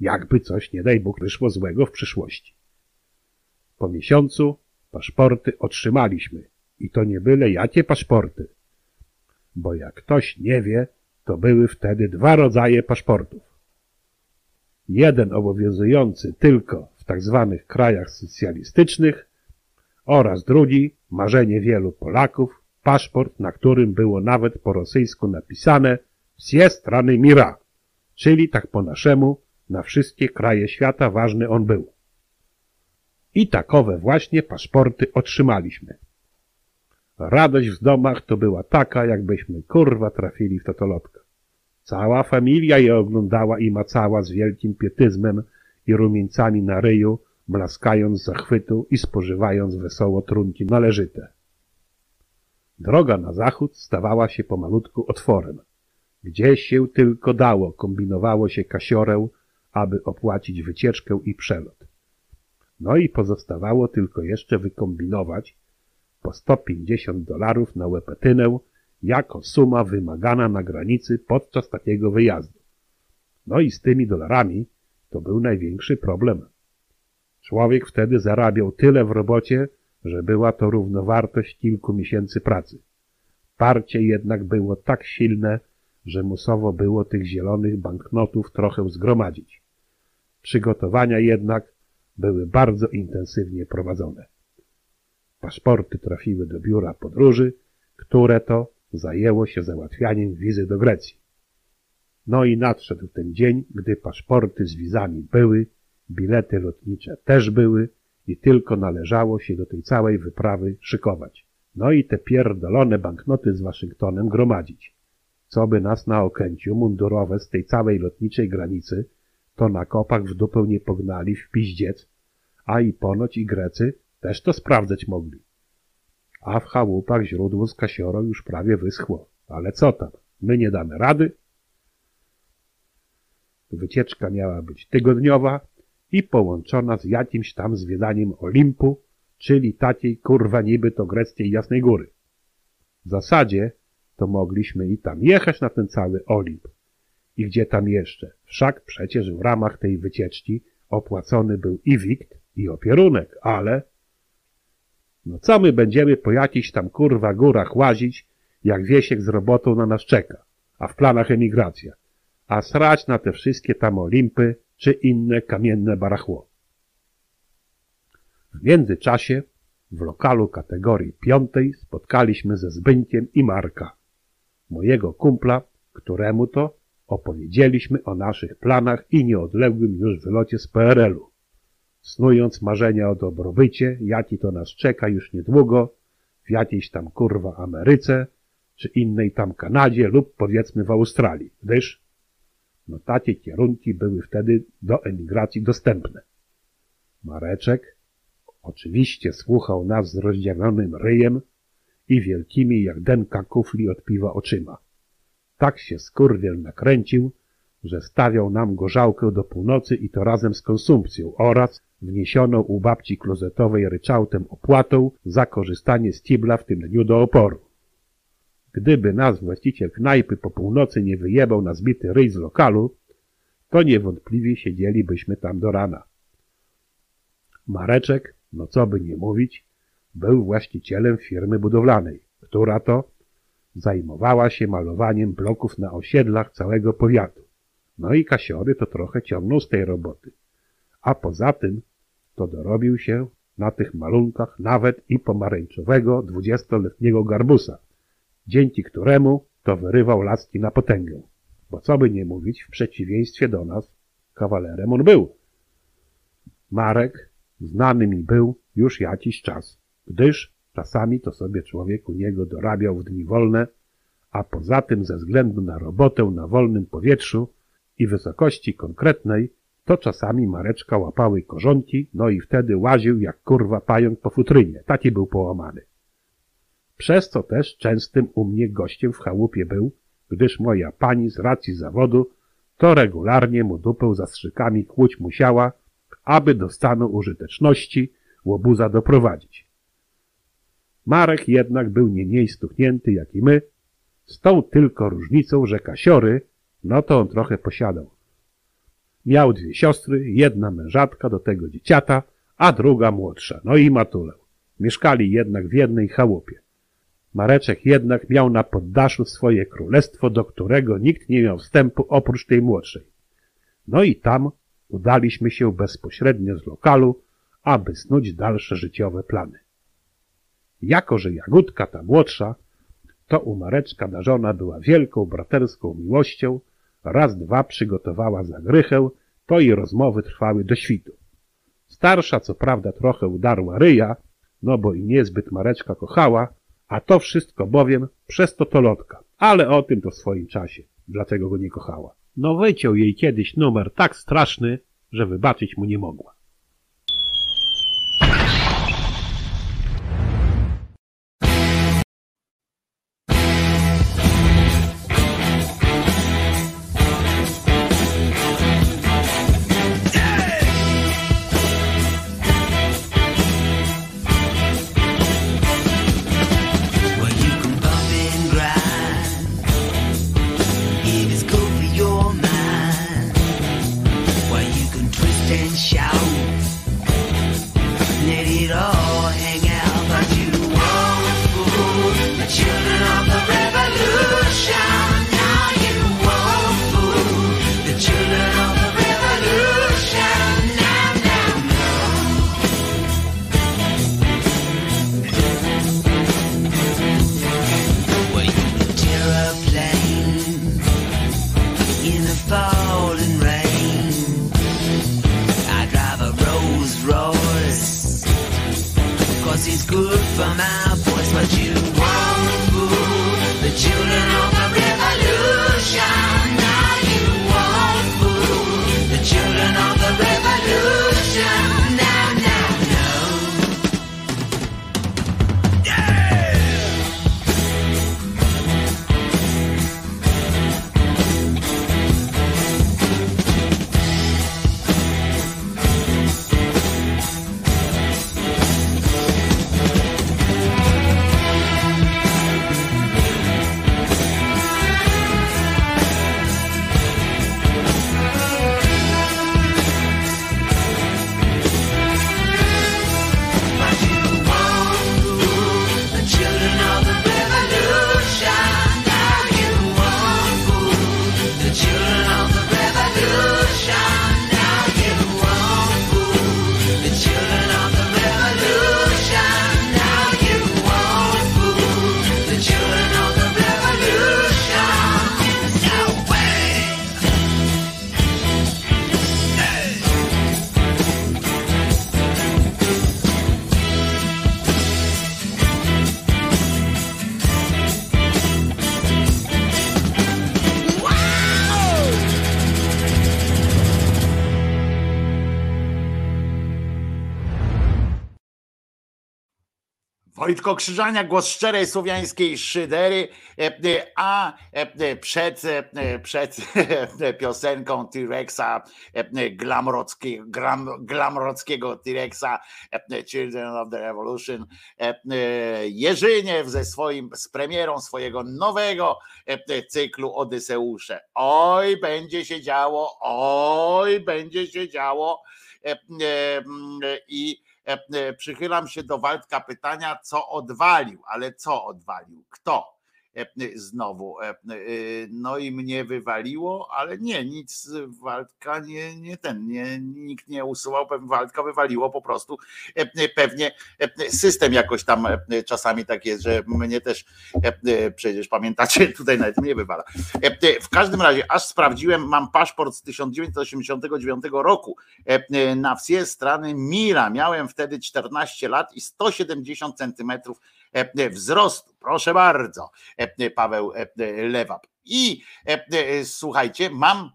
Jakby coś, nie daj Bóg, wyszło złego w przyszłości. Po miesiącu paszporty otrzymaliśmy i to nie byle jakie paszporty. Bo jak ktoś nie wie, to były wtedy dwa rodzaje paszportów. Jeden obowiązujący tylko w tak zwanych krajach socjalistycznych oraz drugi, marzenie wielu Polaków, paszport, na którym było nawet po rosyjsku napisane Wsie strony mira, czyli tak po naszemu na wszystkie kraje świata ważny on był. I takowe właśnie paszporty otrzymaliśmy. Radość w domach to była taka, jakbyśmy kurwa trafili w totolotka. Cała familia je oglądała i macała z wielkim pietyzmem i rumieńcami na ryju, blaskając zachwytu i spożywając wesoło trunki należyte. Droga na zachód stawała się pomalutku otworem. Gdzie się tylko dało, kombinowało się kasiorę, aby opłacić wycieczkę i przelot. No i pozostawało tylko jeszcze wykombinować po 150 dolarów na łepetynę jako suma wymagana na granicy podczas takiego wyjazdu. No i z tymi dolarami to był największy problem. Człowiek wtedy zarabiał tyle w robocie, że była to równowartość kilku miesięcy pracy. Parcie jednak było tak silne, że musowo było tych zielonych banknotów trochę zgromadzić. Przygotowania jednak były bardzo intensywnie prowadzone. Paszporty trafiły do biura podróży, które to zajęło się załatwianiem wizy do Grecji. No i nadszedł ten dzień, gdy paszporty z wizami były, bilety lotnicze też były i tylko należało się do tej całej wyprawy szykować. No i te pierdolone banknoty z Waszyngtonem gromadzić. Co by nas na Okęciu mundurowe z tej całej lotniczej granicy to na kopach w dupę nie pognali w piździec, a i ponoć i Grecy też to sprawdzać mogli. A w chałupach źródło z kasiorą już prawie wyschło. Ale co tam, my nie damy rady? Wycieczka miała być tygodniowa i połączona z jakimś tam zwiedaniem Olimpu, czyli takiej kurwa niby to greckiej Jasnej Góry. W zasadzie to mogliśmy i tam jechać na ten cały Olimp. I gdzie tam jeszcze? Wszak przecież w ramach tej wycieczki opłacony był i wikt, i opierunek, ale... No co my będziemy po jakichś tam kurwa górach łazić, jak Wiesiek z robotą na nas czeka, a w planach emigracja, a srać na te wszystkie tam Olimpy czy inne kamienne barachło. W międzyczasie w lokalu kategorii piątej spotkaliśmy ze Zbyńkiem i Marka, mojego kumpla, któremu to opowiedzieliśmy o naszych planach i nieodległym już wylocie z PRL-u, snując marzenia o dobrobycie, jaki to nas czeka już niedługo w jakiejś tam kurwa Ameryce, czy innej tam Kanadzie lub powiedzmy w Australii, gdyż no takie kierunki były wtedy do emigracji dostępne. Mareczek oczywiście słuchał nas z rozdziawionym ryjem i wielkimi jak denka kufli od piwa oczyma. Tak się skurwiel nakręcił, że stawiał nam gorzałkę do północy i to razem z konsumpcją oraz wniesioną u babci klozetowej ryczałtem opłatą za korzystanie z kibla w tym dniu do oporu. Gdyby nas właściciel knajpy po północy nie wyjebał na zbity ryj z lokalu, to niewątpliwie siedzielibyśmy tam do rana. Mareczek, no co by nie mówić, był właścicielem firmy budowlanej, która to zajmowała się malowaniem bloków na osiedlach całego powiatu. No i kasiory to trochę ciągnął z tej roboty. A poza tym to dorobił się na tych malunkach nawet i pomarańczowego dwudziestoletniego garbusa, dzięki któremu to wyrywał laski na potęgę. Bo co by nie mówić, w przeciwieństwie do nas, kawalerem on był. Marek znany mi był już jakiś czas, gdyż czasami to sobie człowiek u niego dorabiał w dni wolne, a poza tym ze względu na robotę na wolnym powietrzu i wysokości konkretnej, to czasami Mareczka łapały korzonki, no i wtedy łaził jak kurwa pająk po futrynie. Taki był połamany. Przez co też częstym u mnie gościem w chałupie był, gdyż moja pani z racji zawodu to regularnie mu dupę zastrzykami kłuć musiała, aby do stanu użyteczności łobuza doprowadzić. Marek jednak był nie mniej stuchnięty jak i my, z tą tylko różnicą, że kasiory, no to on trochę posiadał. Miał dwie siostry, jedna mężatka do tego dzieciata, a druga młodsza, no i matulę. Mieszkali jednak w jednej chałupie. Mareczek jednak miał na poddaszu swoje królestwo, do którego nikt nie miał wstępu oprócz tej młodszej. No i tam udaliśmy się bezpośrednio z lokalu, aby snuć dalsze życiowe plany. Jako, że Jagódka ta młodsza, to u Mareczka darzona była wielką braterską miłością, raz dwa przygotowała zagrychę, to i rozmowy trwały do świtu. Starsza co prawda trochę udarła ryja, no bo i niezbyt Mareczka kochała, a to wszystko bowiem przez to tolotka, ale o tym to w swoim czasie, dlatego go nie kochała. No wyciął jej kiedyś numer tak straszny, że wybaczyć mu nie mogła. Wojtko Krzyżania, głos szczerej słowiańskiej szydery, e, e, a e, przed, przed piosenką T-Rexa, glamrockiego, gram, glamrockiego T-Rexa, Children of the Revolution, Jerzyniew ze swoim, z premierą swojego nowego cyklu Odyseusze. Oj, będzie się działo, oj, będzie się działo i przychylam się do Waldka pytania, co odwalił, ale co odwalił? Kto? E, e, Znowu. e, No i mnie wywaliło, ale nie, nic Waldka nie, nie ten, nie, nikt nie usuwał, pewnie Waldka wywaliło po prostu. Pewnie system jakoś tam czasami tak jest, że mnie też przecież pamiętacie, tutaj nawet mnie wywala. W każdym razie, aż sprawdziłem, mam paszport z 1989 roku na wsie strony Mira. Miałem wtedy 14 lat i 170 centymetrów wzrostu. Proszę bardzo, e, Paweł e, Lewap. I e, e, słuchajcie, mam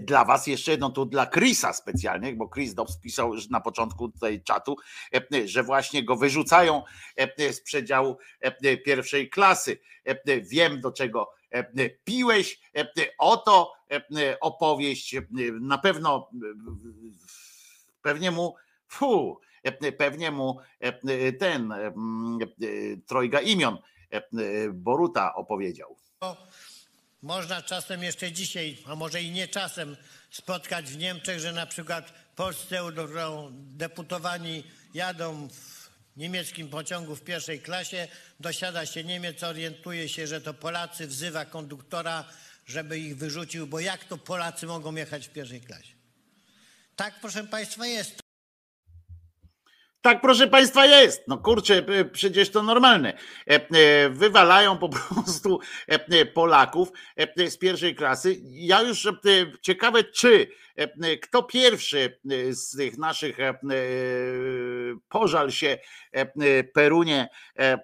dla was jeszcze jedno tu dla Chrisa specjalnie, bo Chris Dobbs pisał na początku tutaj czatu, e, że właśnie go wyrzucają e, z przedziału e, pierwszej klasy. E, Wiem do czego e, piłeś. E, Oto e, opowieść. e, Na pewno e, pewnie mu fu, e, pewnie mu ten trojga imion Boruta opowiedział. Można czasem jeszcze dzisiaj, a może i nie czasem, spotkać w Niemczech, że na przykład polscy eurodeputowani jadą w niemieckim pociągu w pierwszej klasie, dosiada się Niemiec, orientuje się, że to Polacy, wzywa konduktora, żeby ich wyrzucił, bo jak to Polacy mogą jechać w pierwszej klasie? Tak, proszę Państwa, jest. Tak, proszę Państwa, jest. No kurczę, p- przecież to normalne. E, e, Wywalają po prostu e, Polaków e, z pierwszej klasy. Ja już e, ciekawe, czy e, kto pierwszy e, z tych naszych e, e, pożal się e, Perunie e, e,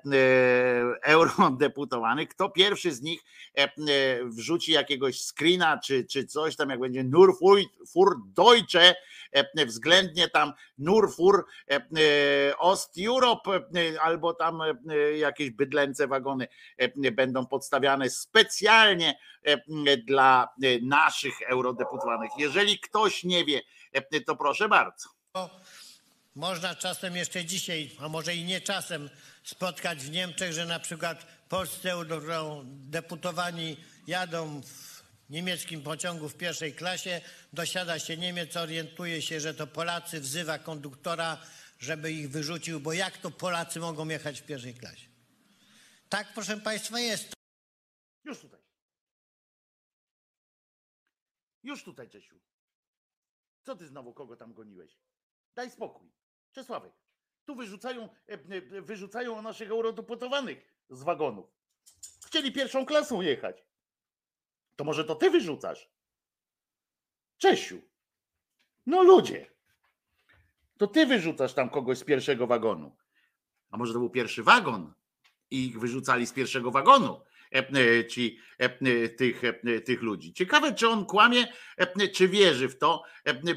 eurodeputowanych, kto pierwszy z nich e, e, wrzuci jakiegoś screena czy, czy coś tam, jak będzie Nur für- Deutsche, e, względnie tam Nur für e, e, Ost Europe e, albo tam e, jakieś bydlęce wagony e, będą podstawiane specjalnie e, dla e, naszych eurodeputowanych. Jeżeli ktoś nie wie, e, to proszę bardzo. Można czasem jeszcze dzisiaj, a może i nie czasem, spotkać w Niemczech, że na przykład polscy eurodeputowani jadą w niemieckim pociągu w pierwszej klasie, dosiada się Niemiec, orientuje się, że to Polacy, wzywa konduktora, żeby ich wyrzucił, bo jak to Polacy mogą jechać w pierwszej klasie? Tak, proszę Państwa, jest. Już tutaj. Już tutaj, Czesiu. Co ty znowu kogo tam goniłeś? Daj spokój. Czesławek, tu wyrzucają, e, wyrzucają naszych eurodeputowanych z wagonów. Chcieli pierwszą klasą jechać. To może to ty wyrzucasz? Czesiu. No ludzie. To ty wyrzucasz tam kogoś z pierwszego wagonu. A może to był pierwszy wagon i ich wyrzucali z pierwszego wagonu ci e, e, tych, e, tych ludzi. Ciekawe, czy on kłamie, czy wierzy w to,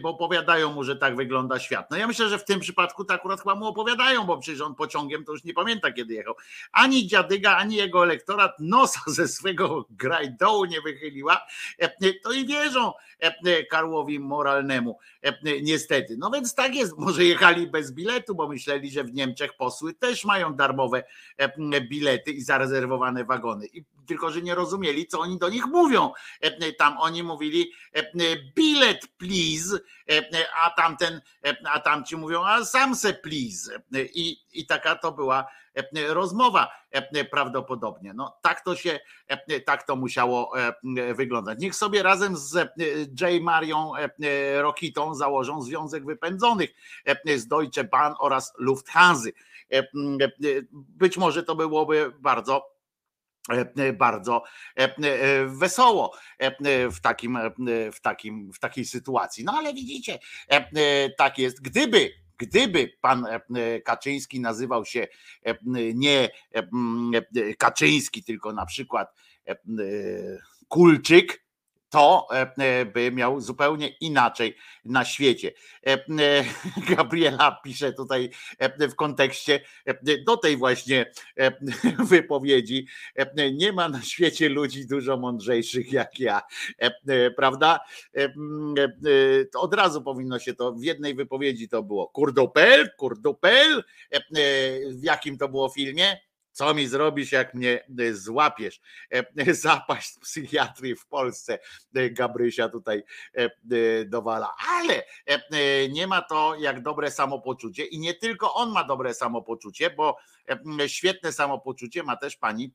bo opowiadają mu, że tak wygląda świat. No ja myślę, że w tym przypadku to akurat chyba mu opowiadają, bo przecież on pociągiem to już nie pamięta, kiedy jechał. Ani dziadyga, ani jego elektorat nosa ze swego grajdołu nie wychyliła, to i wierzą Karłowi moralnemu, niestety. No więc tak jest, może jechali bez biletu, bo myśleli, że w Niemczech posły też mają darmowe bilety i zarezerwowane wagony. I tylko, że nie rozumieli, co oni do nich mówią. E, Tam oni mówili e, bilet please, e, a tamten, a tamci mówią, a sam se please. I, I taka to była rozmowa prawdopodobnie. No tak to się, tak to musiało wyglądać. Niech sobie razem z J. Marią Rokitą założą Związek Wypędzonych z Deutsche Bahn oraz Lufthansa. Być może to byłoby bardzo bardzo e, e, wesoło e, w takim, w takim, w takiej sytuacji. No ale widzicie, tak jest. Gdyby Gdyby pan Kaczyński nazywał się nie Kaczyński, tylko na przykład Kulczyk, to e, e, by miał zupełnie inaczej na świecie. E, Gabriela pisze tutaj w kontekście do tej właśnie wypowiedzi. Nie ma na świecie ludzi dużo mądrzejszych jak ja, prawda? To Od razu powinno się to w jednej wypowiedzi to było kurdupel, kurdupel. W jakim to było filmie? Co mi zrobisz, jak mnie e, złapiesz? E, Zapaść z psychiatrii w Polsce. E, Gabrysia tutaj e, e, dowala. Ale e, e, nie ma to jak dobre samopoczucie i nie tylko on ma dobre samopoczucie, bo e, świetne samopoczucie ma też pani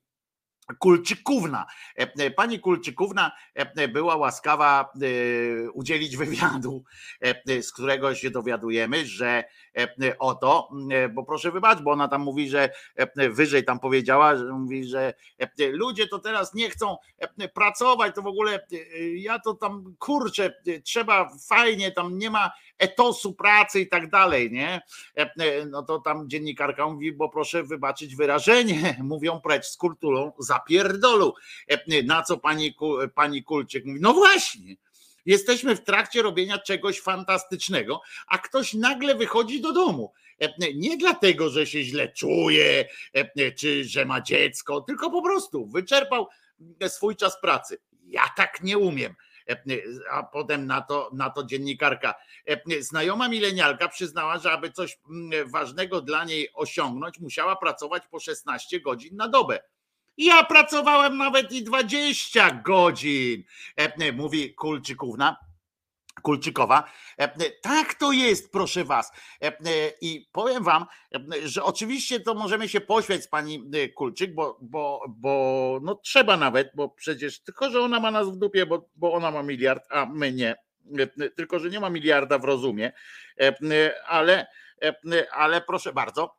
Kulczykówna. E, e, Pani Kulczykówna e, była łaskawa e, udzielić wywiadu, e, z którego się dowiadujemy, że e, oto, e, bo proszę wybaczyć, bo ona tam mówi, że e, wyżej tam powiedziała, że mówi, że ludzie to teraz nie chcą pracować, to w ogóle ja to tam kurczę, trzeba fajnie, tam nie ma etosu pracy i tak dalej, nie? No to tam dziennikarka mówi, bo proszę wybaczyć wyrażenie, mówią precz z kulturą zapierdolu. Na co pani, pani Kulczyk mówi, no właśnie, jesteśmy w trakcie robienia czegoś fantastycznego, a ktoś nagle wychodzi do domu. E, Nie dlatego, że się źle czuje, e, czy że ma dziecko, tylko po prostu wyczerpał swój czas pracy. Ja tak nie umiem. E, A potem na to, na to dziennikarka. e, Znajoma milenialka przyznała, że aby coś mm, ważnego dla niej osiągnąć, musiała pracować po 16 godzin na dobę. Ja pracowałem nawet i 20 godzin, e, mówi Kulczykówna. Kulczykowa. E, Tak to jest, proszę was. E, I powiem wam, e, że oczywiście to możemy się poświać z pani e, Kulczyk, bo, bo, bo no trzeba nawet, bo przecież tylko, że ona ma nas w dupie, bo, bo ona ma miliard, a my nie. E, Tylko, że nie ma miliarda w rozumie, E, ale, e, ale proszę bardzo,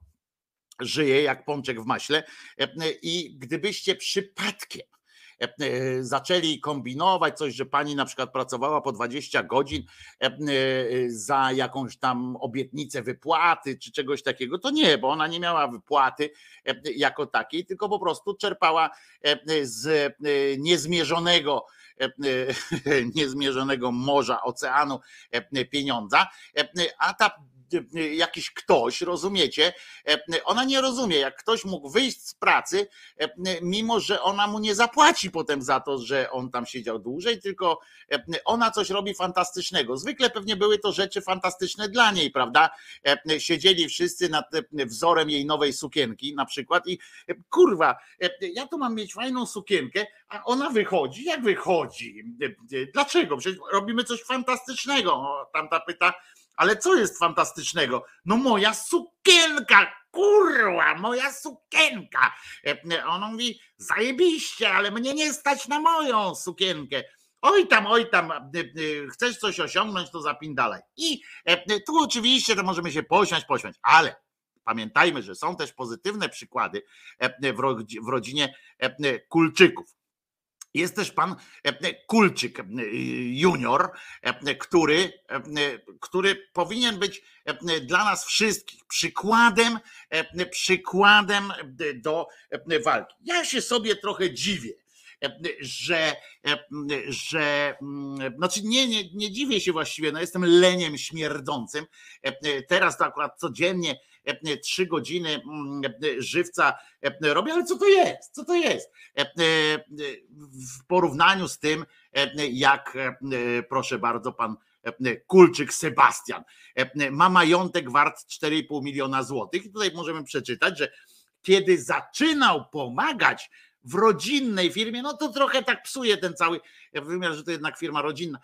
żyje jak pączek w maśle. I gdybyście przypadkiem zaczęli kombinować coś, że pani na przykład pracowała po 20 godzin za jakąś tam obietnicę wypłaty czy czegoś takiego, to nie, bo ona nie miała wypłaty jako takiej, tylko po prostu czerpała z niezmierzonego niezmierzonego morza, oceanu pieniądza, a ta jakiś ktoś, rozumiecie? E, Ona nie rozumie, jak ktoś mógł wyjść z pracy, e, mimo że ona mu nie zapłaci potem za to, że on tam siedział dłużej, tylko e, ona coś robi fantastycznego. Zwykle pewnie były to rzeczy fantastyczne dla niej, prawda? Siedzieli wszyscy nad wzorem jej nowej sukienki na przykład i kurwa, ja tu mam mieć fajną sukienkę, a ona wychodzi, jak wychodzi? Dlaczego? Przecież robimy coś fantastycznego. Tamta pyta, ale co jest fantastycznego? No moja sukienka, kurwa, moja sukienka. E, Ona mówi, zajebiście, ale mnie nie stać na moją sukienkę. Oj tam, oj tam, e, e, chcesz coś osiągnąć, to zapindalaj. I e, tu oczywiście to możemy się pośmiać, pośmiać, ale pamiętajmy, że są też pozytywne przykłady e, w rodzi- w rodzinie e, Kulczyków. Jest też pan e, Kulczyk e, junior, e, który, e, który powinien być e, dla nas wszystkich przykładem, e, przykładem do e, walki. Ja się sobie trochę dziwię, e, że, e, że znaczy nie, nie, nie dziwię się właściwie, no jestem leniem śmierdzącym. E, Teraz to akurat codziennie e, trzy godziny mm, e, żywca e, robię, ale co to jest? Co to jest? E, e, W porównaniu z tym, e, jak e, proszę bardzo, pan e, Kulczyk Sebastian e, ma majątek wart 4,5 miliona złotych. I tutaj możemy przeczytać, że kiedy zaczynał pomagać w rodzinnej firmie, no to trochę tak psuje ten cały wymiar, że to jednak firma rodzinna.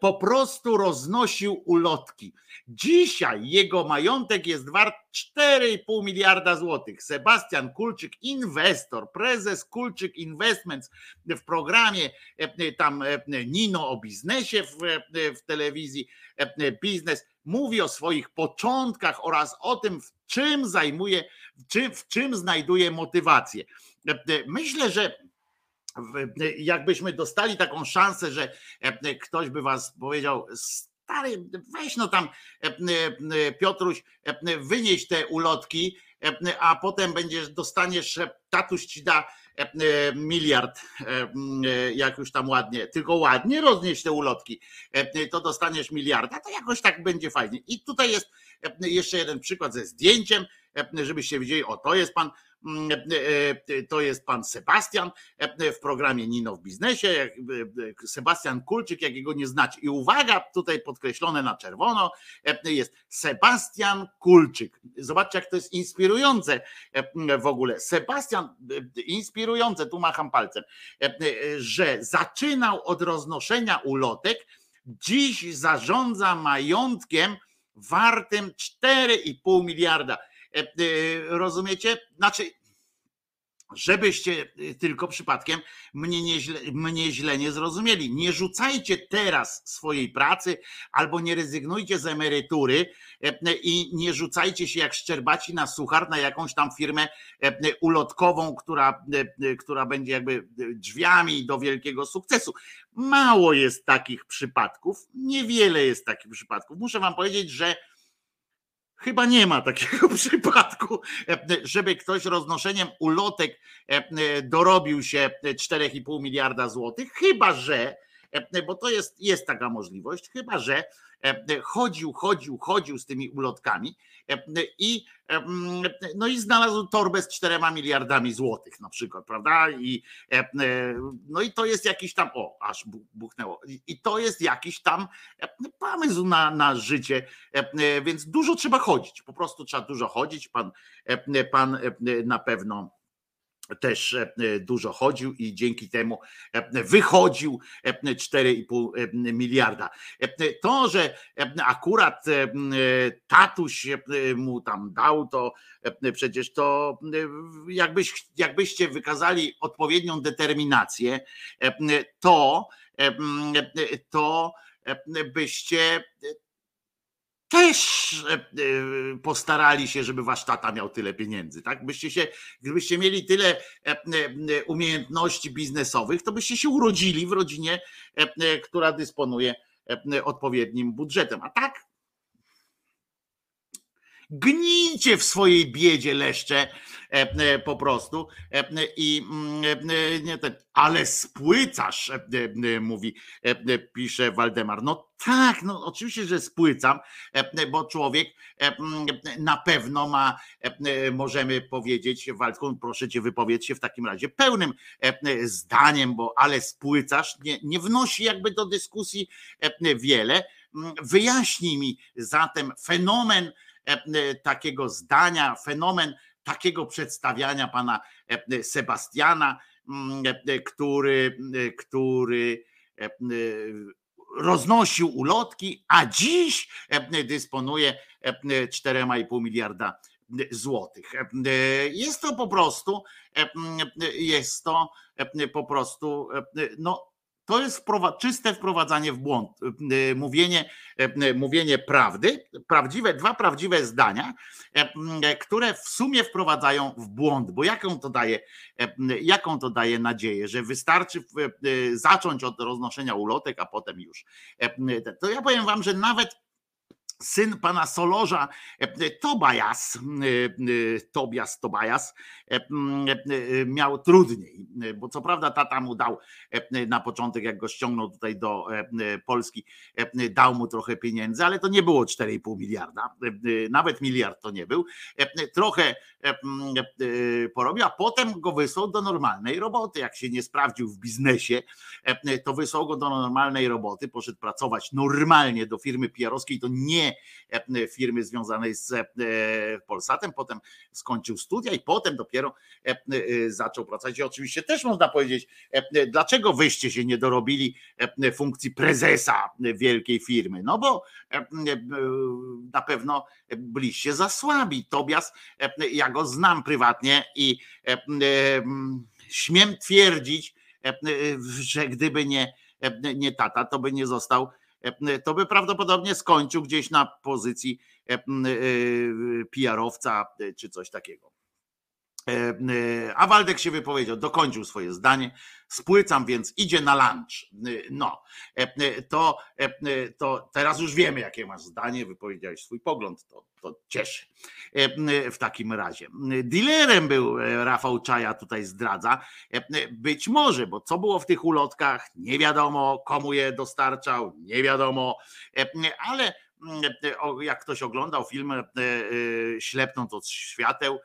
Po prostu roznosił ulotki. Dzisiaj jego majątek jest wart 4,5 miliarda złotych. Sebastian Kulczyk, inwestor, prezes Kulczyk Investments w programie e, tam e, Nino o biznesie w, e, w telewizji Biznes mówi o swoich początkach oraz o tym, w czym zajmuje, w czym, w czym znajduje motywację. Myślę, że jakbyśmy dostali taką szansę, że e, ktoś by was powiedział, stary, weź no tam e, e, Piotruś, wynieś te ulotki, a potem będziesz, dostaniesz, tatuś ci da miliard, jak już tam ładnie, tylko ładnie roznieś te ulotki, to dostaniesz miliarda, to jakoś tak będzie fajnie. I tutaj jest jeszcze jeden przykład ze zdjęciem, żebyście widzieli, o to jest pan, to jest pan Sebastian e, w programie Nino w biznesie, e, Sebastian Kulczyk, jakiego nie znacie. I uwaga, tutaj podkreślone na czerwono, e, jest Sebastian Kulczyk. Zobaczcie, jak to jest inspirujące e, w ogóle. Sebastian, e, inspirujące, tu macham palcem, e, e, że zaczynał od roznoszenia ulotek, dziś zarządza majątkiem wartym 4,5 miliarda. E, e, Rozumiecie? Znaczy, żebyście y, tylko przypadkiem mnie, nie źle, mnie źle nie zrozumieli. Nie rzucajcie teraz swojej pracy albo nie rezygnujcie z emerytury e, e, i nie rzucajcie się jak szczerbaci na suchar na jakąś tam firmę e, e, ulotkową, która, e, e, która będzie jakby e, drzwiami do wielkiego sukcesu. Mało jest takich przypadków, niewiele jest takich przypadków. Muszę wam powiedzieć, że Chyba nie ma takiego przypadku, e, żeby ktoś roznoszeniem ulotek e, e, dorobił się 4,5 miliarda złotych, chyba że, bo to jest, jest taka możliwość, chyba że chodził, chodził, chodził z tymi ulotkami e, i, e, mm, no i znalazł torbę z 4 miliardami złotych na przykład, prawda? I, e, e, no i to jest jakiś tam, o, aż bu- buchnęło, I- to jest jakiś tam e, pomysł na, na życie, e, e, więc dużo trzeba chodzić, po prostu trzeba dużo chodzić, pan, e, pan e, na pewno też e, dużo chodził i dzięki temu e, wychodził e, 4,5 miliarda. E, To, że akurat tatuś mu tam dał, to przecież to jakbyś, jakbyście wykazali odpowiednią determinację, to, to byście też e, e, postarali się, żeby wasz tata miał tyle pieniędzy, tak? Byście się, gdybyście mieli tyle e, umiejętności biznesowych, to byście się urodzili w rodzinie, która dysponuje odpowiednim budżetem. A tak gnijcie w swojej biedzie leszcze e, e, po prostu e, i mm, nie ten, ale spłycasz, mówi, pisze Waldemar. No tak, no oczywiście, że spłycam, bo człowiek mm, na pewno ma, możemy powiedzieć, Waldku, proszę cię wypowiedz się w takim razie pełnym zdaniem, bo ale spłycasz, nie, nie wnosi jakby do dyskusji wiele. Mm, Wyjaśnij mi zatem fenomen takiego zdania, fenomen takiego przedstawiania pana e, Sebastiana, e, który, e, który e, e, roznosił ulotki, a dziś e, dysponuje e, 4,5 miliarda złotych. E, Jest to po prostu, e, jest to e, po prostu, e, no To jest wprowa- czyste wprowadzanie w błąd. Y, Mówienie, y, mówienie prawdy, prawdziwe, dwa prawdziwe zdania, które w sumie wprowadzają w błąd. Bo jaką to daje, jaką to daje nadzieję, że wystarczy zacząć od roznoszenia ulotek, a potem już. To ja powiem wam, że nawet syn pana Solorza, e, Tobias, e, e, Tobias Tobias, e, e, e, miał trudniej, e, bo co prawda tata mu dał e, na początek, jak go ściągnął tutaj do e, e, Polski, e, dał mu trochę pieniędzy, ale to nie było 4,5 miliarda, e, e, nawet miliard to nie był. E, e, Trochę e, e, porobił, a potem go wysłał do normalnej roboty. Jak się nie sprawdził w biznesie, e, to wysłał go do normalnej roboty, poszedł pracować normalnie do firmy PR-owskiej, to nie e, firmy związanej z e, Polsatem, potem skończył studia i potem dopiero e, zaczął pracować. I oczywiście też można powiedzieć, dlaczego wyście się nie dorobili funkcji prezesa wielkiej firmy? No bo na pewno byliście za słabi. Tobias, ja go znam prywatnie i śmiem twierdzić, że gdyby nie, nie tata, to by nie został, to by prawdopodobnie skończył gdzieś na pozycji e, e, PR-owca e, czy coś takiego. E, e, A Waldek się wypowiedział, dokończył swoje zdanie. Spłycam, więc idzie na lunch. E, No, to, to teraz już wiemy, jakie masz zdanie, wypowiedziałeś swój pogląd, to, to cieszy. W takim razie. Dealerem był Rafał Czaja, tutaj zdradza. Być może, bo co było w tych ulotkach, nie wiadomo, komu je dostarczał, nie wiadomo, ale mm, jak ktoś oglądał film Ślepnąc od świateł,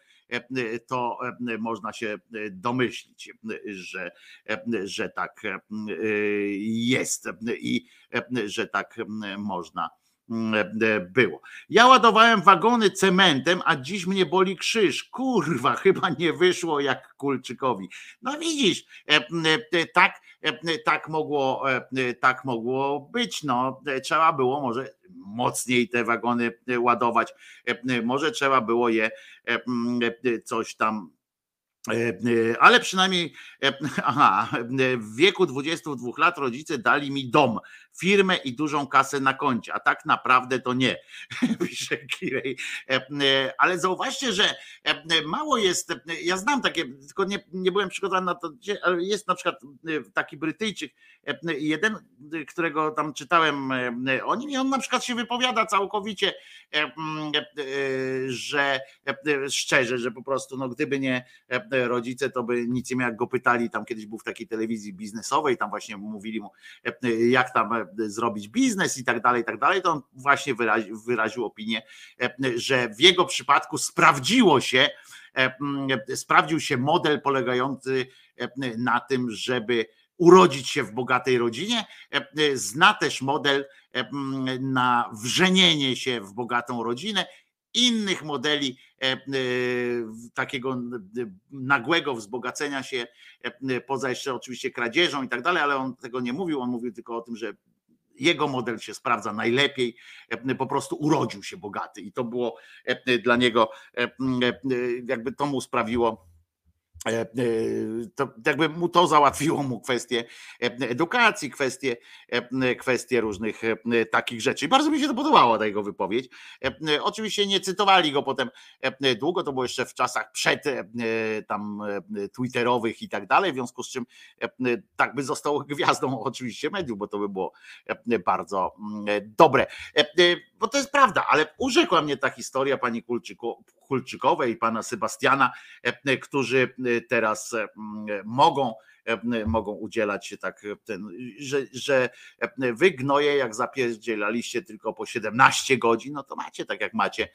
to e, można się e, domyślić, że, e, że tak jest i że tak można było. Ja ładowałem wagony cementem, a dziś mnie boli krzyż. Kurwa, chyba nie wyszło jak Kulczykowi. No widzisz, e, e, tak, e, tak mogło, e, tak mogło być. No, E, trzeba było może mocniej te wagony e, ładować. E, Może trzeba było je e, e, coś tam E, e, Ale przynajmniej, e, aha, e, w wieku 22 lat rodzice dali mi dom, firmę i dużą kasę na koncie, a tak naprawdę to nie, pisze Kirej. E, e, Ale zauważcie, że e, mało jest, ja znam takie, tylko nie, nie byłem przygotowany na to, ale jest na przykład taki Brytyjczyk, jeden, którego tam czytałem o nim i on na przykład się wypowiada całkowicie, że szczerze, że po prostu no, gdyby nie rodzice, to by nic nie miał, jak go pytali, tam kiedyś był w takiej telewizji biznesowej, tam właśnie mówili mu, jak tam zrobić biznes i tak dalej, i tak dalej, to on właśnie wyraził, wyraził opinię, e, że w jego przypadku sprawdziło się, e, sprawdził się model polegający e, na tym, żeby urodzić się w bogatej rodzinie. E, Zna też model e, na wrzenienie się w bogatą rodzinę. Innych modeli e, e, takiego e, nagłego wzbogacenia się, e, poza jeszcze oczywiście kradzieżą i tak dalej, ale on tego nie mówił, on mówił tylko o tym, że jego model się sprawdza najlepiej, e, po prostu urodził się bogaty i to było e, dla niego, e, jakby to mu sprawiło to jakby mu to załatwiło mu kwestie e, edukacji, kwestie, e, kwestie różnych e, takich rzeczy. Bardzo mi się to podobało, ta jego wypowiedź. E, Oczywiście nie cytowali go potem e, długo, to było jeszcze w czasach przed e, tam e, twitterowych i tak dalej, w związku z czym e, tak by został gwiazdą oczywiście mediów, bo to by było e, bardzo dobre. Bo to jest prawda, ale urzekła mnie ta historia pani Kulczyko, Kulczykowej i pana Sebastiana, e, którzy e, teraz e, m, mogą mogą udzielać się tak, że, że wy gnoje jak zapierdzielaliście tylko po 17 godzin, no to macie tak jak macie.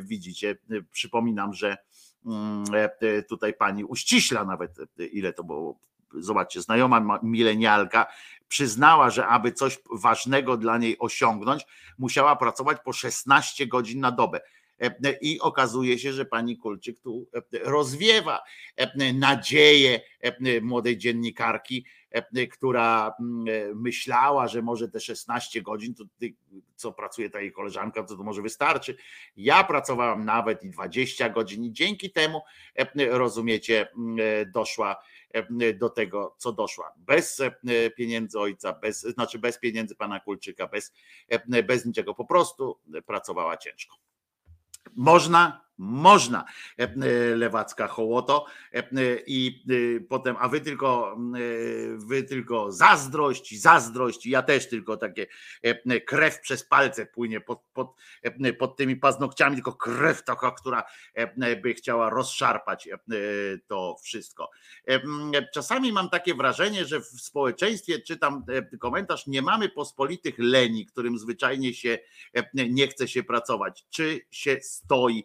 Widzicie, przypominam, że mm, tutaj pani uściśla nawet ile to było. Zobaczcie, znajoma ma- milenialka przyznała, że aby coś ważnego dla niej osiągnąć, musiała pracować po 16 godzin na dobę. I okazuje się, że pani Kulczyk tu rozwiewa nadzieję młodej dziennikarki, która mm, myślała, że może te 16 godzin, to co pracuje ta jej koleżanka, to, to może wystarczy. Ja pracowałam nawet i 20 godzin i dzięki temu, rozumiecie, doszła do tego, co doszła. Bez pieniędzy ojca, bez, znaczy bez pieniędzy pana Kulczyka, bez, bez niczego, po prostu pracowała ciężko. Można, można, lewacka hołoto i potem, a wy tylko, wy tylko zazdrość, zazdrość, ja też tylko takie krew przez palce płynie pod, pod, pod tymi paznokciami, tylko krew taka, która by chciała rozszarpać to wszystko. Czasami mam takie wrażenie, że w społeczeństwie, czytam komentarz, nie mamy pospolitych leni, którym zwyczajnie się nie chce się pracować, czy się stoi.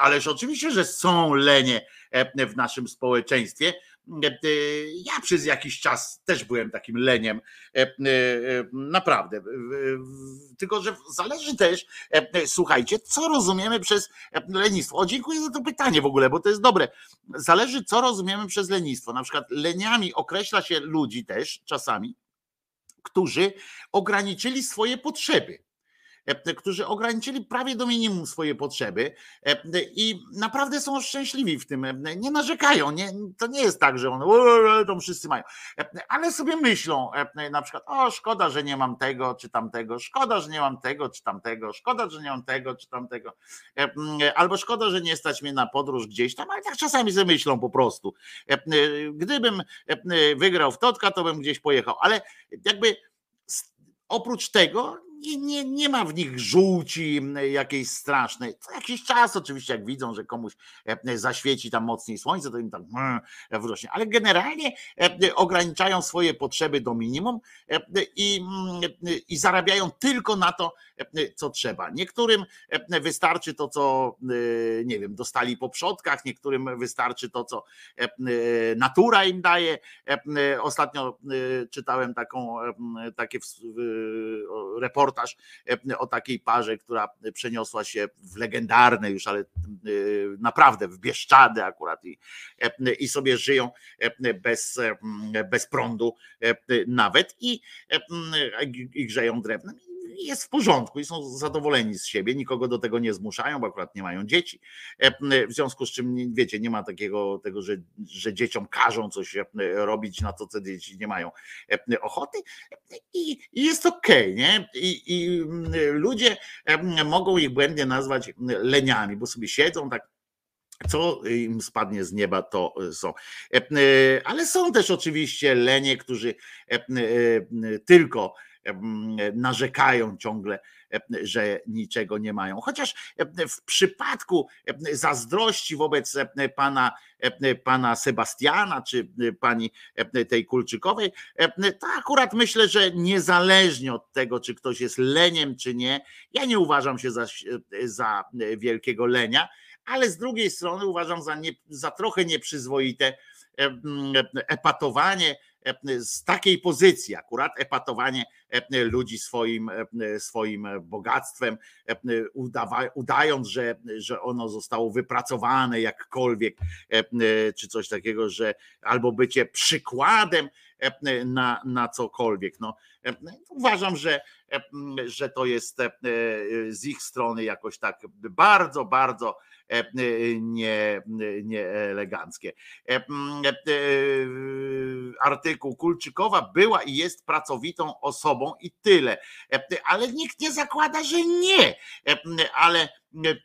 Ależ oczywiście, że są lenie w naszym społeczeństwie. Ja przez jakiś czas też byłem takim leniem, naprawdę. Tylko, że zależy też, słuchajcie, co rozumiemy przez lenistwo. O, dziękuję za to pytanie w ogóle, bo to jest dobre. Zależy, co rozumiemy przez lenistwo. Na przykład leniami określa się ludzi też czasami, którzy ograniczyli swoje potrzeby którzy ograniczyli prawie do minimum swoje potrzeby i naprawdę są szczęśliwi w tym, nie narzekają. Nie, to nie jest tak, że one to wszyscy mają, ale sobie myślą na przykład, o szkoda, że nie mam tego czy tamtego, szkoda, że nie mam tego czy tamtego, szkoda, że nie mam tego czy tamtego, albo szkoda, że nie stać mnie na podróż gdzieś tam, ale tak czasami sobie myślą po prostu. Gdybym wygrał w Totka, to bym gdzieś pojechał, ale jakby oprócz tego nie, nie, nie ma w nich żółci jakiejś strasznej. Co jakiś czas oczywiście, jak widzą, że komuś zaświeci tam mocniej słońce, to im tam wrośnie. Ale generalnie ograniczają swoje potrzeby do minimum i, i zarabiają tylko na to, co trzeba. Niektórym wystarczy to, co nie wiem, dostali po przodkach, niektórym wystarczy to, co natura im daje. Ostatnio czytałem taką, takie reportaż o takiej parze, która przeniosła się w legendarne już, ale naprawdę w Bieszczady akurat i, i sobie żyją bez, bez prądu nawet i, i grzeją drewnem jest w porządku i są zadowoleni z siebie, nikogo do tego nie zmuszają, bo akurat nie mają dzieci. W związku z czym, wiecie, nie ma takiego tego, że, że dzieciom każą coś robić, na to co dzieci nie mają ochoty i, i jest okej, okay, nie? I, I ludzie mogą ich błędnie nazwać leniami, bo sobie siedzą tak co im spadnie z nieba, to są. Ale są też oczywiście lenie, którzy tylko narzekają ciągle, że niczego nie mają. Chociaż w przypadku zazdrości wobec pana, pana Sebastiana czy pani tej Kulczykowej, to akurat myślę, że niezależnie od tego, czy ktoś jest leniem, czy nie, ja nie uważam się za, za wielkiego lenia, ale z drugiej strony uważam za, nie, za trochę nieprzyzwoite epatowanie z takiej pozycji, akurat epatowanie ludzi swoim, swoim bogactwem, udając, że, że ono zostało wypracowane jakkolwiek, czy coś takiego, że albo bycie przykładem na, na cokolwiek. No, uważam, że, że to jest z ich strony jakoś tak bardzo, bardzo nie, nieeleganckie. Artykuł Kulczykowa była i jest pracowitą osobą i tyle. Ale nikt nie zakłada, że nie. Ale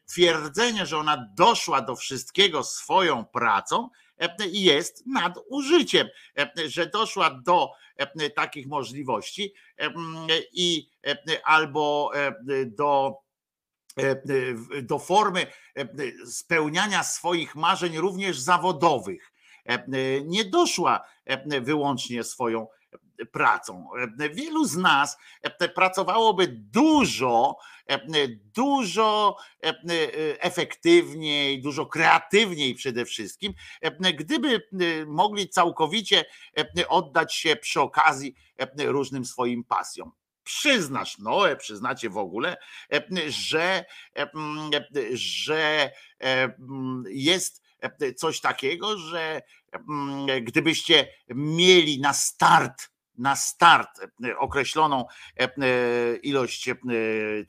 twierdzenie, że ona doszła do wszystkiego swoją pracą, jest nadużyciem, że doszła do takich możliwości i albo do do formy spełniania swoich marzeń również zawodowych. Nie doszła wyłącznie swoją pracą. Wielu z nas pracowałoby dużo, dużo efektywniej, dużo kreatywniej przede wszystkim, gdyby mogli całkowicie oddać się przy okazji różnym swoim pasjom przyznasz, Noe, przyznacie w ogóle, e, że, e, mm, e, że e, mm, jest e, coś takiego, że mm, gdybyście mieli na start na start e, określoną e, e, ilość e,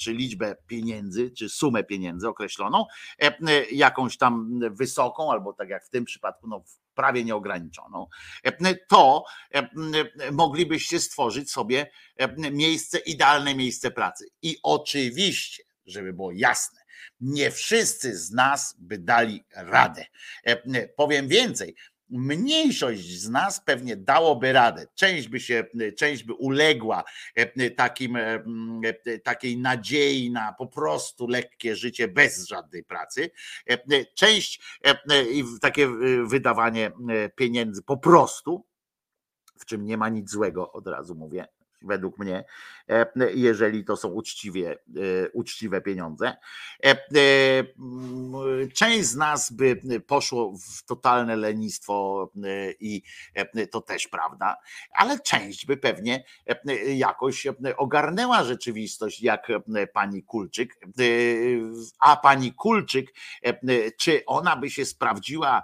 czy liczbę pieniędzy, czy sumę pieniędzy określoną, e, e, jakąś tam wysoką, albo tak jak w tym przypadku, no prawie nieograniczoną, e, to e, e, moglibyście stworzyć sobie e, miejsce, idealne miejsce pracy. I oczywiście, żeby było jasne, nie wszyscy z nas by dali radę. E, Powiem więcej, mniejszość z nas pewnie dałoby radę. Część by się, część by uległa e, takim, e, takiej nadziei na po prostu lekkie życie bez żadnej pracy. Część i takie wydawanie pieniędzy po prostu, w czym nie ma nic złego, od razu mówię, według mnie, e, jeżeli to są uczciwie, e, uczciwe pieniądze. E, Część z nas by poszło w totalne lenistwo i to też prawda, ale część by pewnie jakoś ogarnęła rzeczywistość, jak pani Kulczyk. A pani Kulczyk, czy ona by się sprawdziła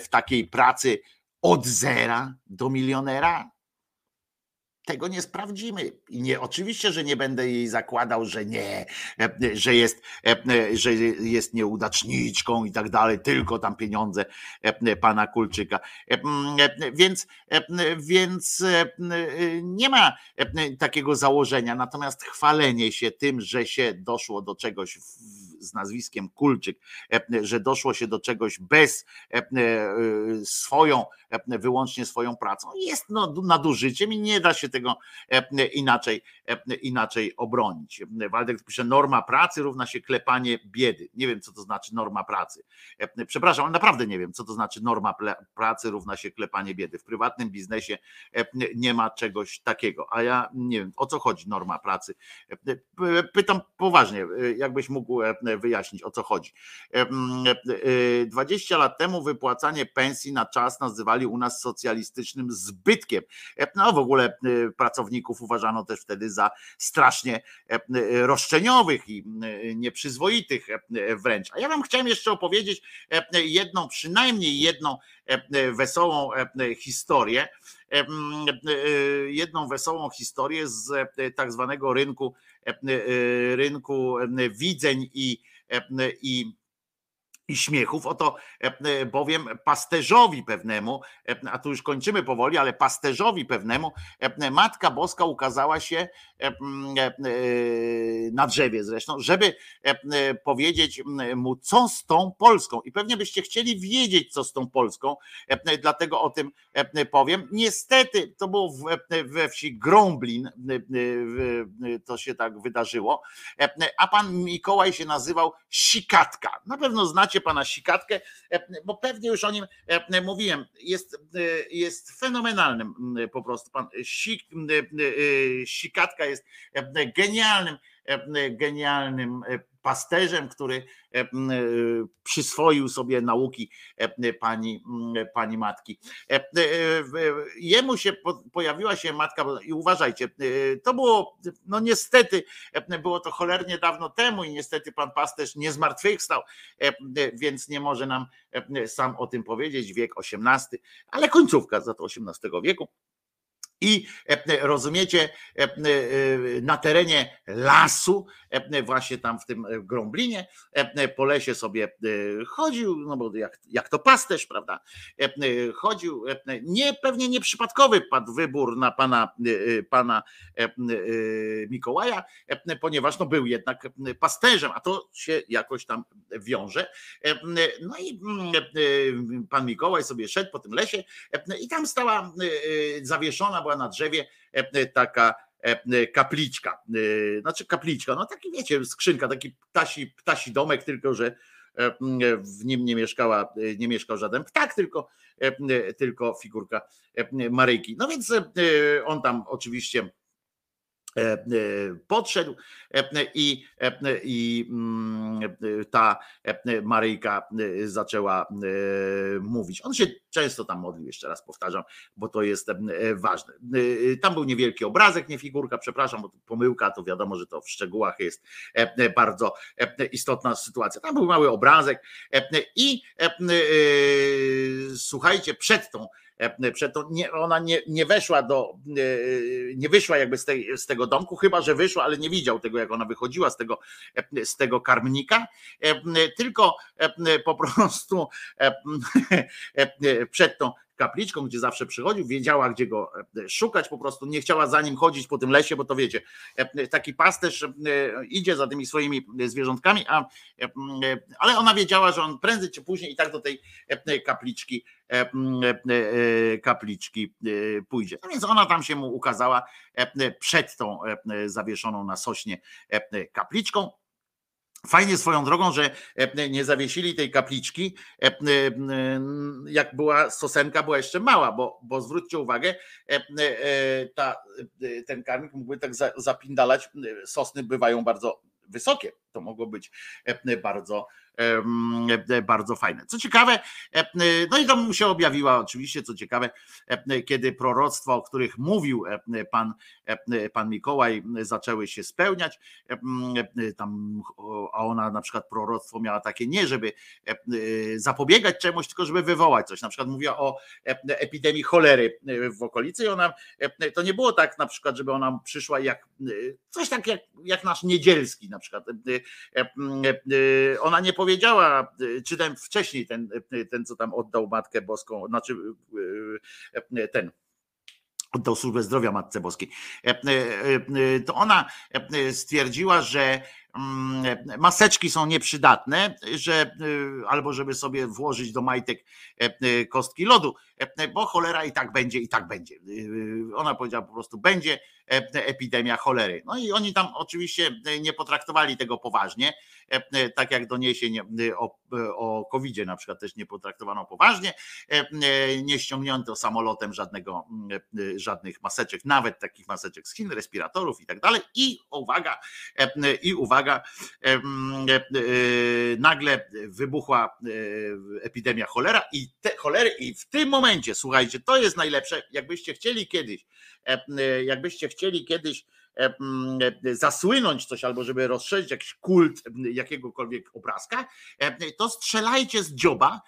w takiej pracy od zera do milionera? Tego nie sprawdzimy. I nie, oczywiście, że nie będę jej zakładał, że nie, e, że jest, e, że jest nieudaczniczką i tak dalej, tylko tam pieniądze e, pana Kulczyka. E, e, Więc, e, więc e, nie ma e, takiego założenia. Natomiast chwalenie się tym, że się doszło do czegoś w- z nazwiskiem Kulczyk, e, że doszło się do czegoś bez e, e, swoją, e, wyłącznie swoją pracą, jest no, nadużyciem i nie da się tego e, inaczej, e, inaczej obronić. Waldek pisze, norma pracy równa się klepanie biedy. Nie wiem, co to znaczy norma pracy. E, Przepraszam, ale naprawdę nie wiem, co to znaczy norma pracy równa się klepanie biedy. W prywatnym biznesie e, nie ma czegoś takiego, a ja nie wiem, o co chodzi norma pracy. E, Pytam poważnie, e, jakbyś mógł e, wyjaśnić, o co chodzi. E, mm, e, 20 lat temu wypłacanie pensji na czas nazywali u nas socjalistycznym zbytkiem. E, No w ogóle e, pracowników uważano też wtedy za strasznie e, roszczeniowych i e, nieprzyzwoitych e, wręcz. A ja wam chciałem jeszcze opowiedzieć e, jedną, przynajmniej jedną e, wesołą e, historię. E, e, Jedną wesołą historię z e, tak zwanego rynku, e, e, rynku e, widzeń i, e, i i śmiechów. Oto e, bowiem pasterzowi pewnemu, e, a tu już kończymy powoli, ale pasterzowi pewnemu e, Matka Boska ukazała się e, e, e, na drzewie zresztą, żeby e, e, powiedzieć mu, co z tą Polską. I pewnie byście chcieli wiedzieć, co z tą Polską, e, e, dlatego o tym e, powiem. Niestety to było e, we wsi Grąblin, e, e, e, to się tak wydarzyło, E, a pan Mikołaj się nazywał Sikatka. Na pewno znacie pana Sikatkę, e, bo pewnie już o nim e, mówiłem. Jest, e, jest fenomenalnym po prostu. Pan Sik, e, Sikatka jest e, genialnym, e, genialnym e, pasterzem, który e, e, przyswoił sobie nauki e, pani, pani matki. Jemu się po- pojawiła się matka i uważajcie, to było, no niestety, było to cholernie dawno temu i niestety pan pasterz nie zmartwychwstał, więc nie może nam sam o tym powiedzieć, wiek XVIII, ale końcówka za to XVIII wieku. I rozumiecie, na terenie lasu, właśnie tam w tym e, Grąblinie, po lesie sobie e, chodził, no bo jak, jak to pasterz, prawda? Chodził, nie, pewnie nieprzypadkowy padł wybór na pana, e, pana Mikołaja, ponieważ no był jednak pasterzem, a to się jakoś tam wiąże. No i mm, pan Mikołaj sobie szedł po tym lesie i tam stała zawieszona była na drzewie taka kapliczka, e, znaczy kapliczka, no taki wiecie, skrzynka, taki ptasi, ptasi domek, tylko że e, w nim nie mieszkała, nie mieszkał żaden ptak, tylko, e, tylko figurka e, Maryjki. No więc e, on tam oczywiście E, e, podszedł e, i, e, i mm, e, ta e, Maryjka e, zaczęła e, mówić. On się często tam modlił, jeszcze raz powtarzam, bo to jest e, ważne. E, Tam był niewielki obrazek, nie figurka, przepraszam, bo pomyłka, to wiadomo, że to w szczegółach jest e, bardzo e, istotna sytuacja. Tam był mały obrazek e, i e, e, słuchajcie, przed tą e, przed tą, nie, ona nie, nie weszła do, e, nie wyszła jakby z, tej, z tego domku, chyba że wyszła, ale nie widział tego, jak ona wychodziła z tego, e, z tego karmnika, e, tylko e, po prostu e, e, przed tą kapliczką, gdzie zawsze przychodził, wiedziała, gdzie go e, szukać, po prostu nie chciała za nim chodzić po tym lesie, bo to wiecie, e, taki pasterz e, idzie za tymi swoimi zwierzątkami, a, e, ale ona wiedziała, że on prędzej czy później i tak do tej e, kapliczki e, e, kapliczki e, pójdzie. No więc ona tam się mu ukazała e, przed tą e, zawieszoną na sośnie e, kapliczką. Fajnie swoją drogą, że e, nie zawiesili tej kapliczki, e, e, jak była sosenka, była jeszcze mała, bo, bo zwróćcie uwagę, ta, ten karmik mógłby tak za- zapindalać, sosny bywają bardzo wysokie, to mogło być bardzo, bardzo fajne. Co ciekawe, e, no i tam mu się objawiła oczywiście, co ciekawe, e, kiedy proroctwa, o których mówił e, pan, e, pan Mikołaj, zaczęły się spełniać, e, e, tam, a ona na przykład proroctwo miała takie nie, żeby e, e, zapobiegać czemuś, tylko żeby wywołać coś. Na przykład mówiła o e, epidemii cholery e, w okolicy i ona, e, to nie było tak na przykład, żeby ona przyszła jak e, coś tak jak, jak nasz Niedzielski na przykład. E, e, e, Ona nie powiedziała, e, czy ten wcześniej ten, e, ten co tam oddał Matkę Boską, znaczy e, ten oddał służbę zdrowia Matce Boskiej, e, e, e, to ona stwierdziła, że mm, maseczki są nieprzydatne, że albo żeby sobie włożyć do majtek kostki lodu, bo cholera i tak będzie, i tak będzie. E, Ona powiedziała po prostu, będzie e, epidemia cholery. No i oni tam oczywiście nie potraktowali tego poważnie, e, tak jak doniesień e, o, o COVID-zie na przykład też nie potraktowano poważnie, e, nie ściągnięto samolotem żadnego, e, żadnych maseczek, nawet takich maseczek z Chin, respiratorów i tak dalej. I uwaga, e, i uwaga, e, e, nagle wybuchła e, epidemia cholera i te cholery i w tym momencie, słuchajcie, to jest najlepsze, jakbyście chcieli kiedyś, e, e, jakbyście chcieli kiedyś e, zasłynąć coś albo żeby rozszerzyć jakiś kult jakiegokolwiek obrazka, to strzelajcie z dzioba,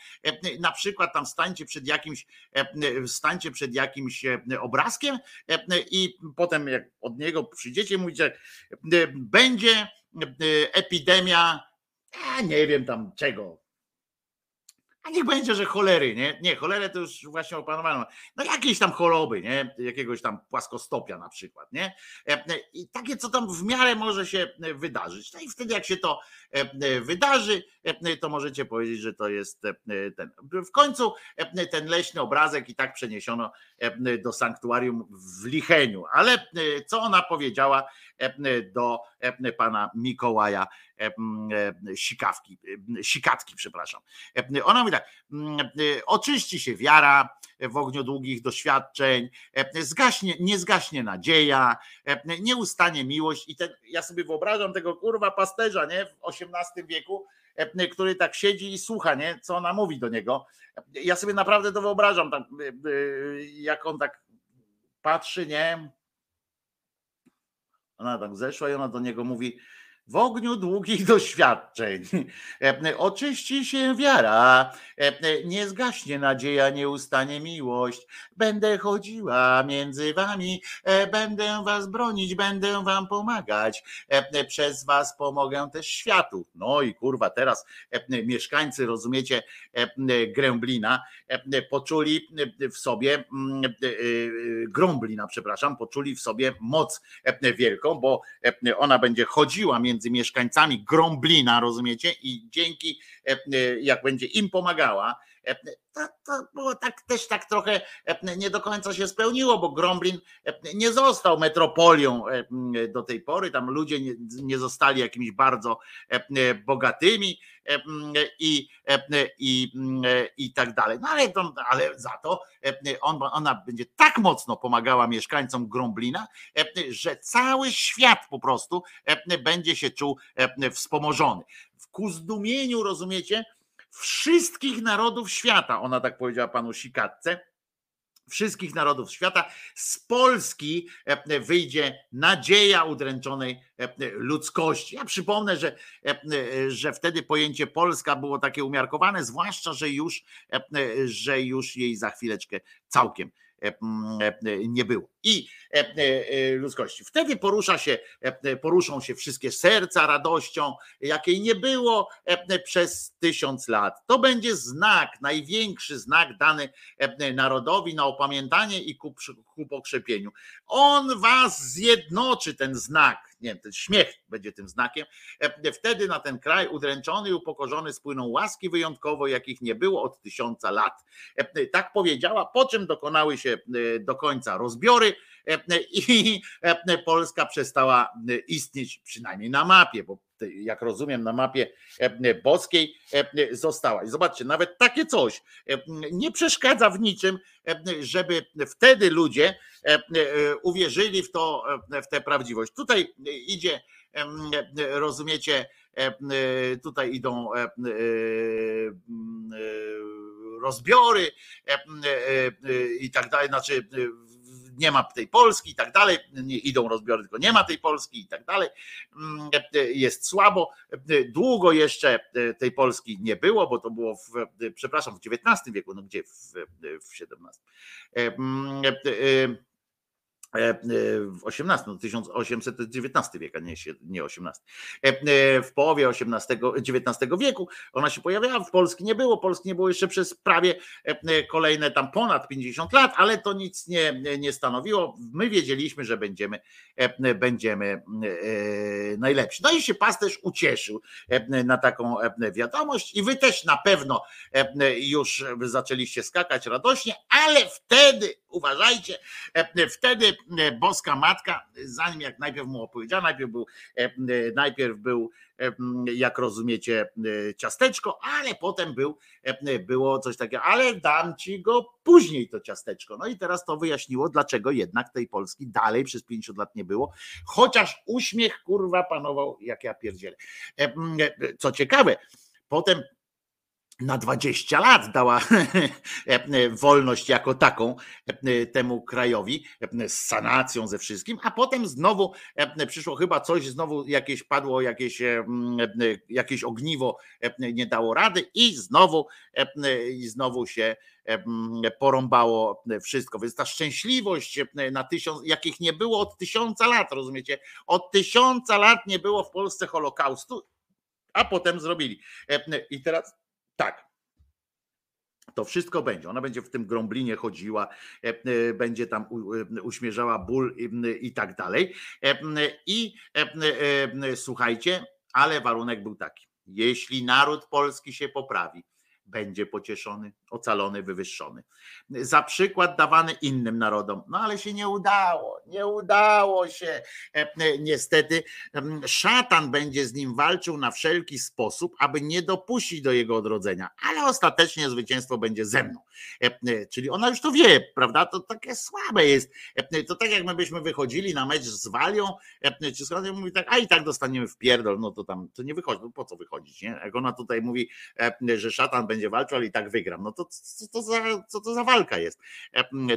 na przykład tam stańcie przed jakimś, stańcie przed jakimś obrazkiem i potem jak od niego przyjdziecie, mówicie, będzie epidemia, a nie wiem tam czego, a niech będzie, że cholery, nie? Nie, cholerę to już właśnie opanowano. No jakieś tam choroby, nie? Jakiegoś tam płaskostopia na przykład, nie? E, e, I takie, co tam w miarę może się e, wydarzyć. No i wtedy jak się to wydarzy, to możecie powiedzieć, że to jest ten. W końcu ten leśny obrazek i tak przeniesiono do sanktuarium w Licheniu. Ale co ona powiedziała do pana Mikołaja Sikawki, Sikatki, przepraszam. Ona mówi tak, mm, e, oczyści się wiara w ogniu długich doświadczeń, zgaśnie, nie zgaśnie nadzieja, nie ustanie miłość i ten, ja sobie wyobrażam tego kurwa pasterza, nie, w XVIII wieku, który tak siedzi i słucha, nie, co ona mówi do niego. Ja sobie naprawdę to wyobrażam, tak, jak on tak patrzy, nie, ona tak zeszła i ona do niego mówi, w ogniu długich doświadczeń. Oczyści się wiara, nie zgaśnie nadzieja, nie ustanie miłość. Będę chodziła między wami, e, będę was bronić, będę wam pomagać. Przez was pomogę też światu. No i kurwa, teraz mieszkańcy, rozumiecie, Gręblina poczuli w sobie, mm, e, e, Grąblina, przepraszam, poczuli w sobie moc wielką, bo ona będzie chodziła między mieszkańcami Grąblina, rozumiecie, i dzięki, e, e, jak będzie im pomagała, To, to było tak też tak trochę e, nie do końca się spełniło, bo Gromblin e, nie został metropolią e, do tej pory. Tam ludzie nie, nie zostali jakimiś bardzo e, bogatymi e, i, e, i, e, i tak dalej. No ale, to, ale za to e, on, ona będzie tak mocno pomagała mieszkańcom Gromblina, e, że cały świat po prostu e, będzie się czuł e, wspomożony. Ku zdumieniu, rozumiecie, wszystkich narodów świata, ona tak powiedziała panu Sikatce, wszystkich narodów świata. Z Polski e, wyjdzie nadzieja udręczonej e, ludzkości. Ja przypomnę, że, e, że wtedy pojęcie Polska było takie umiarkowane, zwłaszcza, że już, że już jej za chwileczkę całkiem nie było. I ludzkości. Wtedy porusza się, poruszą się wszystkie serca radością, jakiej nie było przez tysiąc lat. To będzie znak, największy znak dany narodowi na opamiętanie i ku, ku pokrzepieniu. On was zjednoczy, ten znak. Nie wiem, ten śmiech będzie tym znakiem. Wtedy na ten kraj udręczony i upokorzony spłyną łaski wyjątkowo, jakich nie było od tysiąca lat. Tak powiedziała, po czym dokonały się do końca rozbiory i Polska przestała istnieć, przynajmniej na mapie, bo jak rozumiem, na mapie boskiej została. I zobaczcie, nawet takie coś nie przeszkadza w niczym, żeby wtedy ludzie uwierzyli w to, w tę prawdziwość. Tutaj idzie, rozumiecie, tutaj idą rozbiory i tak dalej, znaczy nie ma tej Polski i tak dalej, nie idą rozbiory, tylko nie ma tej Polski i tak dalej, jest słabo. Długo jeszcze tej Polski nie było, bo to było w, przepraszam, w XIX wieku, no gdzie? W, w XVII w XVIII, no 1819 wiek, a nie, nie XVIII. W połowie XVIII, XIX wieku ona się pojawiała, w Polski nie było, Polski nie było jeszcze przez prawie kolejne tam ponad 50 lat, ale to nic nie, nie stanowiło. My wiedzieliśmy, że będziemy, będziemy najlepsi. No i się pasterz ucieszył na taką wiadomość i wy też na pewno już zaczęliście skakać radośnie, ale wtedy, uważajcie, wtedy boska matka, zanim jak najpierw mu opowiedziała, najpierw był, najpierw był, jak rozumiecie, ciasteczko, ale potem był, było coś takiego, ale dam ci go później to ciasteczko. No i teraz to wyjaśniło, dlaczego jednak tej Polski dalej przez 50 lat nie było, chociaż uśmiech kurwa panował, jak ja pierdzielę. Co ciekawe, potem na 20 lat dała wolność jako taką temu krajowi z sanacją ze wszystkim, a potem znowu przyszło chyba coś, znowu jakieś padło, jakieś, jakieś ogniwo nie dało rady i znowu i znowu się porąbało wszystko. Więc ta szczęśliwość na tysiąc, jakich nie było od tysiąca lat, rozumiecie? Od tysiąca lat nie było w Polsce Holokaustu, a potem zrobili. I teraz tak. To wszystko będzie. Ona będzie w tym gromblinie chodziła, będzie tam uśmierzała ból i tak dalej. I słuchajcie, ale warunek był taki. Jeśli naród polski się poprawi, będzie pocieszony, ocalony, wywyższony. Za przykład dawany innym narodom. No ale się nie udało, nie udało się. Niestety szatan będzie z nim walczył na wszelki sposób, aby nie dopuścić do jego odrodzenia, ale ostatecznie zwycięstwo będzie ze mną. Czyli ona już to wie, prawda? To takie słabe jest. To tak jak my byśmy wychodzili na mecz z Walią, czy z Walią mówi tak, a i tak dostaniemy w pierdol, no to tam to nie wychodzi, no po co wychodzić, nie? Jak ona tutaj mówi, że szatan będzie walczył, ale i tak wygram, no to co to za, co to za walka jest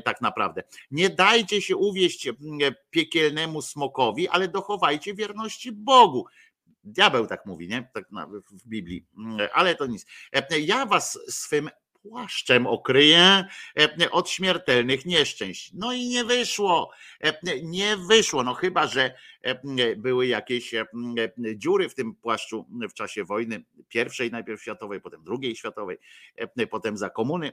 tak naprawdę. Nie dajcie się uwieść piekielnemu smokowi, ale dochowajcie wierności Bogu. Diabeł tak mówi, nie? Tak w Biblii, ale to nic. Ja was swym płaszczem okryję od śmiertelnych nieszczęść. No i nie wyszło, nie wyszło, no chyba, że były jakieś dziury w tym płaszczu w czasie wojny pierwszej najpierw światowej, potem drugiej światowej, potem za komuny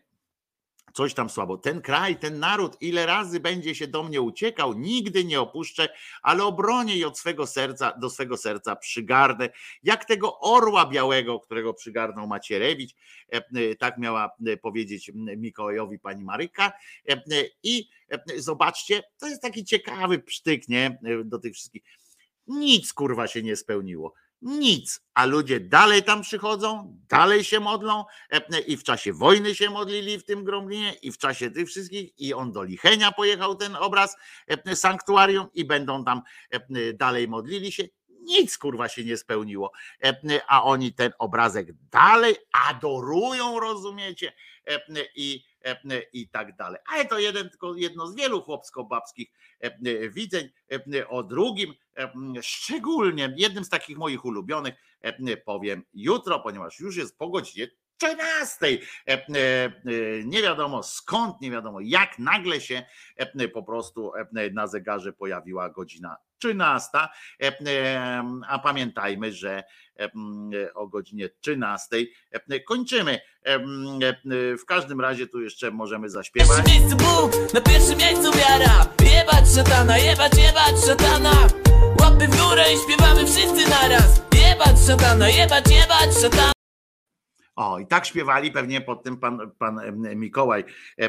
coś tam słabo. Ten kraj, ten naród, ile razy będzie się do mnie uciekał, nigdy nie opuszczę, ale obronię i od swego serca, do swego serca przygarnę, jak tego orła białego, którego przygarnął Macierewicz, E, e, tak miała e, powiedzieć Mikołajowi pani Maryka. I zobaczcie, to jest taki ciekawy psztyk, nie, do tych wszystkich. Nic kurwa się nie spełniło. Nic, a ludzie dalej tam przychodzą, dalej się modlą e, i w czasie wojny się modlili w tym Gromlinie i w czasie tych wszystkich i on do Lichenia pojechał ten obraz e, sanktuarium i będą tam e, dalej modlili się. Nic kurwa się nie spełniło, a oni ten obrazek dalej adorują, rozumiecie? I, i tak dalej. Ale to jeden, tylko jedno z wielu chłopsko-babskich widzeń. O drugim, szczególnie jednym z takich moich ulubionych, powiem jutro, ponieważ już jest po godzinie 13. E, e, e, Nie wiadomo skąd, nie wiadomo jak nagle się po prostu na zegarze pojawiła godzina 13. E, e, A pamiętajmy, że o godzinie 13 e, kończymy. W każdym razie tu jeszcze możemy zaśpiewać. pierwszym miejscu Bóg, na pierwszym miejscu wiara Jebać szatana, jebać, jebać szatana Łapy w górę i śpiewamy wszyscy naraz Jebać szatana, jebać, jebać szatana O, i tak śpiewali pewnie pod tym pan, pan em, Mikołaj e, e,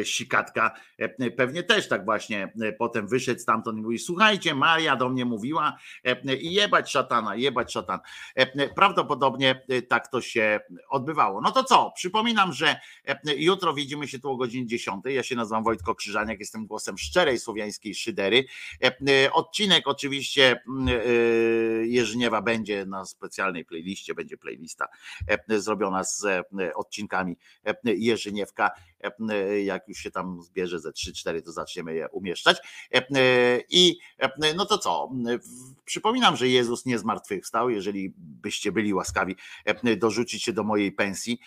e, Sikatka. e, Pewnie też tak właśnie e, potem wyszedł stamtąd i mówi: Słuchajcie, Maria do mnie mówiła e, i jebać szatana, jebać szatan. E, Prawdopodobnie e, tak to się odbywało. No to co? Przypominam, że e, jutro widzimy się tu o godzinie 10. Ja się nazywam Wojtko Krzyżaniak, jestem głosem szczerej słowiańskiej szydery. E, e, Odcinek oczywiście mm, e, Jerzyniewa będzie na specjalnej playliście, będzie playlista e, zrobiona z e, odcinkami e, Jerzyniewka. E, Jak już się tam zbierze ze 3-4, to zaczniemy je umieszczać. I no to co? Przypominam, że Jezus nie zmartwychwstał. Jeżeli byście byli łaskawi dorzucić się do mojej pensji,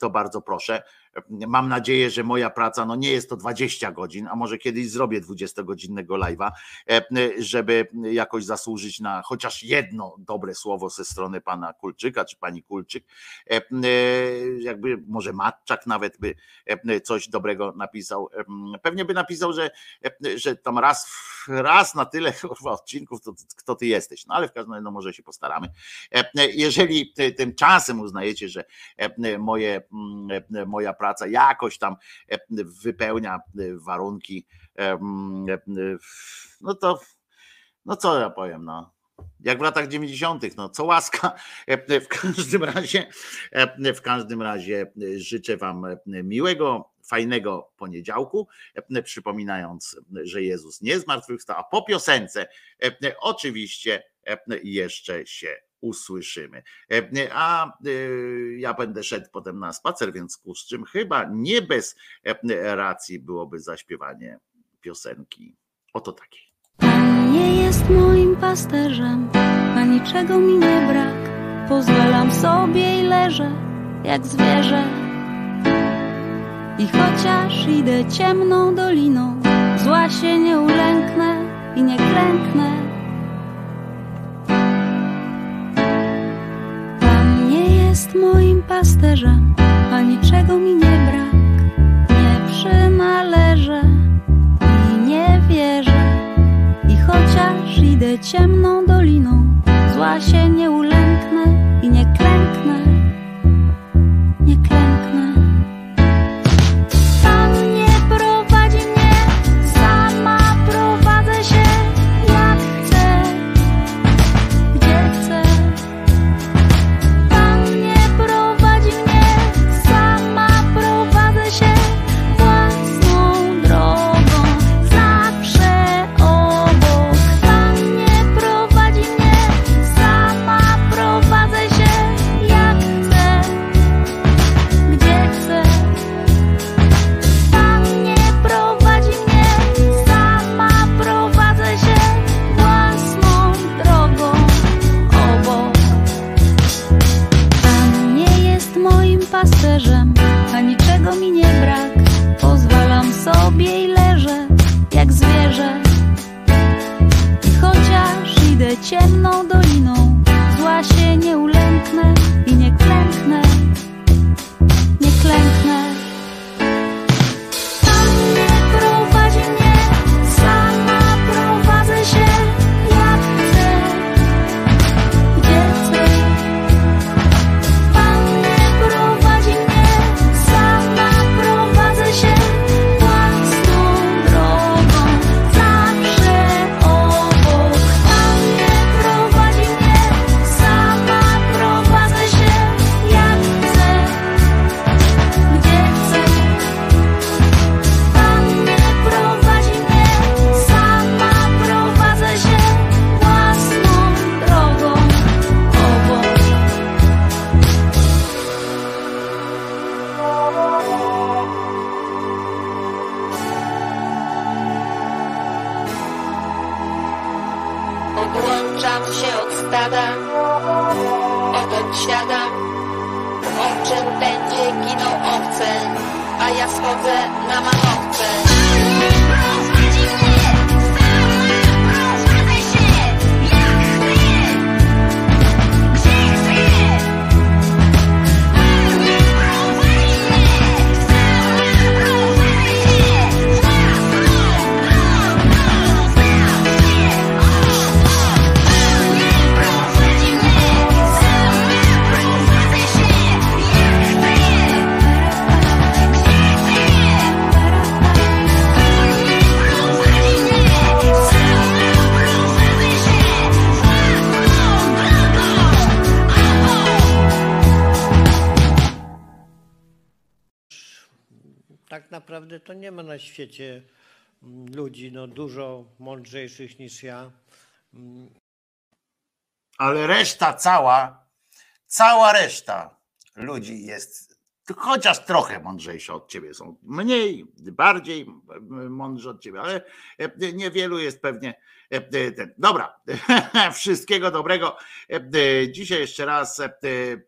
to bardzo proszę. Mam nadzieję, że moja praca no nie jest to 20 godzin, a może kiedyś zrobię 20-godzinnego live'a, e, żeby jakoś zasłużyć na chociaż jedno dobre słowo ze strony pana Kulczyka czy pani Kulczyk. E, e, Jakby może Matczak nawet by coś dobrego napisał. Pewnie by napisał, że, że tam raz, raz na tyle kurwa, odcinków, to kto ty jesteś. No ale w każdym razie no, może się postaramy. Jeżeli ty- tymczasem uznajecie, że moje, moja praca jakoś tam e, wypełnia e, warunki, e, no to no co ja powiem, no. Jak w latach 90., no co łaska. W każdym razie, w każdym razie życzę Wam miłego, fajnego poniedziałku. Przypominając, że Jezus nie zmartwychwstał, a po piosence oczywiście jeszcze się usłyszymy. E, A e, ja będę szedł potem na spacer, więc z czym chyba nie bez e, racji byłoby zaśpiewanie piosenki. Oto takiej. Nie jest moim pasterzem, a niczego mi nie brak. Pozwalam sobie i leżę jak zwierzę. I chociaż idę ciemną doliną, zła się nie ulęknę i nie klęknę. Moim pasterzem, a niczego mi nie brak. Nie przynależę i nie wierzę. I chociaż idę ciemną doliną, zła się nie ulęknę i nie klęknę, nie klęknę. I chociaż idę ciemną doliną, zła się nie ulęknę i nie klęknę, nie klęknę. Świecie mm, ludzi no, dużo mądrzejszych niż ja. Ale reszta cała, cała reszta ludzi jest chociaż trochę mądrzejsza od ciebie. Są mniej, bardziej mądrzy od ciebie, ale e, niewielu jest pewnie e. Dobra, wszystkiego dobrego. E, Dzisiaj jeszcze raz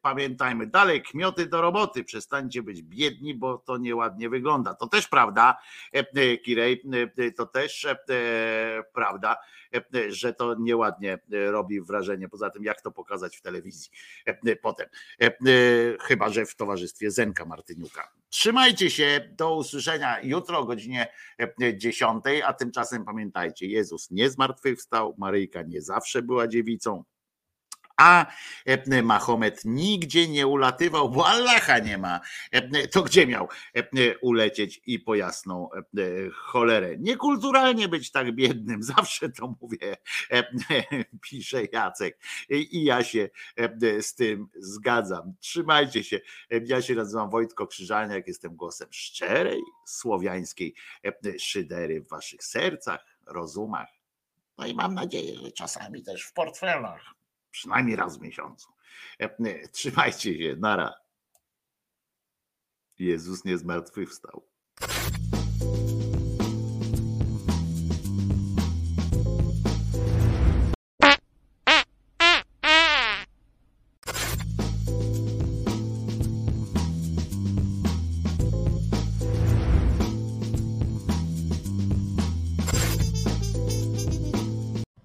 pamiętajmy, dalej kmioty do roboty. Przestańcie być biedni, bo to nieładnie wygląda. To też prawda, Kirej, to też prawda, że to nieładnie robi wrażenie. Poza tym, jak to pokazać w telewizji potem. Chyba, że w towarzystwie Zenka Martyniuka. Trzymajcie się, do usłyszenia jutro o godzinie 10, a tymczasem pamiętajcie, Jezus nie zmartwychwstał, Maryjka nie zawsze była dziewicą, a Mahomet nigdzie nie ulatywał, bo Allaha nie ma. To gdzie miał ulecieć i po jasną cholerę? Niekulturalnie być tak biednym, zawsze to mówię, pisze Jacek. I ja się z tym zgadzam. Trzymajcie się. Ja się nazywam Wojtko Krzyżaniak, jestem głosem szczerej, słowiańskiej szydery w waszych sercach, rozumach. No i mam nadzieję, że czasami też w portfelach przynajmniej raz w miesiącu. Trzymajcie się, nara. Jezus nie zmartwychwstał.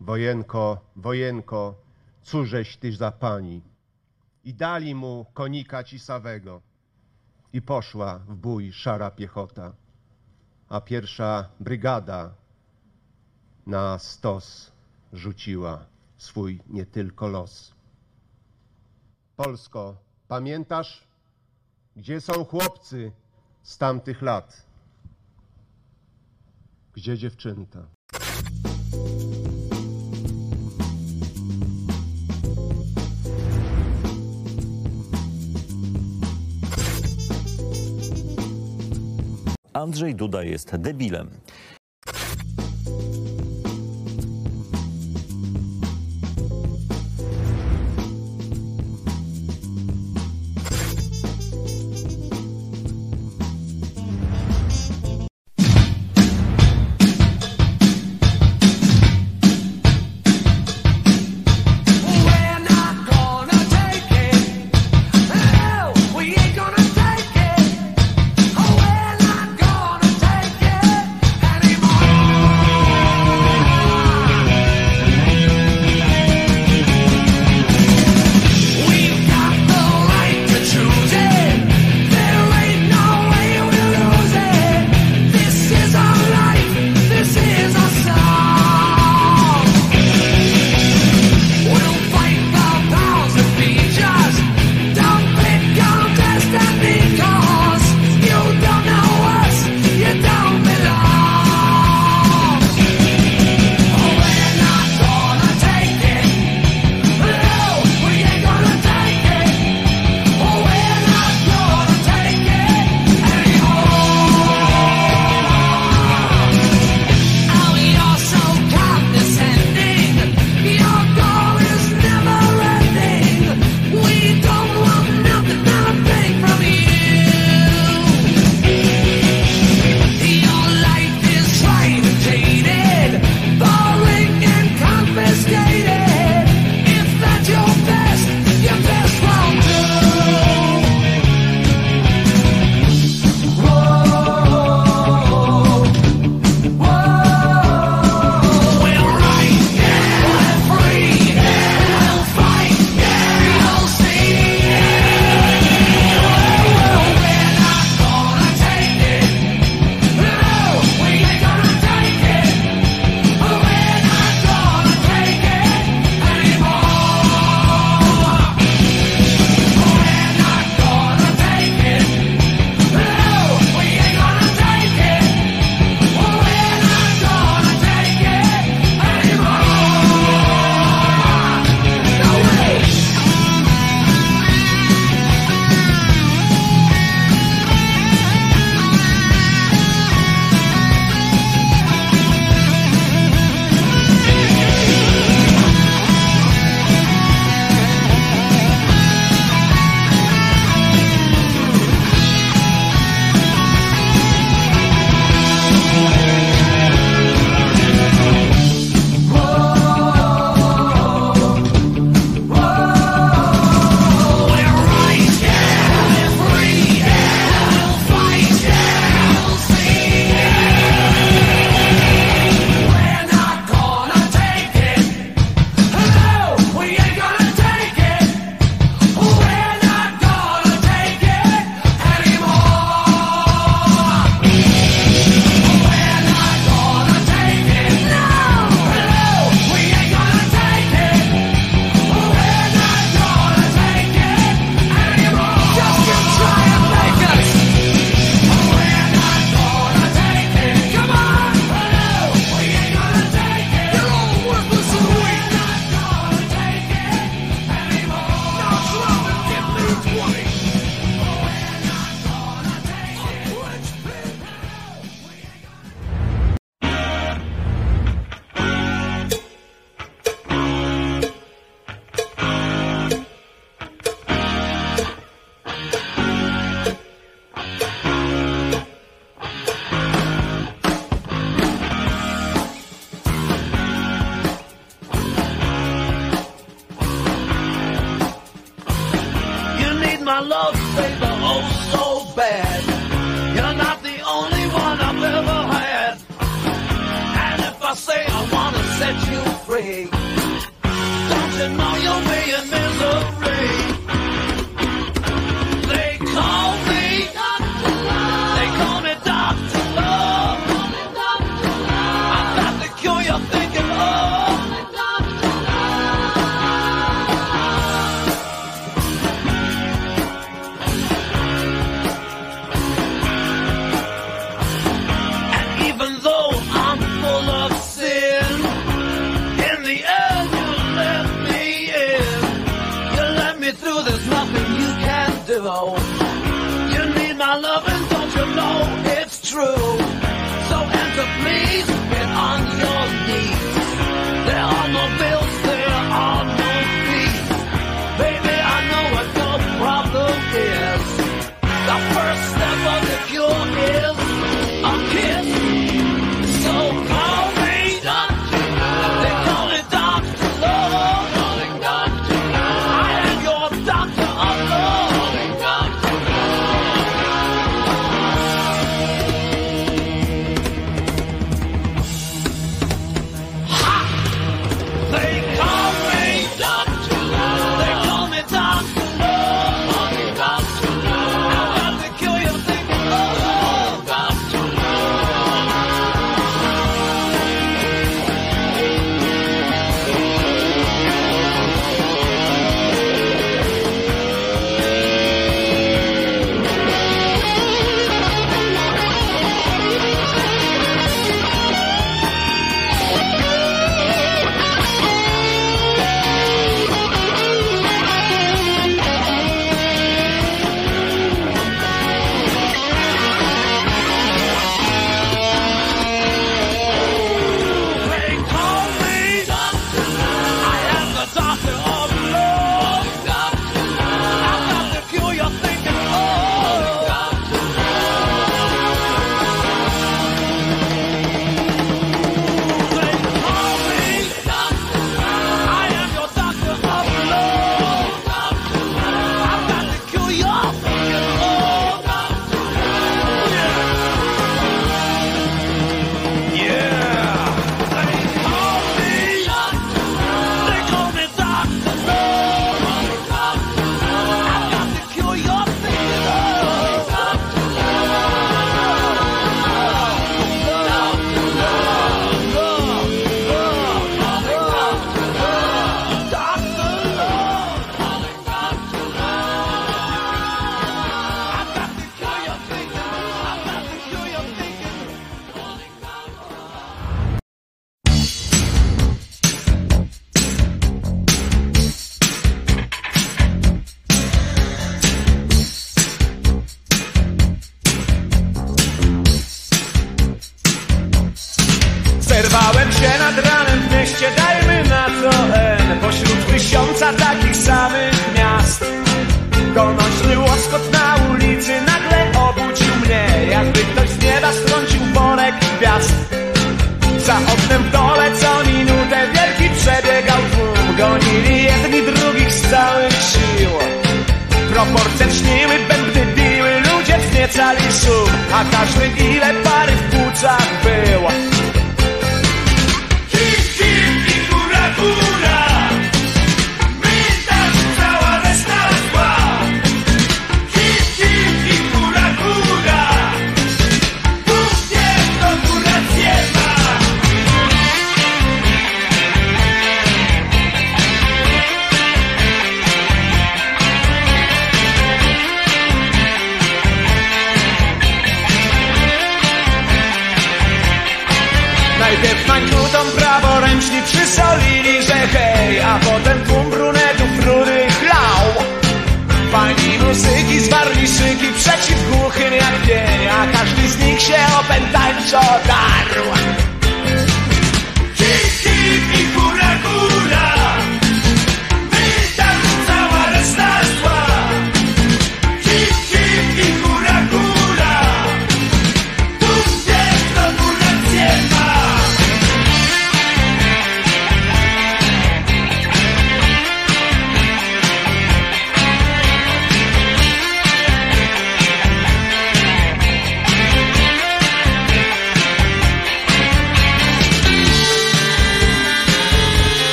Wojenko, wojenko, cóżeś tyś za pani? I dali mu konika cisawego. I poszła w bój szara piechota, a pierwsza brygada na stos rzuciła swój nie tylko los. Polsko, pamiętasz, gdzie są chłopcy z tamtych lat? Gdzie dziewczęta? Andrzej Duda jest debilem.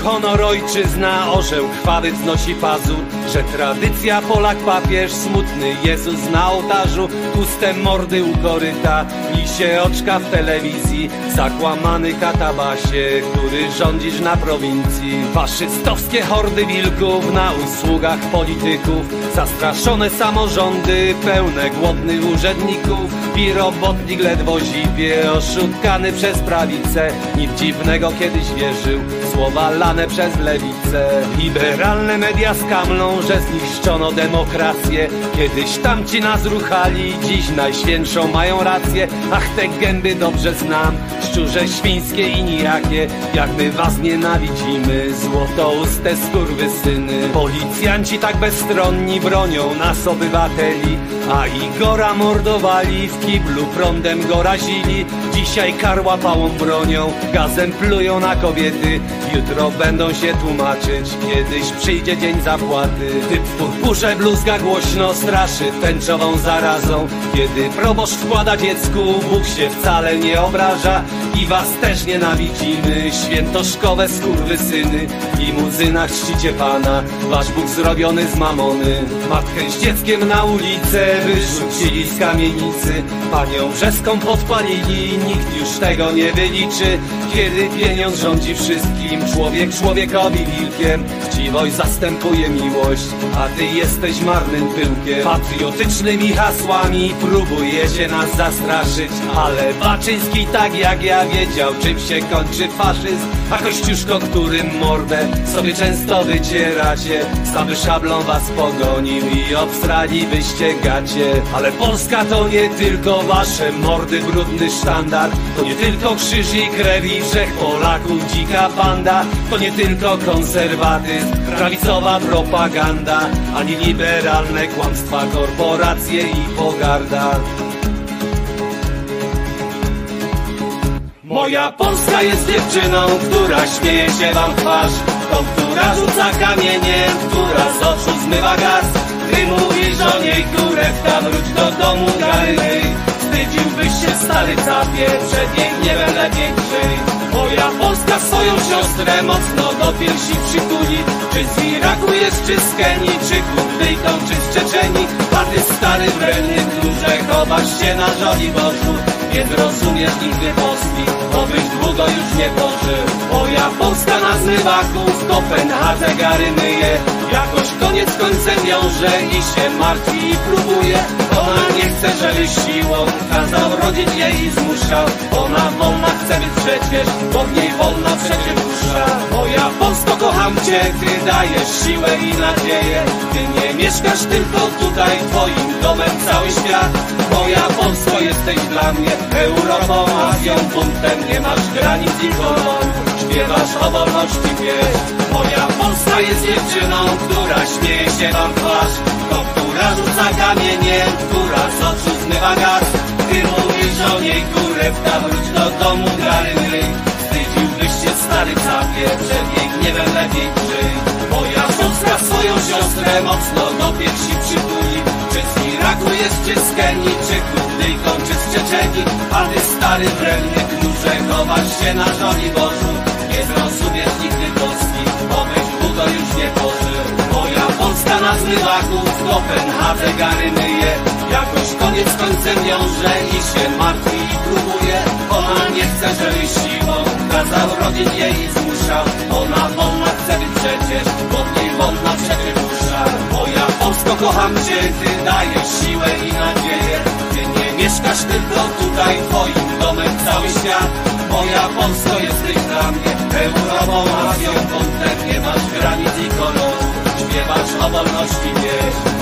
Honor, ojczyzna, orzeł krwawy wznosi pazur Że tradycja Polak papież, smutny Jezus na ołtarzu Puste mordy u koryta, lisie oczka w telewizji Zakłamany katabasie, który rządzisz na prowincji. Faszystowskie hordy wilków na usługach polityków Zastraszone samorządy, pełne głodnych urzędników I robotnik ledwo zipie, oszukany przez prawicę Nic dziwnego kiedyś wierzył, słowa lane przez lewicę. Liberalne media skamlą, że zniszczono demokrację. Kiedyś tamci nas ruchali, dziś najświętszą mają rację. Ach te gęby dobrze znam, szczurze świńskie i nijakie. Jak my was nienawidzimy, złotouste skurwysyny Policjanci tak bezstronni bronią nas obywateli A Igora mordowali, w kiblu prądem go razili. Dzisiaj karła pałą bronią, gazem plują na kobiety. Jutro będą się tłumaczyć, kiedyś przyjdzie dzień zapłaty Typ w purpurze bluzga głośno straszy tęczową zarazą. Kiedy proboszcz wkłada dziecku, Bóg się wcale nie obraża I was też nienawidzimy, świętoszkowe skurwysyny. W limuzynach czcicie Pana, wasz Bóg zrobiony z mamony. Matkę z dzieckiem na ulicę wyrzucili z kamienicy. Panią Brzeską podpalili, nikt już tego nie wyliczy. Kiedy pieniądz rządzi wszystkim, człowiek człowiekowi wilkiem. Chciwość zastępuje miłość, a ty jesteś marnym pyłkiem. Patriotycznymi hasłami próbujecie nas zastraszyć Ale Baczyński tak jak ja wiedział, czym się kończy faszyzm. A Kościuszko, którym mordę sobie często wycieracie Sam szablą was pogonił i obstrali byście gacie Ale Polska to nie tylko wasze mordy, brudny sztandar. To nie tylko krzyż i krew i wszech Polaków dzika banda To nie tylko konserwatyzm, prawicowa propaganda Ani liberalne kłamstwa, korporacje i pogarda. Moja Polska jest dziewczyną, która śmieje się wam twarz Tą, która rzuca kamieniem, która z oczu zmywa gaz. Ty mówisz o niej kurewka, wróć do domu garyny Wstydziłbyś się stary capie, przed jej gniewem lepiej krzyj Moja Polska swoją siostrę mocno do piersi przytuli. Czy z Iraku jest, czy z Kenii, czy Kurdyjką, czy z Czeczeni A ty stary wredny klucze, chowasz się na żoli Bożu. Nie zrozumiesz nigdy Polski, bo byś długo już nie pożył. Moja Polska na zmywaku w Kopenhadze gary myje Jakoś koniec końcem wiąże i się martwi i próbuje. Ona nie chce, żeby siłą kazał rodzić jej i zmuszał. Ona wolna chce być przecież, bo w niej wolna przecież dusza. Moja Polsko kocham cię, ty dajesz siłę i nadzieję. Ty nie mieszkasz tylko tutaj, twoim domem cały świat. Moja Polsko jesteś dla mnie Europą, Azją, buntem Nie masz granic i koloru Śpiewasz o wolności pieśń Moja Polska jest dziewczyną, która śmieje się wam twarz. To, która rzuca kamieniem, która z oczu zmywa gaz. Ty mówisz o niej kurewka, wróć do domu garyny Wstydziłbyś się stary capie, przed jej gniewem lepiej krzyj Moja Polska swoją siostrę mocno do piersi przytuli. Czy z Iraku jest, czy z Kenii, czy Kurdyjką, czy z Czeczeni A ty stary wredny klucze, chowasz się na żoni Bożu Nie zrozumiesz nigdy Polski, już nie pożył Moja Polska na zmywaku w Kopenhadze gary myje. Koniec końcem wiąże i się martwi i próbuje. Ona nie chce, siłą kazał rodzić jej i zmuszał Ona wolna chce być przecież, bo niej wolna przecież dusza. Kocham cię, ty dajesz siłę i nadzieję mieszkasz tylko tutaj, twoim domem cały świat. Moja Polsko jesteś dla mnie Europą, Azją, kątem Nie masz granic i koloru Śpiewasz o wolności wieś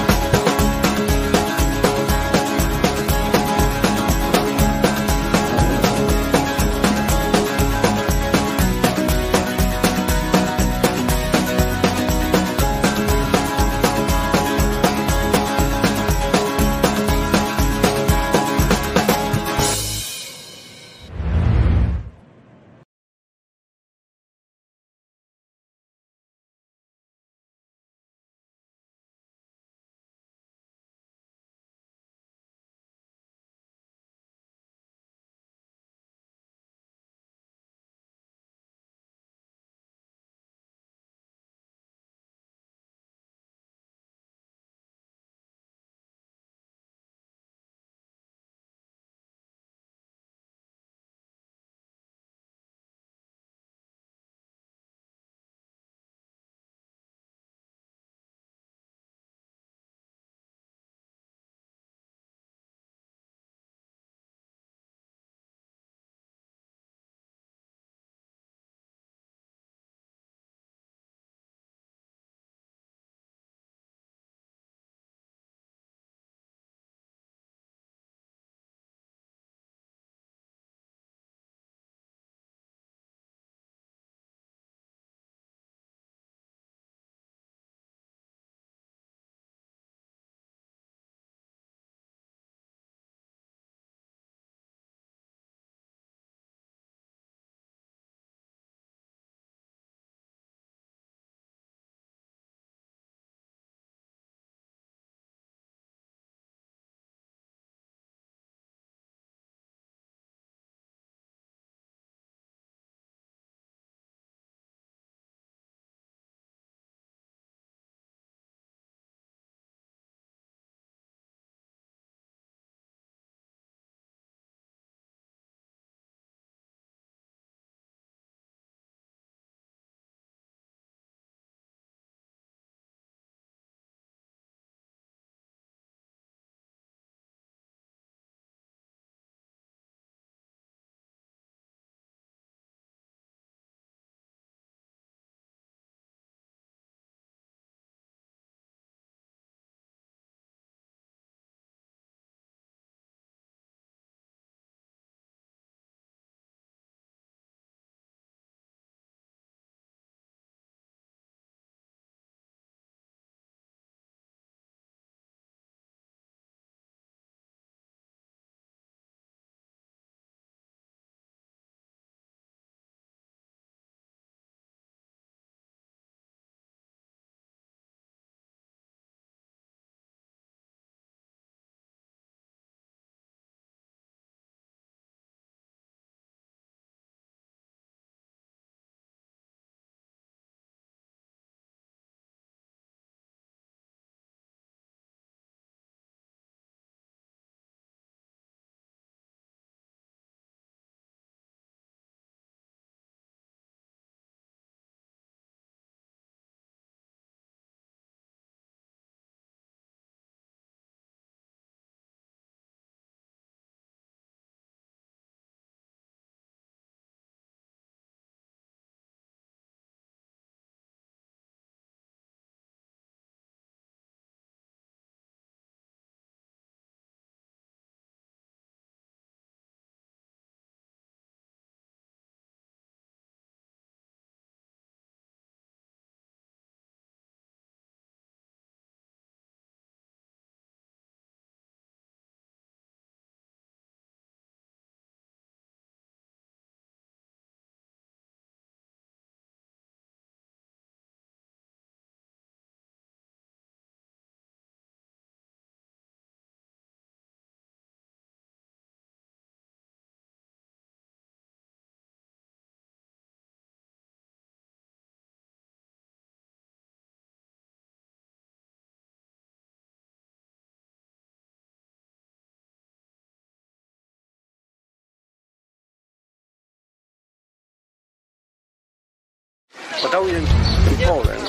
Although in, in Poland,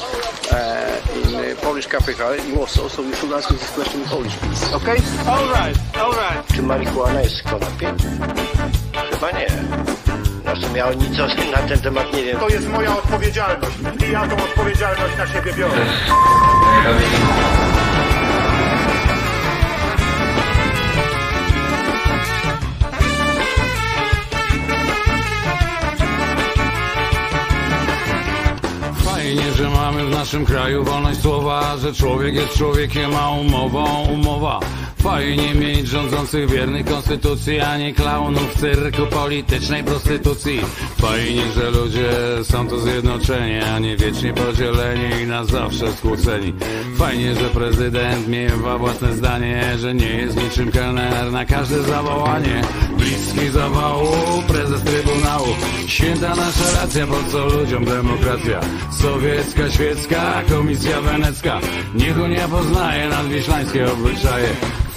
uh, in Polish capital, in Warsaw, so you should ask this question in Polish, please. Okay? All right, all right. Czy marihuana jest konopiem? Chyba nie. No w sumie ja nic o- na ten temat nie wiem. To jest moja odpowiedzialność i ja tą odpowiedzialność na siebie biorę. Że mamy w naszym kraju wolność słowa, że człowiek jest człowiekiem, a umową umowa. Fajnie mieć rządzących wiernych konstytucji, a nie klaunów w cyrku politycznej prostytucji. Fajnie, że ludzie są tu zjednoczeni, a nie wiecznie podzieleni i na zawsze skłóceni. Fajnie, że prezydent miewa własne zdanie, że nie jest niczym kelner na każde zawołanie. Bliski zawału, prezes trybunału. Święta nasza racja, po co ludziom demokracja? Sowiecka, świecka, komisja wenecka. Niech Unia poznaje nadwiślańskie obyczaje.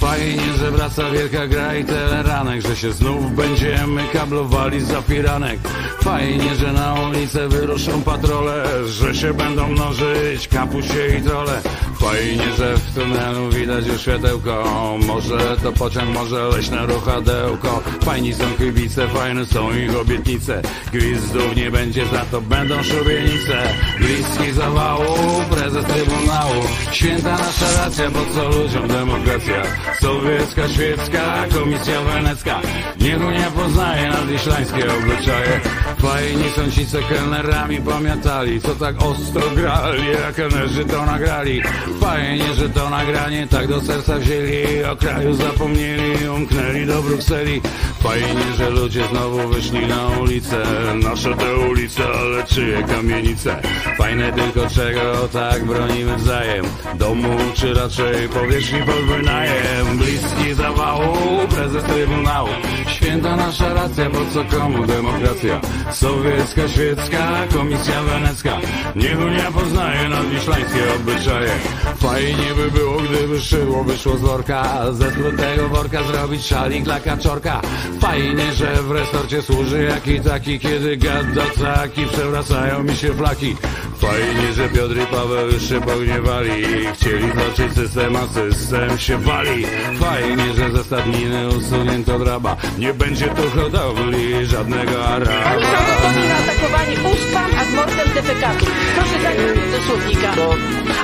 Fajnie, że wraca wielka gra i teleranek, że się znów będziemy kablowali za firanek. Fajnie, że na ulicę wyruszą patrole, że się będą mnożyć kapusie i trole. Fajnie, że w tunelu widać już światełko, może to pociąg, może leśne ruchadełko. Fajni są kibice, fajne są ich obietnice. Gwizdów nie będzie, za to będą szubienice. Bliski zawału, prezes trybunału. Święta nasza racja, po co ludziom demokracja? Sowiecka, świecka, komisja wenecka. Niech Unia poznaje nadwiślańskie obyczaje. Fajni są ci, co kelnerami pamiętali, co tak ostro grali, a kelnerzy to nagrali. Fajnie, że to nagranie tak do serca wzięli, o kraju zapomnieli, umknęli do Brukseli. Fajnie, że ludzie znowu wyszli na ulicę, nasze te ulice, ale czyje kamienice. Fajne tylko czego tak bronimy wzajem, domu czy raczej powierzchni pod wynajem. Bliski zawału, prezes trybunału, święta nasza racja, po co komu demokracja? Sowiecka, świecka, komisja wenecka, niech Unia poznaje nadwiślańskie obyczaje. Fajnie by było, gdyby szydło wyszło z worka, ze tego worka zrobić szalik dla kaczorka. Fajnie, że w restorcie służy jaki taki, kiedy gada taki, przewracają mi się flaki. Fajnie, że Piotr i Paweł się pogniewali, chcieli zobaczyć system, a system się wali. Fajnie, że ze stadniny usunięto draba, nie będzie tu hodowli żadnego araba. Oni są atakowani ustwam, a z mordem defekatu. Proszę dać do słownika.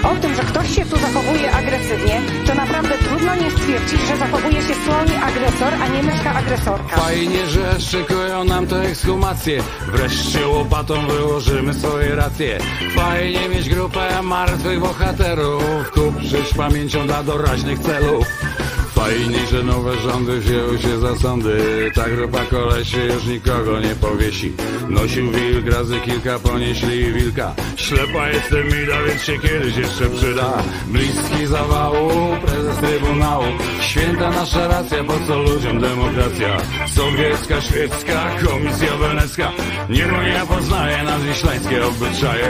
O tym, że ktoś się tu zachowuje agresywnie, to naprawdę trudno nie stwierdzić, że zachowuje się słownie agresor, a nie myszka agresorka. Fajnie, że szykują nam te ekshumacje Wreszcie łopatą wyłożymy swoje racje Fajnie mieć grupę martwych bohaterów Kupczyć pamięcią dla doraźnych celów Fajnie, że nowe rządy wzięły się za sądy. Ta grupa kolesi już nikogo nie powiesi. Nosił wilk, razy kilka ponieśli wilka. Ślepa jestem mida, więc się kiedyś jeszcze przyda. Bliski zawału, prezes trybunału. Święta nasza racja, po co ludziom demokracja? Sowiecka, świecka, komisja wenecka. Niech Unia poznaje nadwiślańskie obyczaje